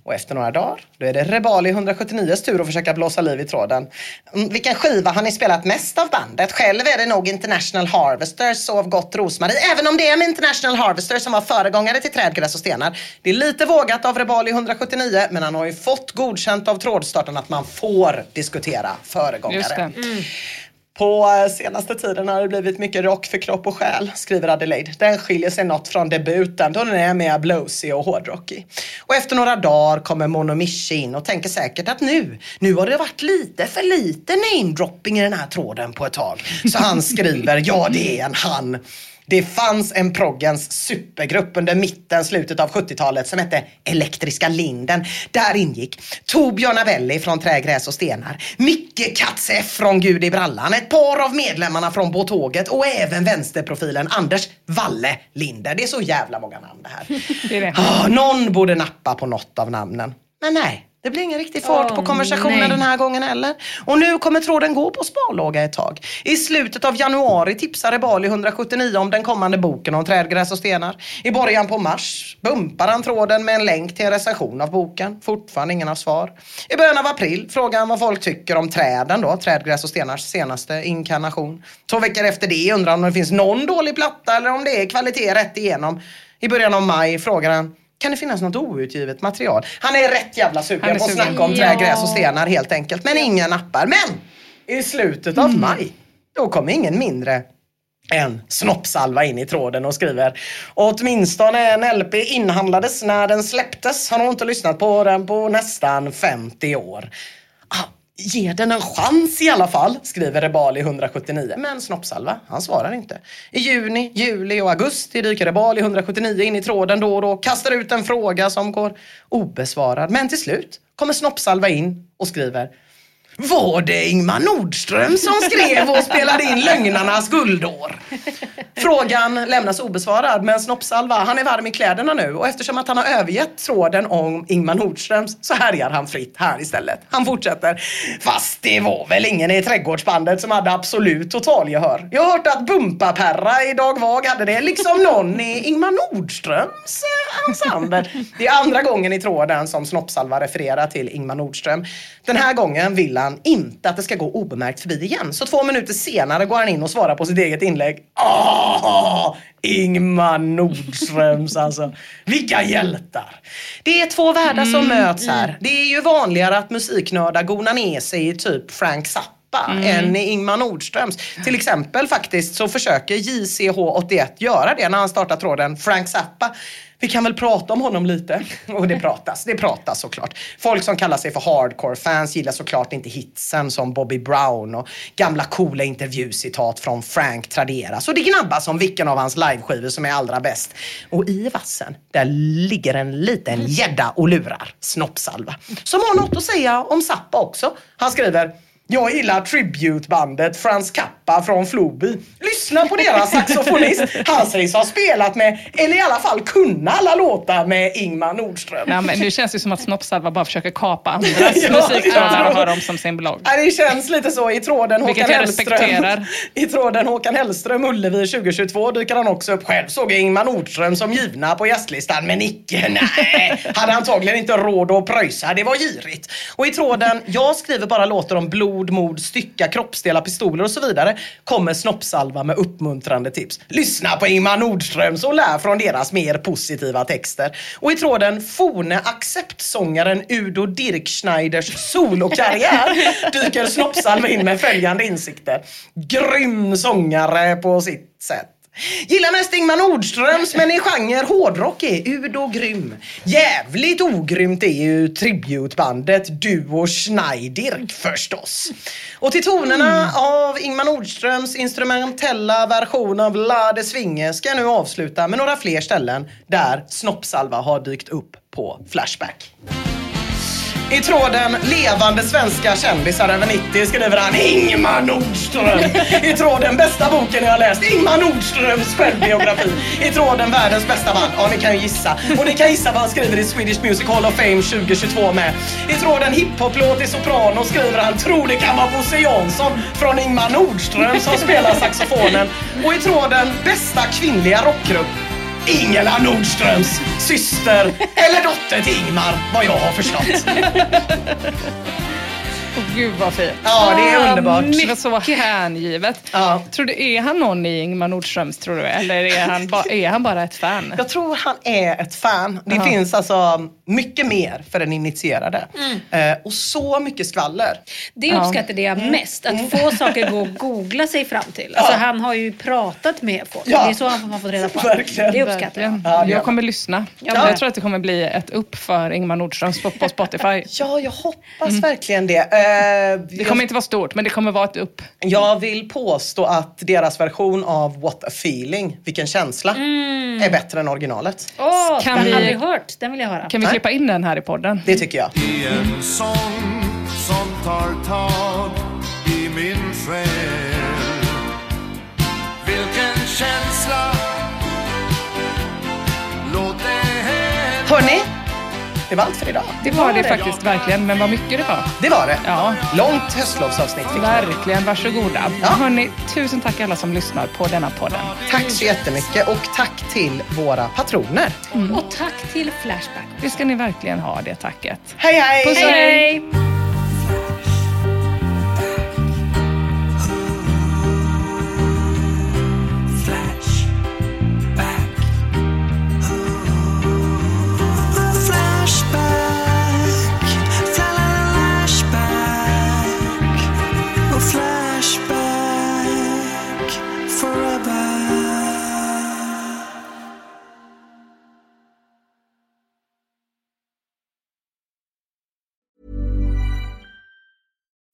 Och efter några dagar, då är det Rebali 179 tur att försöka blåsa liv i tråden. Mm, vilken skiva har ni spelat mest av bandet? Själv är det nog International Harvester, Sov gott Rosmarie. Även om det är med International Harvester som var föregångare till Trädgräs och stenar. Det är lite vågat av Rebali 179, men han har ju fått godkänt av trådstarten att man får diskutera föregångare. Mm. På eh, senaste tiden har det blivit mycket rock för kropp och själ, skriver Adelaide. Den skiljer sig något från debuten då den är mer bluesig och hårdrockig. Och efter några dagar kommer Monomichi in och tänker säkert att nu, nu har det varit lite för lite namedropping i den här tråden på ett tag. Så han skriver, [LAUGHS] ja det är en han. Det fanns en proggens supergrupp under mitten, slutet av 70-talet som hette Elektriska Linden. Där ingick Torbjörn Avelli från Trägräs och Stenar, Micke Katz F från Gud i brallan, ett par av medlemmarna från Båtåget och även vänsterprofilen Anders Valle Linder. Det är så jävla många namn det här. [LAUGHS] Det är det. Ah, någon borde nappa på något av namnen. Men nej, det blir ingen riktig fart Åh, på konversationen nej. den här gången heller. Och nu kommer tråden gå på sparlåga ett tag. I slutet av januari tipsar Rebali 179 om den kommande boken om trädgräs och stenar. I början på mars bumpar han tråden med en länk till en recension av boken. Fortfarande ingen har svar. I början av april frågar han vad folk tycker om träden då, Trädgräs och stenars senaste inkarnation. Två veckor efter det undrar han om det finns någon dålig platta eller om det är kvalitet rätt igenom. I början av maj frågar han kan det finnas något outgivet material? Han är rätt jävla sugen på att snacka om trägräs och stenar helt enkelt. Men ingen nappar. Men i slutet av maj, då kommer ingen mindre än Snoppsalva in i tråden och skriver åtminstone en LP inhandlades när den släpptes. Han har inte lyssnat på den på nästan 50 år. Ge den en chans i alla fall, skriver Rebali 179. Men Snoppsalva, han svarar inte. I juni, juli och augusti dyker Rebali 179 in i tråden då och då, kastar ut en fråga som går obesvarad. Men till slut kommer Snoppsalva in och skriver var det Ingmar Nordström som skrev och spelade in Lögnarnas guldår? Frågan lämnas obesvarad men Snoppsalva, han är varm i kläderna nu och eftersom att han har övergett tråden om Ingmar Nordströms så härjar han fritt här istället. Han fortsätter. Fast det var väl ingen i trädgårdsbandet som hade absolut totalgehör. Jag har hört att Bumpa-Perra i Dag Vag hade det, liksom någon i Ingmar Nordströms eh, ensemble. Det är andra gången i tråden som Snoppsalva refererar till Ingmar Nordström. Den här gången vill han inte att det ska gå obemärkt förbi igen. Så två minuter senare går han in och svarar på sitt eget inlägg. Ah, Ingmar Nordströms alltså. Vilka hjältar! Det är två världar som möts här. Det är ju vanligare att musiknördar gonar ner sig i typ Frank Zappa än i Ingmar Nordströms. Till exempel faktiskt så försöker JCH81 göra det när han startar tråden Frank Zappa. Vi kan väl prata om honom lite? Och det pratas, det pratas såklart. Folk som kallar sig för hardcore-fans gillar såklart inte hitsen som Bobby Brown och gamla coola intervjucitat från Frank traderas. Och det gnabbas om vilken av hans liveskivor som är allra bäst. Och i vassen, där ligger en liten gädda och lurar, Snoppsalva. Som har något att säga om Zappa också. Han skriver jag gillar tributebandet Frans Kappa från Floby. lyssna på deras saxofonist. Han sägs ha spelat med, eller i alla fall kunna alla låtar med Ingmar Nordström. Ja, men det känns ju som att Snoppsalva bara försöker kapa andras [LAUGHS] Ja, musiktrådar och ha dem som sin blogg. Ja, det känns lite så i tråden Vilket Håkan Hellström. I tråden Håkan Hellström Ullevi 2022 dyker han också upp själv. Såg jag Ingmar Nordström som givna på gästlistan men icke, nej. Hade antagligen inte råd att pröjsa, det var girigt. Och i tråden Jag skriver bara låtar om blod, mord, stycka, kroppsdelar, pistoler och så vidare kommer Snoppsalva med uppmuntrande tips. Lyssna på Ingmar Nordströms och lär från deras mer positiva texter. Och i tråden Forne acceptsångaren Udo Dirkschneiders solokarriär [LAUGHS] dyker Snoppsalva in med följande insikter. Grym sångare på sitt sätt. Gillar mest Ingmar Nordströms men i genre hårdrock är Udo grym. Jävligt ogrymt är ju tributebandet Duo Schneidirk förstås. Och till tonerna av Ingmar Nordströms instrumentella version av La de Svinge ska jag nu avsluta med några fler ställen där Snoppsalva har dykt upp på Flashback. I tråden levande svenska kändisar över 90 skriver han Ingmar Nordström. I tråden bästa boken jag har läst, Ingmar Nordströms självbiografi. I tråden världens bästa band, ja ni kan ju gissa. Och ni kan gissa vad han skriver i Swedish Music Hall of Fame 2022 med. I tråden Hiphoplåt i soprano skriver han Tror det kan vara Bosse Jansson från Ingmar Nordström som spelar saxofonen. Och i tråden bästa kvinnliga rockgrupp Ingela Nordströms syster eller dotter till Ingmar, vad jag har förstått. [LAUGHS] Gud vad fint. Ja, det är underbart. Det var så hängivet. Ja. Tror du, är han någon i Ingmar Nordströms tror du? Eller är han, ba, är han bara ett fan? [LAUGHS] Jag tror han är ett fan. Det Ja. finns alltså mycket mer för den initierade. Eh, och så mycket skvaller. Det uppskattade jag mest. Att få saker gå att googla sig fram till. Alltså, Ja. Han har ju pratat med folk. Ja. Det är så han har fått reda på. Verkligen. Det uppskattar jag. Ja, det jag kommer lyssna. Ja. Jag tror att det kommer bli ett upp för Ingmar Nordströms på, på Spotify. [LAUGHS] Ja, jag hoppas verkligen det. Eh, Det kommer inte vara stort, men det kommer vara ett upp. Jag vill påstå att deras version av What a feeling, vilken känsla, är bättre än originalet. Åh, Kan den vi- har aldrig hört. Den vill jag höra. Kan vi Nej. klippa in den här i podden? Det tycker jag. I en sång som tar tag i min själ Vilken känsla Låt det hända Hörni, det var allt för idag. Det var det faktiskt verkligen, men vad mycket det var. Det var det. Ja. Långt höstlovsavsnitt fick. Verkligen, varsågoda. Ja. Hörni, tusen tack alla som lyssnar på denna podden. Tack så jättemycket och tack till våra patroner. Och tack till Flashback. Det ska ni verkligen ha, det tacket. Hej hej! Puss och Hej, hej!